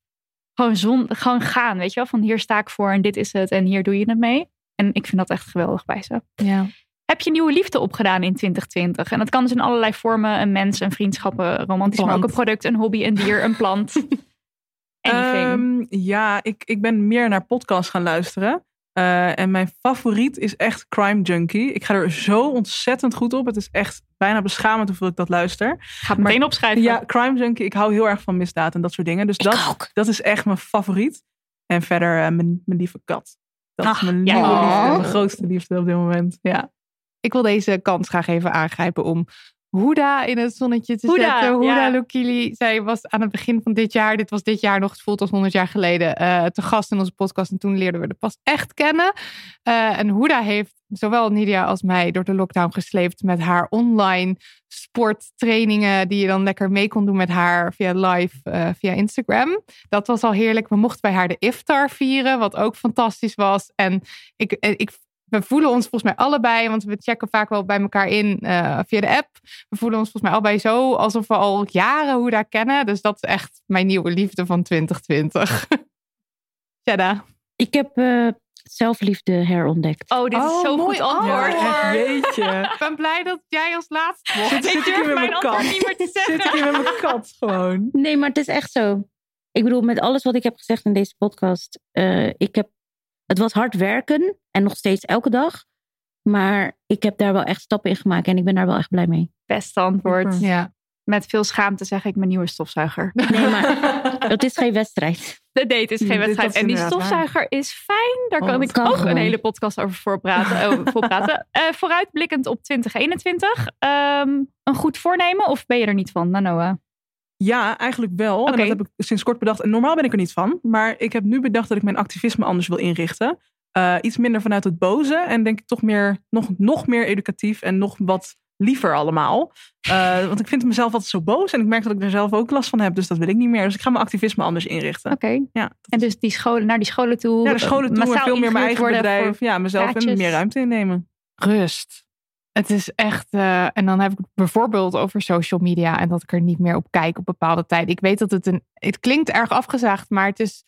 Gewoon, zon, gewoon gaan, weet je wel? Van hier sta ik voor en dit is het en hier doe je het mee. En ik vind dat echt geweldig bij ze. Ja. Heb je nieuwe liefde opgedaan in 2020? En dat kan dus in allerlei vormen. Een mens, een vriendschappen, romantisch, maar ook een product, een hobby, een dier, een plant. [laughs] um, ja, ik, ik ben meer naar podcasts gaan luisteren. Uh, en mijn favoriet is echt Crime Junkie. Ik ga er zo ontzettend goed op. Het is echt bijna beschamend hoeveel ik dat luister. Ga het meteen opschrijven. Ja, Crime Junkie. Ik hou heel erg van misdaad en dat soort dingen. Dus dat, dat is echt mijn favoriet. En verder uh, mijn, mijn lieve kat. Dat Ach, is mijn, ja. liefde, mijn grootste liefde op dit moment. Ja. Ik wil deze kans graag even aangrijpen om Hoeda in het zonnetje te zetten. Hoeda ja. Lukili. Zij was aan het begin van dit jaar, dit was dit jaar nog, het voelt als 100 jaar geleden, uh, te gast in onze podcast. En toen leerden we de pas echt kennen. Uh, en Hoeda heeft zowel Nidia als mij door de lockdown gesleept met haar online sporttrainingen. Die je dan lekker mee kon doen met haar via live, uh, via Instagram. Dat was al heerlijk. We mochten bij haar de iftar vieren, wat ook fantastisch was. En ik, ik we voelen ons volgens mij allebei, want we checken vaak wel bij elkaar in uh, via de app. We voelen ons volgens mij allebei zo alsof we al jaren hoe daar kennen. Dus dat is echt mijn nieuwe liefde van 2020. [laughs] Jada. Ik heb uh, zelfliefde herontdekt. Oh, dit is oh, zo goed antwoord. Ja, weet je. ik ben blij dat jij als laatste mocht. Zit, zit ik hier met mijn kat? Niet meer te zeggen. Zit ik hier met mijn kat gewoon? Nee, maar het is echt zo. Ik bedoel, met alles wat ik heb gezegd in deze podcast. Uh, ik heb het was hard werken en nog steeds elke dag. Maar ik heb daar wel echt stappen in gemaakt en ik ben daar wel echt blij mee. Beste antwoord. Ja. Met veel schaamte zeg ik mijn nieuwe stofzuiger. Nee, maar [laughs] het is geen wedstrijd. De date is geen wedstrijd. En die stofzuiger is fijn. Daar kan Oh, ik kan ook gewoon. een hele podcast over voorpraten. over voorpraten. [laughs] Eh, vooruitblikkend op 2021. Ehm, een goed voornemen of ben je er niet van, Nanoa? Ja, eigenlijk wel. En dat heb ik sinds kort bedacht. En normaal ben ik er niet van. Maar ik heb nu bedacht dat ik mijn activisme anders wil inrichten. Eh, iets minder vanuit het boze. En denk ik toch meer, nog, nog meer educatief en nog wat liever allemaal. Eh, want ik vind mezelf altijd zo boos. En ik merk dat ik er zelf ook last van heb. Dus dat wil ik niet meer. Dus ik ga mijn activisme anders inrichten. Oké. Ja, En dus die scholen, naar die scholen toe. Ja, de scholen toe en veel meer mijn eigen bedrijf. Ja, mezelf en meer ruimte innemen. rust. Het is echt, eh, en dan heb ik het bijvoorbeeld over social media en dat ik er niet meer op kijk op bepaalde tijden. Ik weet dat het een, het klinkt erg afgezaagd, maar het is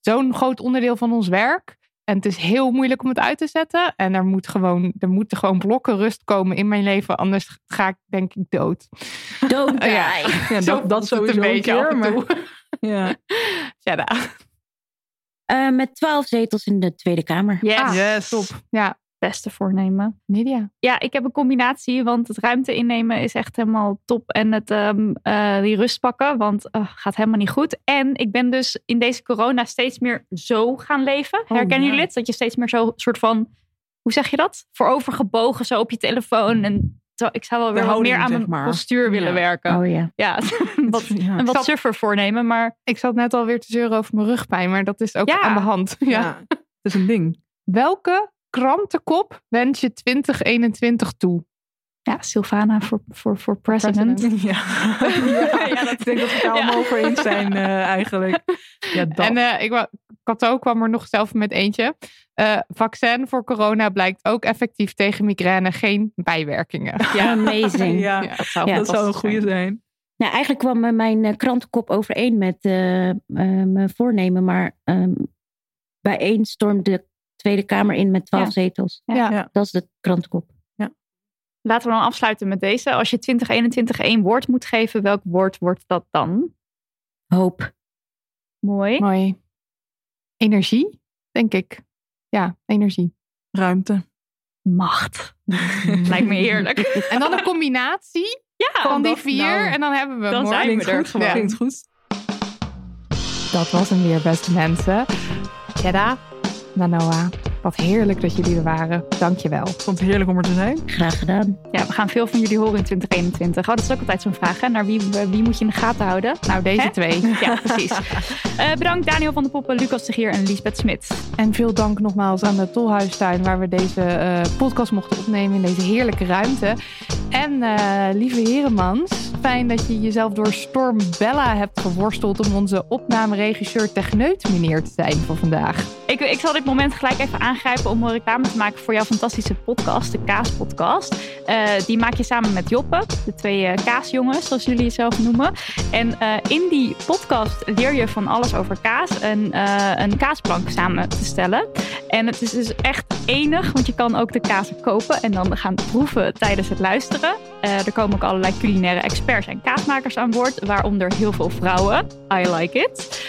zo'n groot onderdeel van ons werk. En het is heel moeilijk om het uit te zetten. En er, moet gewoon, er moeten gewoon blokken rust komen in mijn leven. Anders ga ik denk ik dood. [laughs] Die. Ja. Dat, dat sowieso een beetje af en maar- toe. [laughs] Ja. Eh, met twaalf zetels in de Tweede Kamer. Yes. Ah, Yes. Top. Ja, Beste voornemen. Nidia. Ja, ik heb een combinatie, want het ruimte innemen is echt helemaal top. En het, ehm, eh, die rust pakken, want uh, gaat helemaal niet goed. En ik ben dus in deze corona steeds meer zo gaan leven. Herkennen ja. jullie het? Dat je steeds meer zo soort van, hoe zeg je dat? Voorovergebogen zo op je telefoon. En zo, ik zou wel weer wat meer aan zeg mijn maar. postuur willen Ja. werken. Oh ja. Ja, [laughs] wat, Ja. een wat Zat- suffer voornemen, maar Ik zat net alweer te zeuren over mijn rugpijn, maar dat is ook Ja. aan de hand. [laughs] Ja. Ja. Dat is een ding. Welke krantenkop wens je 2021 toe? ja, Sylvana voor, voor, voor president. President. Ja. [laughs] ja, dat, ik denk dat we het daar Ja. allemaal over eens zijn eh, [laughs] eigenlijk. Ja, dat. En eh, ik, Kato kwam er nog zelf met eentje. Eh, vaccin voor corona blijkt ook effectief tegen migraine. Geen bijwerkingen. Ja. Amazing. ja, Ja. Dat zou, Ja. dat zou een goede zijn. zijn. Nou, eigenlijk kwam mijn krantenkop overeen met eh, eh, mijn voornemen. Maar ehm bij één stormde de Tweede Kamer in met twaalf Ja. zetels. Ja. Ja. Dat is de krantenkop. Laten we dan afsluiten met deze. Als je 2021 één woord moet geven, welk woord wordt dat dan? Hoop. Mooi. Mooi. Energie, denk ik. Ja, energie. Ruimte. Macht. [laughs] Lijkt me heerlijk. En dan een combinatie Ja, van die vier. nou, en dan hebben we hem dan hoor. zijn we er goed. gewoon. Klinkt goed. Dat was hem weer, beste mensen. Jedda, Nanoa, wat heerlijk dat jullie er waren. Dankjewel. Ik vond het heerlijk om er te zijn. Graag gedaan. Ja, we gaan veel van jullie horen in 2021. Oh, dat is ook altijd zo'n vraag. Hè? Naar wie, wie moet je in de gaten houden? Nou, deze Hè? twee. [laughs] Ja, precies. Eh, bedankt Daniel van der Poppen, Lucas de Geer en Lisbeth Smit. En veel dank nogmaals aan de Tolhuistuin, waar we deze eh, podcast mochten opnemen in deze heerlijke ruimte. En eh, lieve Heremans, fijn dat je jezelf door Storm Bella hebt geworsteld om onze opnameregisseur techneut meneer te zijn voor vandaag. Ik, ik zal dit moment gelijk even aangrijpen om een reclame te maken voor jouw fantastische podcast, de Kaaspodcast. Eh die maak je samen met Joppe, de twee eh, kaasjongens, zoals jullie het zelf noemen. En eh, in die podcast leer je van alles over kaas en een kaasplank samen te stellen. En het is dus echt enig, want je kan ook de kazen kopen en dan gaan proeven tijdens het luisteren. Er komen ook allerlei culinaire experts en kaasmakers aan boord, waaronder heel veel vrouwen. I like it.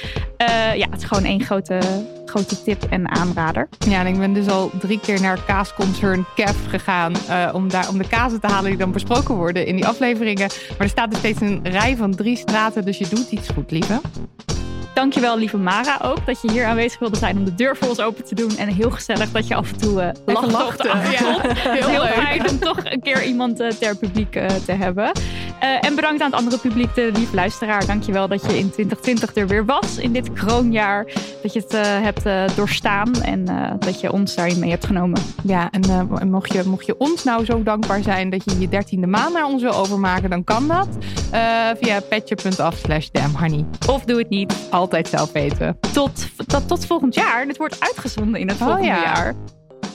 Eh, ja, het is gewoon één grote, grote tip en aanrader. Ja, ik ben dus al drie keer naar kaasconcern Kev gegaan eh, om, daar, om de kazen te halen die dan besproken worden in die afleveringen. Maar er staat dus steeds een rij van drie straten, dus je doet iets goed, lieve. Dankjewel, lieve Mara, ook dat je hier aanwezig wilde zijn om de deur voor ons open te doen. En heel gezellig dat je af en toe eh lacht lachte. Ja, heel heel fijn om toch een keer iemand eh, ter publiek eh, te hebben. En bedankt aan het andere publiek, de lief luisteraar. Dankjewel dat je in 2020 er weer was, in dit kroonjaar. Dat je het hebt doorstaan en dat je ons daarin mee hebt genomen. Ja, en mocht, je, mocht je ons nou zo dankbaar zijn dat je je dertiende maand naar ons wil overmaken, dan kan dat via petje.af slash damnhoney. Of doe het niet. Altijd zelf weten. Tot, tot, tot volgend jaar. Dit wordt uitgezonden in het Oh, volgende ja. jaar.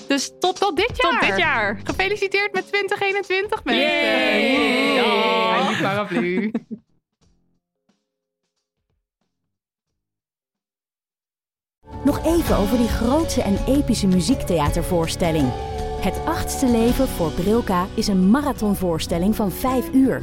Dus tot, Tot dit jaar! tot dit jaar. Gefeliciteerd met 2021, mensen! Yay! Paraplu. Nog even over die grootse en epische muziektheatervoorstelling. Het achtste leven voor Brilka is een marathonvoorstelling van 5 uur.